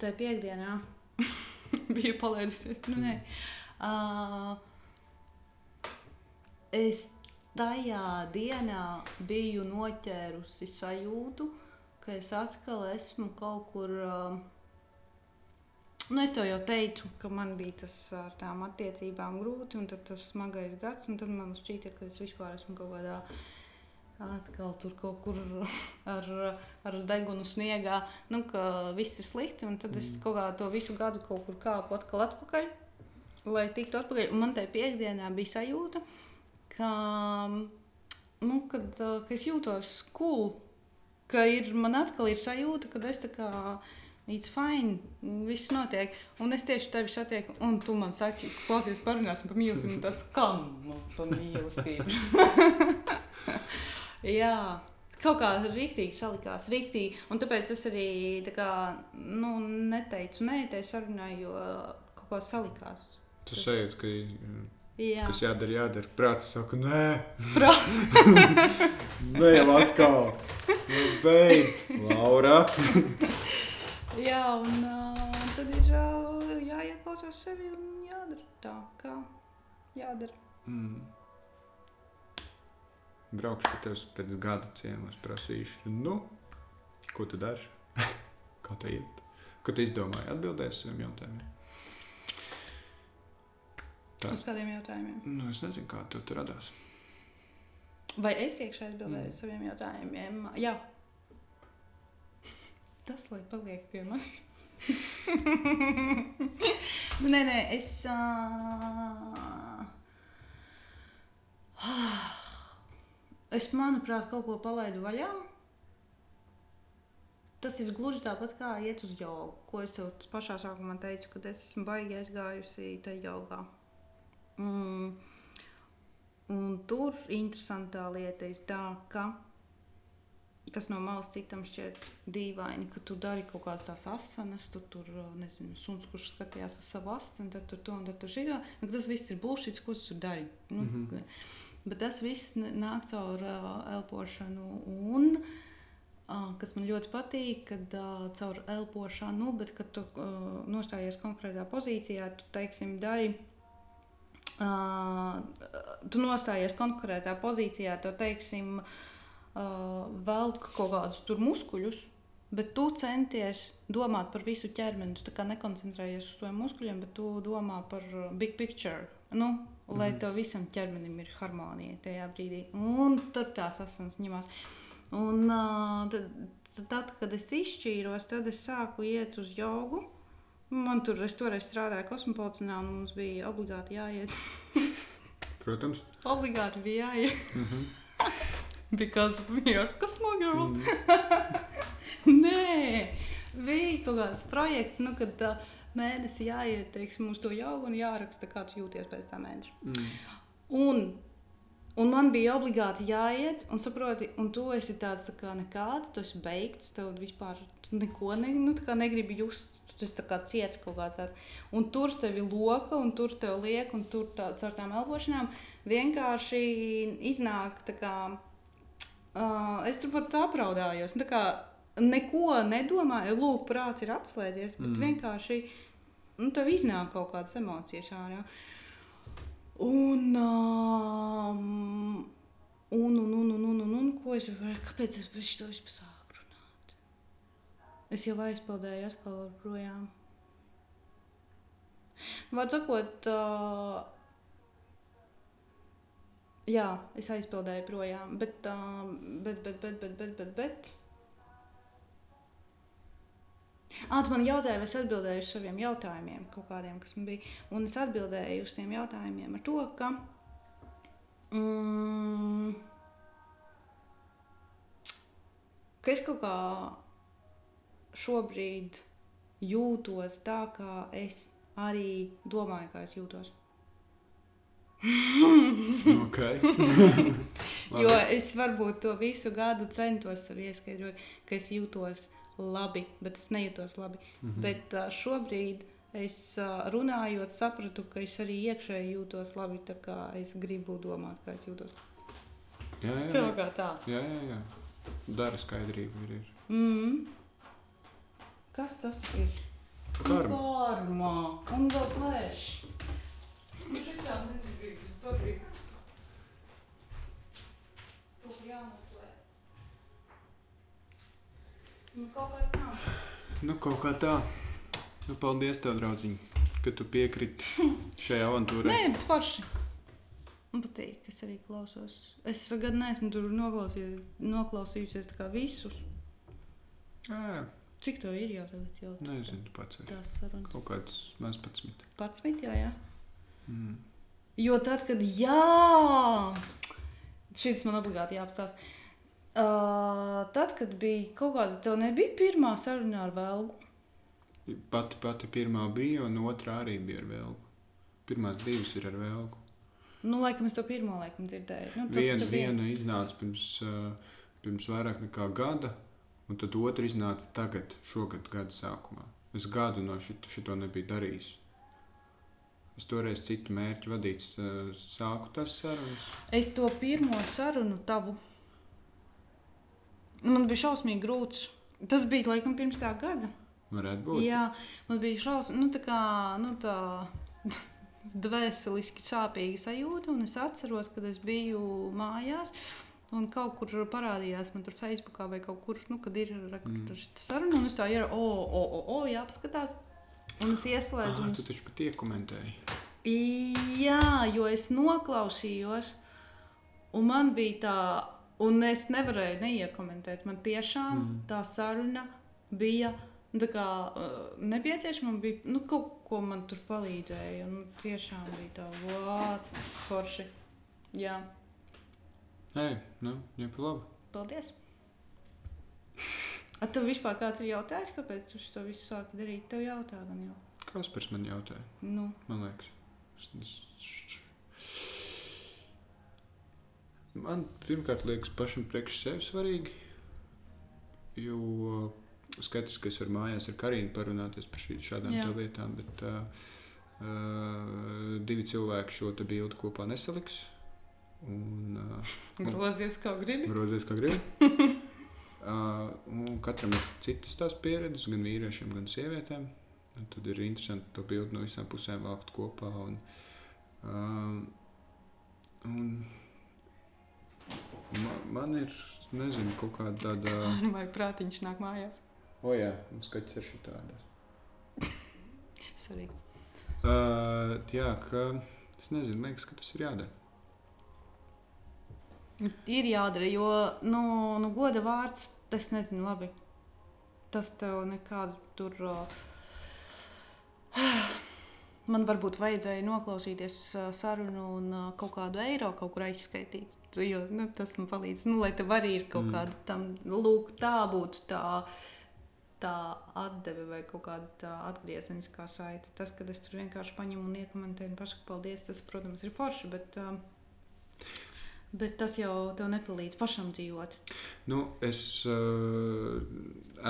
tajā piekdienā, biju palaidusies. Nu, nē. uh, es tajā dienā biju noķērusi sajūtu, ka es atkal esmu kaut kur. Uh, Nu, es tev jau teicu, ka man bija tas ar tām attiecībām grūti, un tas smagais gads, un tad man šķīta, ka es vispār esmu kaut kādā atkal tur kaut kur ar, ar degunu sniegā, nu, ka viss ir slikti, un tad es mm. kaut kā to visu gadu kaut kur kāpu atkal atpakaļ, lai tiktu atpakaļ. Un man tajā piekdienā bija sajūta, ka, nu, kad, ka es jūtos cool, ka ir, man atkal ir sajūta, ka es tā kā It's fine, viss notiek. Un es tieši tevi satieku, un tu man saki, klausies, parunāsim par mīlestību. Tāds kam par mīlestību? Jā, kaut kā rīktīgi salikās, rīktīgi. Un tāpēc es arī tā kā, nu, neteicu, nē, te sarunāju, jo kaut kā salikās. Tu sajūti, ka Jā. Kas jādara, jādara. Prāts saka, nē, Prāt. nē, jau atkal. Nu, beidz, Laura. Jā, un uh, tad ir uh, jāieklausās sevi un jādara tā, kā jādara. Mm. Braukšu pie tevis pēc gada ciemos, prasīšu, nu, ko tu dari? Kā tā iet? Kad izdomāji atbildēt uz saviem jautājumiem? Tā. Uz kādiem jautājumiem? Nu, es nezinu, kā tev tur radās. Vai es iekšā atbildēju uz saviem jautājumiem? Jā. Tas, lai paliek pie manis. nu, nē, nē, es. Uh... Es, manuprāt, kaut ko palaidu vaļā. Tas ir gluži tāpat kā iet uz jogu, ko es jau pašā sākumā teicu, kad es esmu baigi aizgājusi tajā jogā. Mm. Un tur interesantā lieta ir tā, ka kas no malas citam šķiet dīvaini, ka tu dari kaut kādas tās asanas, tu tur, nezinu, suns, kurš skatījās uz savu astu, un tad tur to un tad tur šito. Tas viss ir bullshit, ko tu dari. Nu, mm -hmm. Bet tas viss nāk caur uh, elpošanu. Un, uh, kas man ļoti patīk, kad uh, caur elpošanu, bet kad tu uh, nostājies konkrētā pozīcijā, tu teiksim, dari. Uh, tu nostājies konkrētā pozīcijā, tu teiksim, uh, velk kaut kādus tur muskuļus, bet tu centies domāt par visu ķermeni. Tu nekoncentrējies uz tiem muskuļiem, bet tu domā par big picture. Nu. Lai mhm. tev visam ķermenim ir harmonija tajā brīdī. Un tur tās asins ņemās. Un, uh, tad, tad, kad es izšķīros, tad es sāku iet uz jogu. Man tur, es toreiz strādāju kosmopolitānā, un mums bija obligāti jāiet. Protams. Obligāti bija jāiet. Mm -hmm. because we are Cosmo Girls. Mm. Nē, bija kaut kāds projekts, nu, kad uh, mēnesī jāiet teiksim, uz to jaugu un jāraksta, kā tu jūties pēc tā mēneša. Mm. Un, un man bija obligāti jāiet, un saproti, un tu esi tāds tā kā nekāds, tu esi beigts, tev vispār neko ne, nu, negribi just. Tas ir kā ciets kaut kāds tāds. Un tur tev ir loka, un tur tev liek, un tur tā, caur tām elpošanām vienkārši iznāk tā kā Uh, es tur pat apraudājos. Nu, neko nedomāju, lūk, prāts ir atslēdzies, bet mm. vienkārši nu, tev iznāk kaut kādas emocijas ārā. Un, um, un, un, un, un, un, un, un ko es varu, kāpēc es par šo vispār sāku runāt? Es jau aizpildēju atkal projām. Vārds sakot, uh, Jā, es aizpildēju projām, bet, uh, bet, bet, bet, bet, bet, bet, bet. Ah, tu man jautāji, vai es atbildēju uz saviem jautājumiem, kaut kādiem, kas man bija. Un es atbildēju uz tiem jautājumiem ar to, ka. Mm, ka es kaut kā šobrīd jūtos tā, kā es arī domāju, kā es jūtos. jo es varbūt to visu gadu centos sev ieskaidrot, ka es jūtos labi, bet es nejūtos labi. Mm -hmm. Bet uh, šobrīd es uh, runājot, sapratu, ka es arī iekšēji jūtos labi. Tā kā es gribu domāt, kā es jūtos. Jā, jā, jā. Kā tā. Jā, jā, jā. Dara skaidrību. Ir, ir. Mm. Kas tas ir? Karma. Karma. Un vēl plēš. Nu, šitā nedrīkst. Tur bija. Tur jānoslēp. Nu, kaut kā tā. Nu, kaut kā tā. Nu, paldies tev, draudziņ, ka tu piekriti šai avantūrai. Nē, bet forši. Man patīk, ka es arī klausos. Es gan neesmu tur noklausījusies, visus. Jā, Cik tev ir jau tagad? Jau Nezinu, pats. Tās sarunas. Kaut kāds 11. 11, jā, jā. Mm. Jo tad, kad jā, šis man obligāti jāapstāsta. Uh, tad, kad bija kaut kāda, tev nebija pirmā saruna ar Vēlgu. Pati, pati pirmā bija, un otrā arī bija ar Vēlgu. Pirmās divas ir ar Vēlgu. Nu, laikam es to pirmo laikam dzirdēju. Nu, viena, viena iznāca pirms, uh, pirms vairāk nekā gada, un tad otra iznāca tagad, šogad gada sākumā. Es gadu no šito, šito nebiju darījis. Es toreiz citu mērķu vadīts, eh, sāku tās sarunas. Es to pirmo sarunu tavu. Man bija šausmīgi grūts. Tas bija laikam pirms tā gada. Varētu būt. Jā, man bija šausmīgi, nu tā kā, nu tā dvēseliski sāpīga sajūta. Un es atceros, kad es biju mājās. Un kaut kur parādījās man tur Facebookā vai kaut kur, nu, kad ir mm. saruna, un es tā ir, o, o, o, o jāpaskatās. Un es ieslēdzu. Ah, un... tu taču pat iekomentēji. Jā, jo es noklausījos, un man bija tā, un es nevarēju neiekomentēt. Man tiešām mm. tā saruna bija kā uh, nepieciešama. Bija nu, kaut ko man tur palīdzēja. Un tiešām bija tā, wow, forši. Jā. Nē, nu, jau pa labi. Paldies! A tev vispār kāds ir jautājis, kāpēc tu to visu sāki darīt? Tev jautā, gan jau. Kaspars man jautāja. Nu, Man liekas, es- es- man pirmkārt liekas pašam priekš sevi svarīgi. Jo uh, skaidrs, ka es varu mājās ar Karinu parunāties par šī, šādām lietām, bet uh, uh, divi cilvēki šo bildi kopā nesaliks. Un, uh, grozies kā gribi. Grozies, kā gribi. uh, katram ir citas tās pieredzes, gan vīriešiem, gan sievietēm. Un tad ir interesanti to bildi no visām pusēm vākt kopā. Un, um, un man, man ir, nezinu, kaut kāda tāda. Vai prātiņš nāk mājās? O, jā, mums skaits ir šitādās. Es arī. Uh, jā, ka es nezinu, liekas, ka tas ir jādara. Ir jādara, jo nu, nu, goda vārds, es nezinu, labi. Tas tev nekādu tur. Uh, man varbūt vajadzēja noklausīties uh, sarunu un uh, kaut kādu eiro kaut kur aizskaitīt. Jo, nu, tas man palīdz, nu, lai tev arī ir kaut Mm. kāda tam, lūk, tā būtu tā. Tā atdeve vai kaut kāda atgriezeniskā saite. Tas, kad es tur vienkārši paņemu un iekomentēju, un pasaku paldies, tas, protams, ir forši. Bet, um, bet tas jau tev nepalīdz pašam dzīvot. Nu, es uh,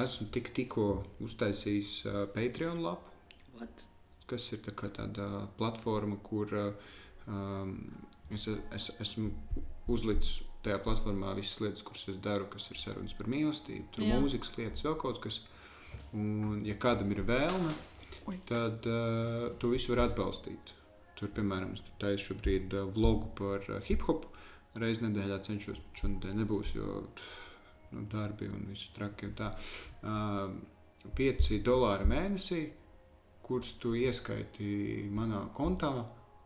esmu tik, tikko uztaisījis uh, Patreon lapu. What? Kas ir tā tāda platforma, kur uh, um, es, es esmu uzlicis tajā platformā visas lietas, kuras es daru, kas ir sarunas par mīlestību, tur Jā. mūzikas lietas, vēl kaut kas. Un, ja kādam ir vēlme, tad uh, to visu var atbalstīt. Tur, piemēram, es taisu šobrīd uh, vlogu par uh, hip hop. Reiz nedēļā cenšos, bet šonadēļ nebūs, jo nu, darbi un viss traki un tā. Uh, 5 dolāri mēnesī, kurus tu ieskaiti manā kontā.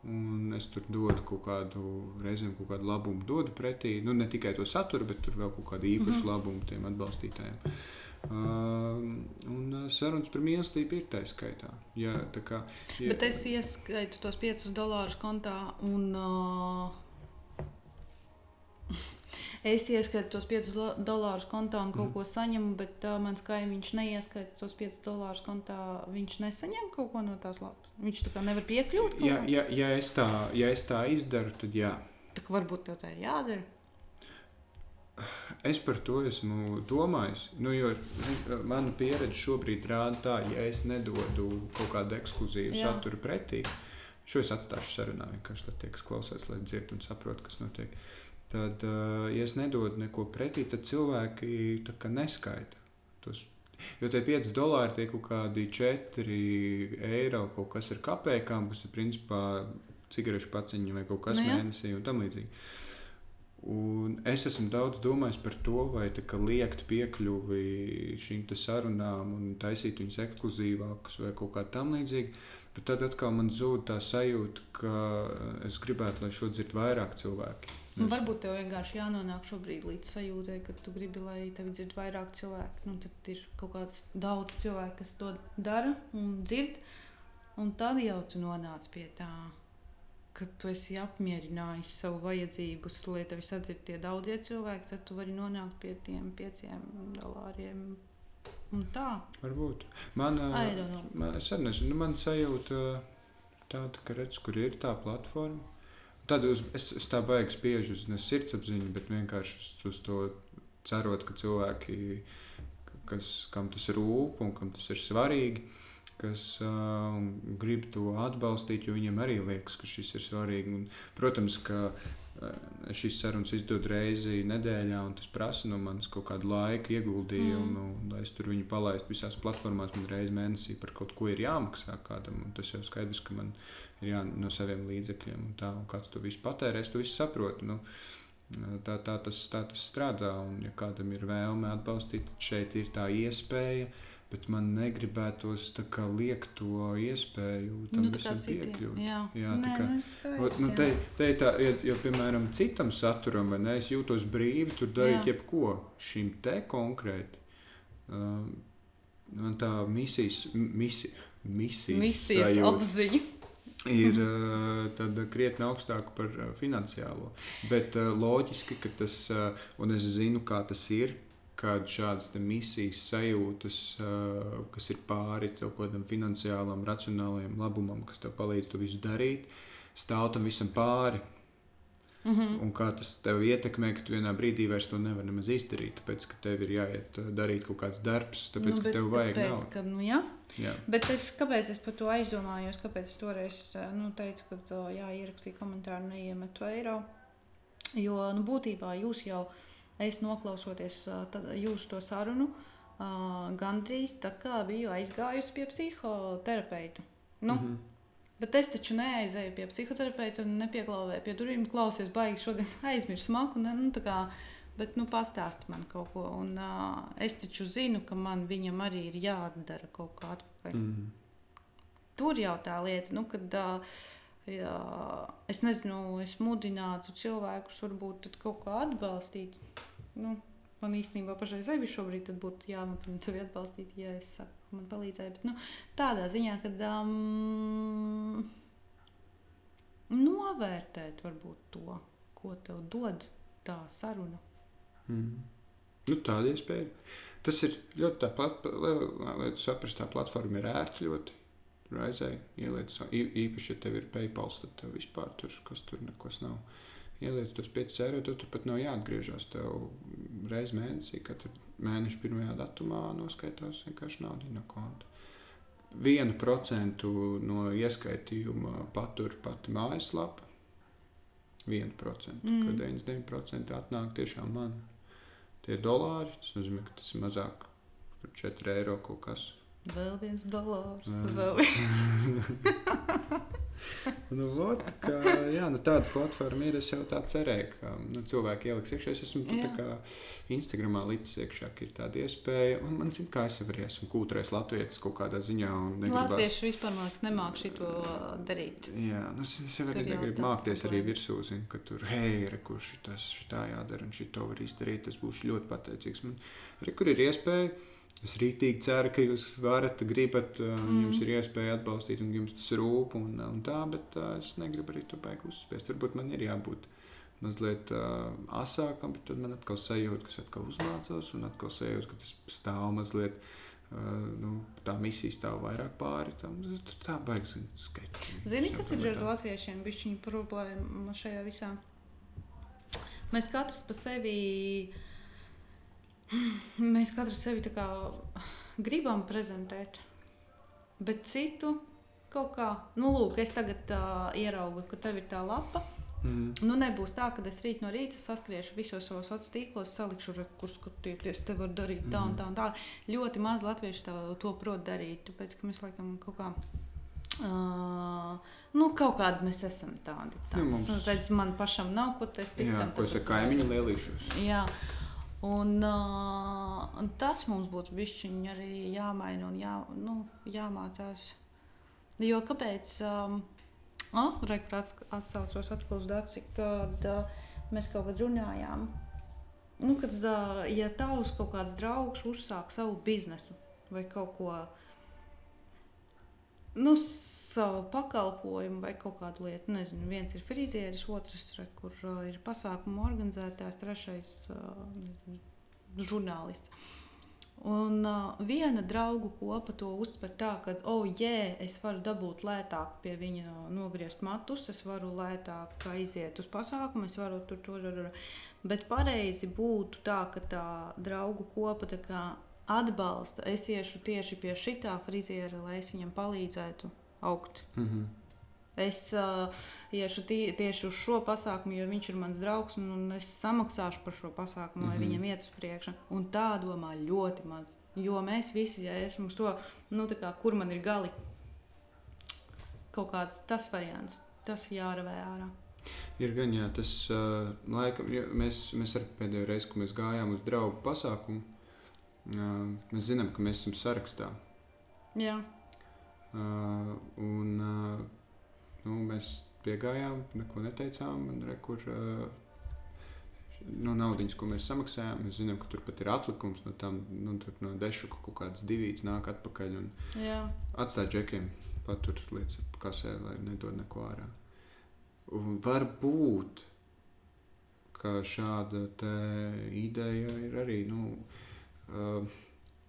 Un es tur dodu kaut kādu reizēm, kaut kādu labumu dodu pretī. Nu, ne tikai to saturu, bet tur vēl kaut kādu īpašu mm -hmm. labumu tiem atbalstītājiem. Uh, un sarunas par mīlestību ir tā skaitā. Jā, tā kā, jā, Bet es ieskaitu tos 5 dolārus kontā un. Uh, Es ieskaitu tos 5 lo- dolārus kontā un kaut Mhm. ko saņemu, bet uh, mans kaimiņš neieskaita tos 5 dolārus kontā. Viņš nesaņem kaut ko no tās lapas. Viņš tā kā nevar piekļūt. ja, ja, ja, es tā, ja es tā izdaru, tad jā. Tā kā varbūt tev tā ir jādara. Es par to esmu domājis. Nu, mana pieredze šobrīd rāda, tā, ja es nedodu kaut kādu ekskluzīvu Jā. Saturu pretī, šo es atstāšu sarunā. Vienkārši lai tie, kas klausās, lai dzird un saprot, kas notiek. Tad, uh, ja es nedodu neko pretī, tad cilvēki neskaita. Tos, jo tie 5 dolāri tie kaut kādi 4 eiro, kaut kas ar kapekām, kas ir principā cigarešu paciņa vai kaut kas Nu jā. mēnesī un tam līdzīgi. Un es esmu daudz domājis par to, vai liekt piekļuvi šīm sarunām un taisīt viņus ekskluzīvākus vai kaut kā tam līdzīga. Bet tad atkal man zūd tā sajūta, ka es gribētu, lai šo dzird vairāk cilvēki. Nu, varbūt tev vienkārši jānonāk šobrīd līdz sajūtai, ka tu gribi, lai tevi dzird vairāk cilvēku. Nu, tad ir kaut kāds daudz cilvēku, kas to dara un dzird. Un tad jau tu nonāc pie tā, ka tu esi apmierinājis savu vajadzību, lai tevi sadzird tie daudzie cilvēki. Tad tu vari nonākt pie tiem pieciem dolāriem. Un tā, Varbūt. Man, man, es nezinu, man sajūta tāda, ka redz, kur ir tā platforma. Tad uz, es, es tā baigs bieži uz ne sirdsapziņu, bet vienkārši uz, uz to cerot, ka cilvēki, kas, kam tas rūp un kam tas ir svarīgi, kas uh, grib to atbalstīt, jo viņiem arī liekas, ka šis ir svarīgi. Un, protams, ka uh, šīs sarunas izdod reizi nedēļā, un tas prasa no manis kaut kādu laiku ieguldījumu, mm. lai es tur viņu palaistu visās platformās. Man reizē mēnesī par kaut ko ir jāmaksā kādam, un tas jau skaidrs, ka man ir jā, no saviem līdzekļiem, un tā, un kāds to visu patērē, es to visu saprotu. Nu, Tā, tā, tas, tā tas strādā. Un, ja kādam ir vēlme atbalstīt, tad šeit ir tā iespēja. Bet man negribētos kā, liekt to iespēju tam Nu, visam piekļūt. jā. jā Nē, tā kā, nu, skaidrs, nu, te, te ir tā, ja, ja, piemēram, citam saturam, vai ne, es jūtos brīvi, tur darīt Jā. jebko šim te konkrēti. Um, man tā misijas, misi, misijas, Misijas sajūta apziņa. ir uh, krietni augstāka par uh, finansiālo. Bet uh, loģiski, ka tas, uh, un es zinu, kā tas ir, kad šādas misijas sajūtas, uh, kas ir pāri kaut kādam finansiālam, racionālam labumam, kas tev palīdz to visu darīt, stāv tam visam pāri. Mm -hmm. Un kā tas tev ietekmē, ka tu vienā brīdī vairs to nevari nemaz izdarīt, tāpēc ka tev ir jāiet uh, darīt kaut kāds darbs, tāpēc nu, ka tev vajag tāpēc, ka, nu, jā. Jā. Bet es, kāpēc es par to aizdomājos? Kāpēc es toreiz eh, nu, teicu, ka jā, ierakstīju komentāru, neiemetu eiro? Jo nu, būtībā jūs jau, es noklausoties tad, jūsu to sarunu, gandrīz tā kā biju aizgājusi pie psihoterapeita. Nu, mm. -hmm. Bet es taču neaizēju pie psihoterapeita un nepieklāvēju pie durvīm. Klausies, baigi šodien aizmirsu smaku. Ne, nu, kā, bet nu, pastāsti man kaut ko. Un, uh, es taču zinu, ka man viņam arī ir jādara kaut kā atpakaļ. Mm. Tur jau tā lieta, nu, kad uh, jā, es nezinu, es mudinātu cilvēkus varbūt kaut kā atbalstīt. Nu, man īstenībā pašai sevi šobrīd būtu jāmudina tevi atbalstīt, ja es saku, ka man palīdzēja. Bet nu, tādā ziņā, ka um, novērtēt varbūt to, ko tev dod tā saruna. Mm. Nu, tāda iespēja. Tas ir ļoti tāpat, lai tu saprastu, tā platforma ir ērta ļoti. Tur aizēji, ieliec, īpaši, ja tev ir PayPal, tad tev vispār tur, kas tur nekas nav. Ieliec tos 5 eiro, tad tur pat nav jāatgriežas. Tev reizē mēnesī, katru mēnešu pirmajā datumā noskaitās vienkārši naudu no konta. Vienu procentu no ieskaitījuma patur pati mājaslapa. 1%, mm. Kad 99% atnāk tiešām man. Tie ir dolāri, tas nozīmē, ka tas ir mazāk par 4 eiro kaut kas. Vēl viens dolārs. Jā. Vēl viens. Nu, vot, kā, jā, nu, tāda platforma ir. Es jau tā cerēju, ka nu, cilvēki ieliks iekšā. Es esmu tā kā Instagramā līdzi iekšā, ka ir tāda iespēja. Un man zina, kā es jau esmu kultūrais latvietis kaut kādā ziņā. negribas- Latvieši vispār liekas, nemāk šito darīt. Jā, nu, es, jau arī negribu tā mākties arī virsū, zinu, ka tur, hei, re, kurš tas šitā jādara un šito var izdarīt. Tas būs ļoti pateicīgs. Man arī kur ir iespēja. Es rītīgi ceru, ka jūs varat, gribat, mm. Mm. jums ir iespēja atbalstīt, un jums tas rūp, un, un tā, bet uh, es negribu arī to baigi uzspiest. Varbūt man ir jābūt mazliet uh, asākam, bet tad man atkal sajūta, ka es atkal uzmācos, un atkal sajūta, ka tas stāv mazliet. Uh, nu, tā misija stāv vairāk pāri tam. Tur tā baigs skaitīt. Zini, kas ir ar latviešiem? Bišķiņa problēma šajā visā. Mēs katrs pa sevi. Mēs katrs sevi tā kā gribam prezentēt, bet citu kaut kā, nu, lūk, es tagad uh, ieraugu, ka tev ir tā lapa. Mm. Nu, nebūs tā, ka es rīt no rīta saskriešu visos savos sociālos tīklos, salikšu, kur skatieties, te var darīt tā un tā. Un tā. Ļoti maz latviešu tā, to prot darīt, tāpēc ka mēs laikam kaut kā. Uh, nu, kaut kādi mēs esam tādi. Nu, Nu, mums- redz, man pašam nav ko teikt. Jā, ko es ar kaimiņu lielīšos. Jā. Un, uh, un tas mums būtu bijis arī jāmaina un jā, nu, jāmācās. Jo kāpēc? Um, oh, Rekurāts atsaucos atkal uz Dāci, kad uh, mēs kaut kad runājām. Nu, kad, uh, ja tavs kaut kāds draugs uzsāk savu biznesu vai kaut ko nu, savu pakalpojumu vai kaut kādu lietu. Nezinu, viens ir frizieris, otrs re, kur uh, ir pasākumu organizētājs, trešais uh, žurnālists. Un uh, viena draugu kopa to uztver tā, ka, oh, jē, es varu dabūt lētāk pie viņa nogriezt matus, es varu lētāk aiziet uz pasākumu, es varu tur, tur, tur. Bet pareizi būtu tā, ka tā draugu kopa tā kā atbalsta. Es iešu tieši pie šitā friziera, lai es viņam palīdzētu augt. Mm -hmm. Es uh, iešu tie, tieši uz šo pasākumu, jo viņš ir mans draugs, un, un es samaksāšu par šo pasākumu, lai Mhm. viņam iet uz priekšu. Un tā domā ļoti maz. Jo mēs visi, ja esam uz to, nu, kā, kur man ir gali, kaut kāds tas variants, tas jāravē ārā. Ir gan, jā, tas uh, laikam, ja mēs, mēs arī pēdējo reizi, kad mēs gājām uz draugu pasākumu, mēs zinām, ka mēs esam sarakstā. Jā. Uh, un uh, nu, mēs piegājām, neko neteicām. Un, re, kur, uh, no naudas, ko mēs samaksājām, mēs zinām, ka tur pat ir atlikums no tam, nu, no dešu kaut kādas divas nāk atpakaļ atstāj džekiem patur līdz kasē, lai nedod neko ārā. Un varbūt šāda ideja ir arī, nu, uh,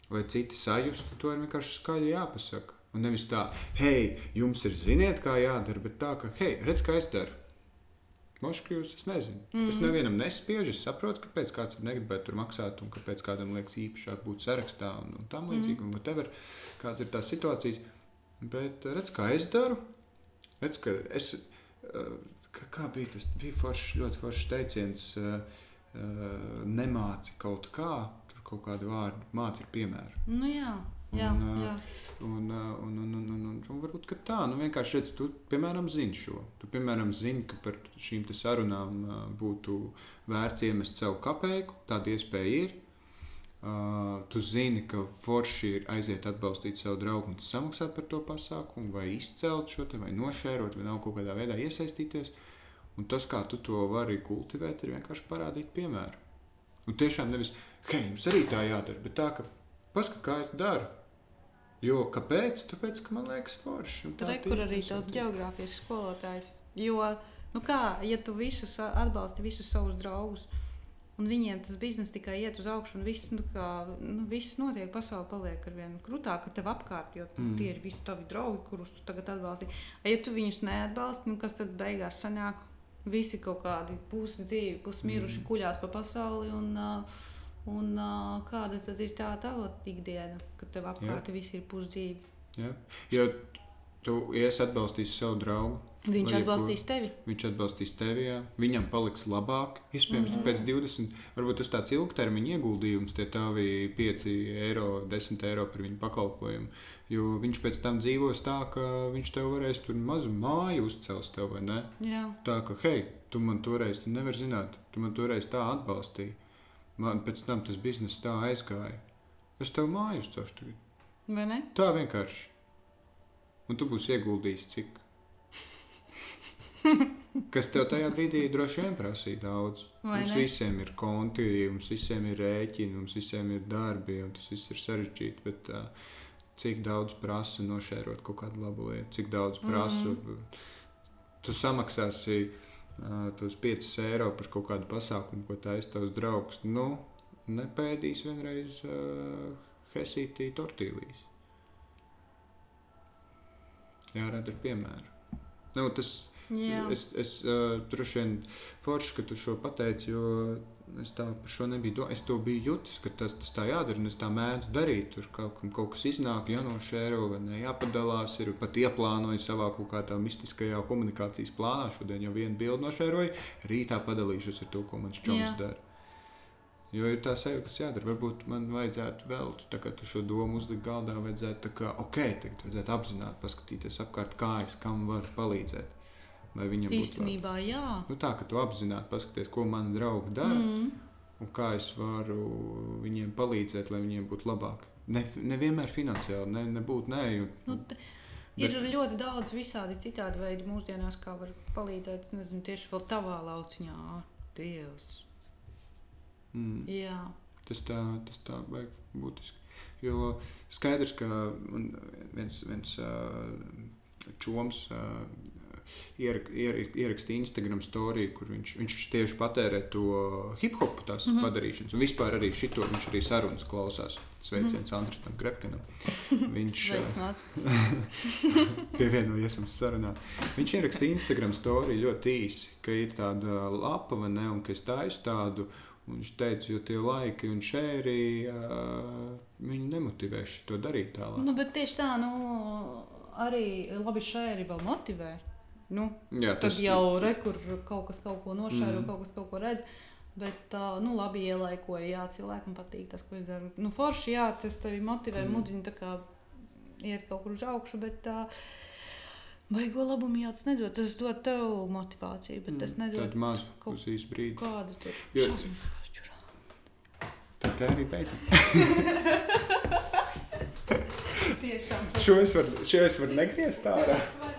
lai citi sajustu, to ir vienkārši skaļi jāpasaka. Un nevis tā, hei, jums ir ziniet, kā jādara, bet tā, ka, hei, redz, kā es daru. Moškļus, es nezinu. Mm -hmm. Es nevienam nespiežu, es saprotu, kāpēc kāds negribētu tur maksāt, un kāpēc kādam liekas īpašāk būt sarakstā un, un tam līdzīgi, mm -hmm. whatever, kādas ir tās situācijas. Bet redz, kā es daru. Redz, ka es, kā bija tas bija forši, ļoti foršs teiciens, nemāci kaut kā, kaut kādu vārdu māci ar piemēru. Nu, jā. Jā, un, jā. Un, un, un, un, un, un, un varbūt tā, nu vienkārši redz, tu, piemēram, zini šo. Tu, piemēram, zini, ka par šīm sarunām būtu vērts iemest savu kapeiku. Tāda iespēja ir. Uh, tu zini, ka forši ir aiziet atbalstīt savu draugu un samaksāt par to pasākumu, vai izcelt šo te, vai nošērot, vai nav kaut kādā veidā iesaistīties. Un tas, kā tu to vari kultivēt, ir vienkārši parādīt piemēru. Un tiešām nevis, hei, jums arī tā jādara, bet tā, ka paskat, kā es daru. Jo kāpēc? Tāpēc, ka man liekas, forši. Tur ir arī tās geogrāfijas skolotājs. Jo, nu kā, ja tu visus atbalsti, visus savus draugus, un viņiem tas bizness tikai iet uz augšu, un viss, nu, kā, nu, viss notiek, pasaule paliek ar vien krūtāka tev apkārt, jo mm. tie ir visi tavi draugi, kurus tu tagad atbalsti. Ja tu viņus neatbalsti, nu, kas tad beigās sanāk? Visi kaut kādi pusdzīvi, pusmiruši mm. kuļās pa pasauli. Un, uh, Un, uh, kāda tad ir tā tava ikdiena, kad tev apkārt viss ir pusdzīvi? Jā. Jo tu iesi atbalstīs savu draugu. Viņš atbalstīs tevi. Viņš atbalstīs tevi, jā. viņam paliks labāk. Iespējams, mm -hmm. pēc 20, varbūt tas tāds ilgtermiņa ieguldījums, tie tavi 5 eiro, 10 eiro par viņu pakalpojumu. Jo viņš pēc tam dzīvos tā, ka viņš tev varēs tur mazu māju uzcelt, tev, vai ne? Jā. Tā kā, hei, tu man toreiz, tu nevari zināt, tu man toreiz tā atbalstīji. Man pēc tam tas bizness tā aizgāja. Es tev māju uzcelšu tagad. Vai ne? Tā vienkārši. Un tu būsi ieguldījis cik. Kas tev tajā brīdī droši vien prasīja daudz. Vai mums ne? visiem ir konti, mums visiem ir rēķini, mums visiem ir darbi, un tas viss ir sarežģīti. Bet, uh, cik daudz prasa nošērot kaut kādu labu lietu, cik daudz prasa. Mm -hmm. Tu samaksāsi uh, tos 5 eiro par kaut kādu pasākumu, ko taisa tavs draugs. Nu, nepēdīs vienreiz uh, Helsītī tortīlīs. Jārada ar piemēru. Nu, tas, Jā. es es uh, droši vien forši, ka tu šo pateici, jo es tā par šo nebiju domājis. Es to biju jutis, ka tas, tas tā jādara, es tā mēdzu darīt. Tur kaut, kaut kas iznāk, jānošēro vai ne, jāpadalās. Ir pat ieplānoju savā kaut kādā mistiskajā komunikācijas plānā. Šodien jau vienu bildi nošēroju, rītā padalīšos ar to, ko čoms Jā. dara. Jo ir tā sajūta, kas jādara. Varbūt man vajadzētu vēl, tā kā tu šo domu uzlikt galdā, vajadzētu tā kā, ok, tagad vajadzētu apzināti paskatīties apkārt, kā es kam varu palīdzēt. Lai viņam būtu Īstenībā, jā. labi. Nu, tā, ka tu apzināti paskaties, ko mani draugi dara Mm. un kā es varu viņiem palīdzēt, lai viņiem būtu labāk. Ne, nevienmēr finansiāli, ne, nebūtu nē. Jo, Nu, t- Ir ļoti daudz visādi citādi veidi mūsdienās, kā var palīdzēt. Nezinu, tieši vēl tavā lauciņā. Dievs. mm, Jā. tas tā, tas tā vajag būtiski. Jo skaidrs, ka viens, viens čoms ierak, ierak, ierakstīja Instagram storiju, kur viņš, viņš tieši patērē to hip hop tās mm. -hmm. padarīšanas. Un vispār arī šito viņš arī sarunas klausās. Sveiciens mm -hmm. Andritam Grepkanam. Viņš Sveicināts. pievienojies mums sarunā. Viņš ierakstīja Instagram storiju ļoti īsi, ka ir tāda lapa, vai ne, un ka es taisu tādu. un Viņš teica, jo tie laiki un šēri uh, viņu nemotivēs to darīt tālāk. Nu, bet tieši tā, nu, arī labi šēri vēl motivē. Nu, Jā, tas jau ir rekur, kaut kas kaut ko nošēro, mm. kaut kas kaut ko redz. Bet, uh, nu, labi ielaikoja, jā, cilvēkam patīk tas, ko es daru. Nu, forši, jā, tas tevi motivē, mm. mudina tā kā iet kaut kur uz augšu, bet uh, baigo labumu jau tas nedod. Tas dod tev motivāciju, bet mm. tas nedod Tad maz, kaut īsu brīdi. Kādu tur jo... Tad tā arī beidzam. Tiešām. šo es varu var negriezt ārā.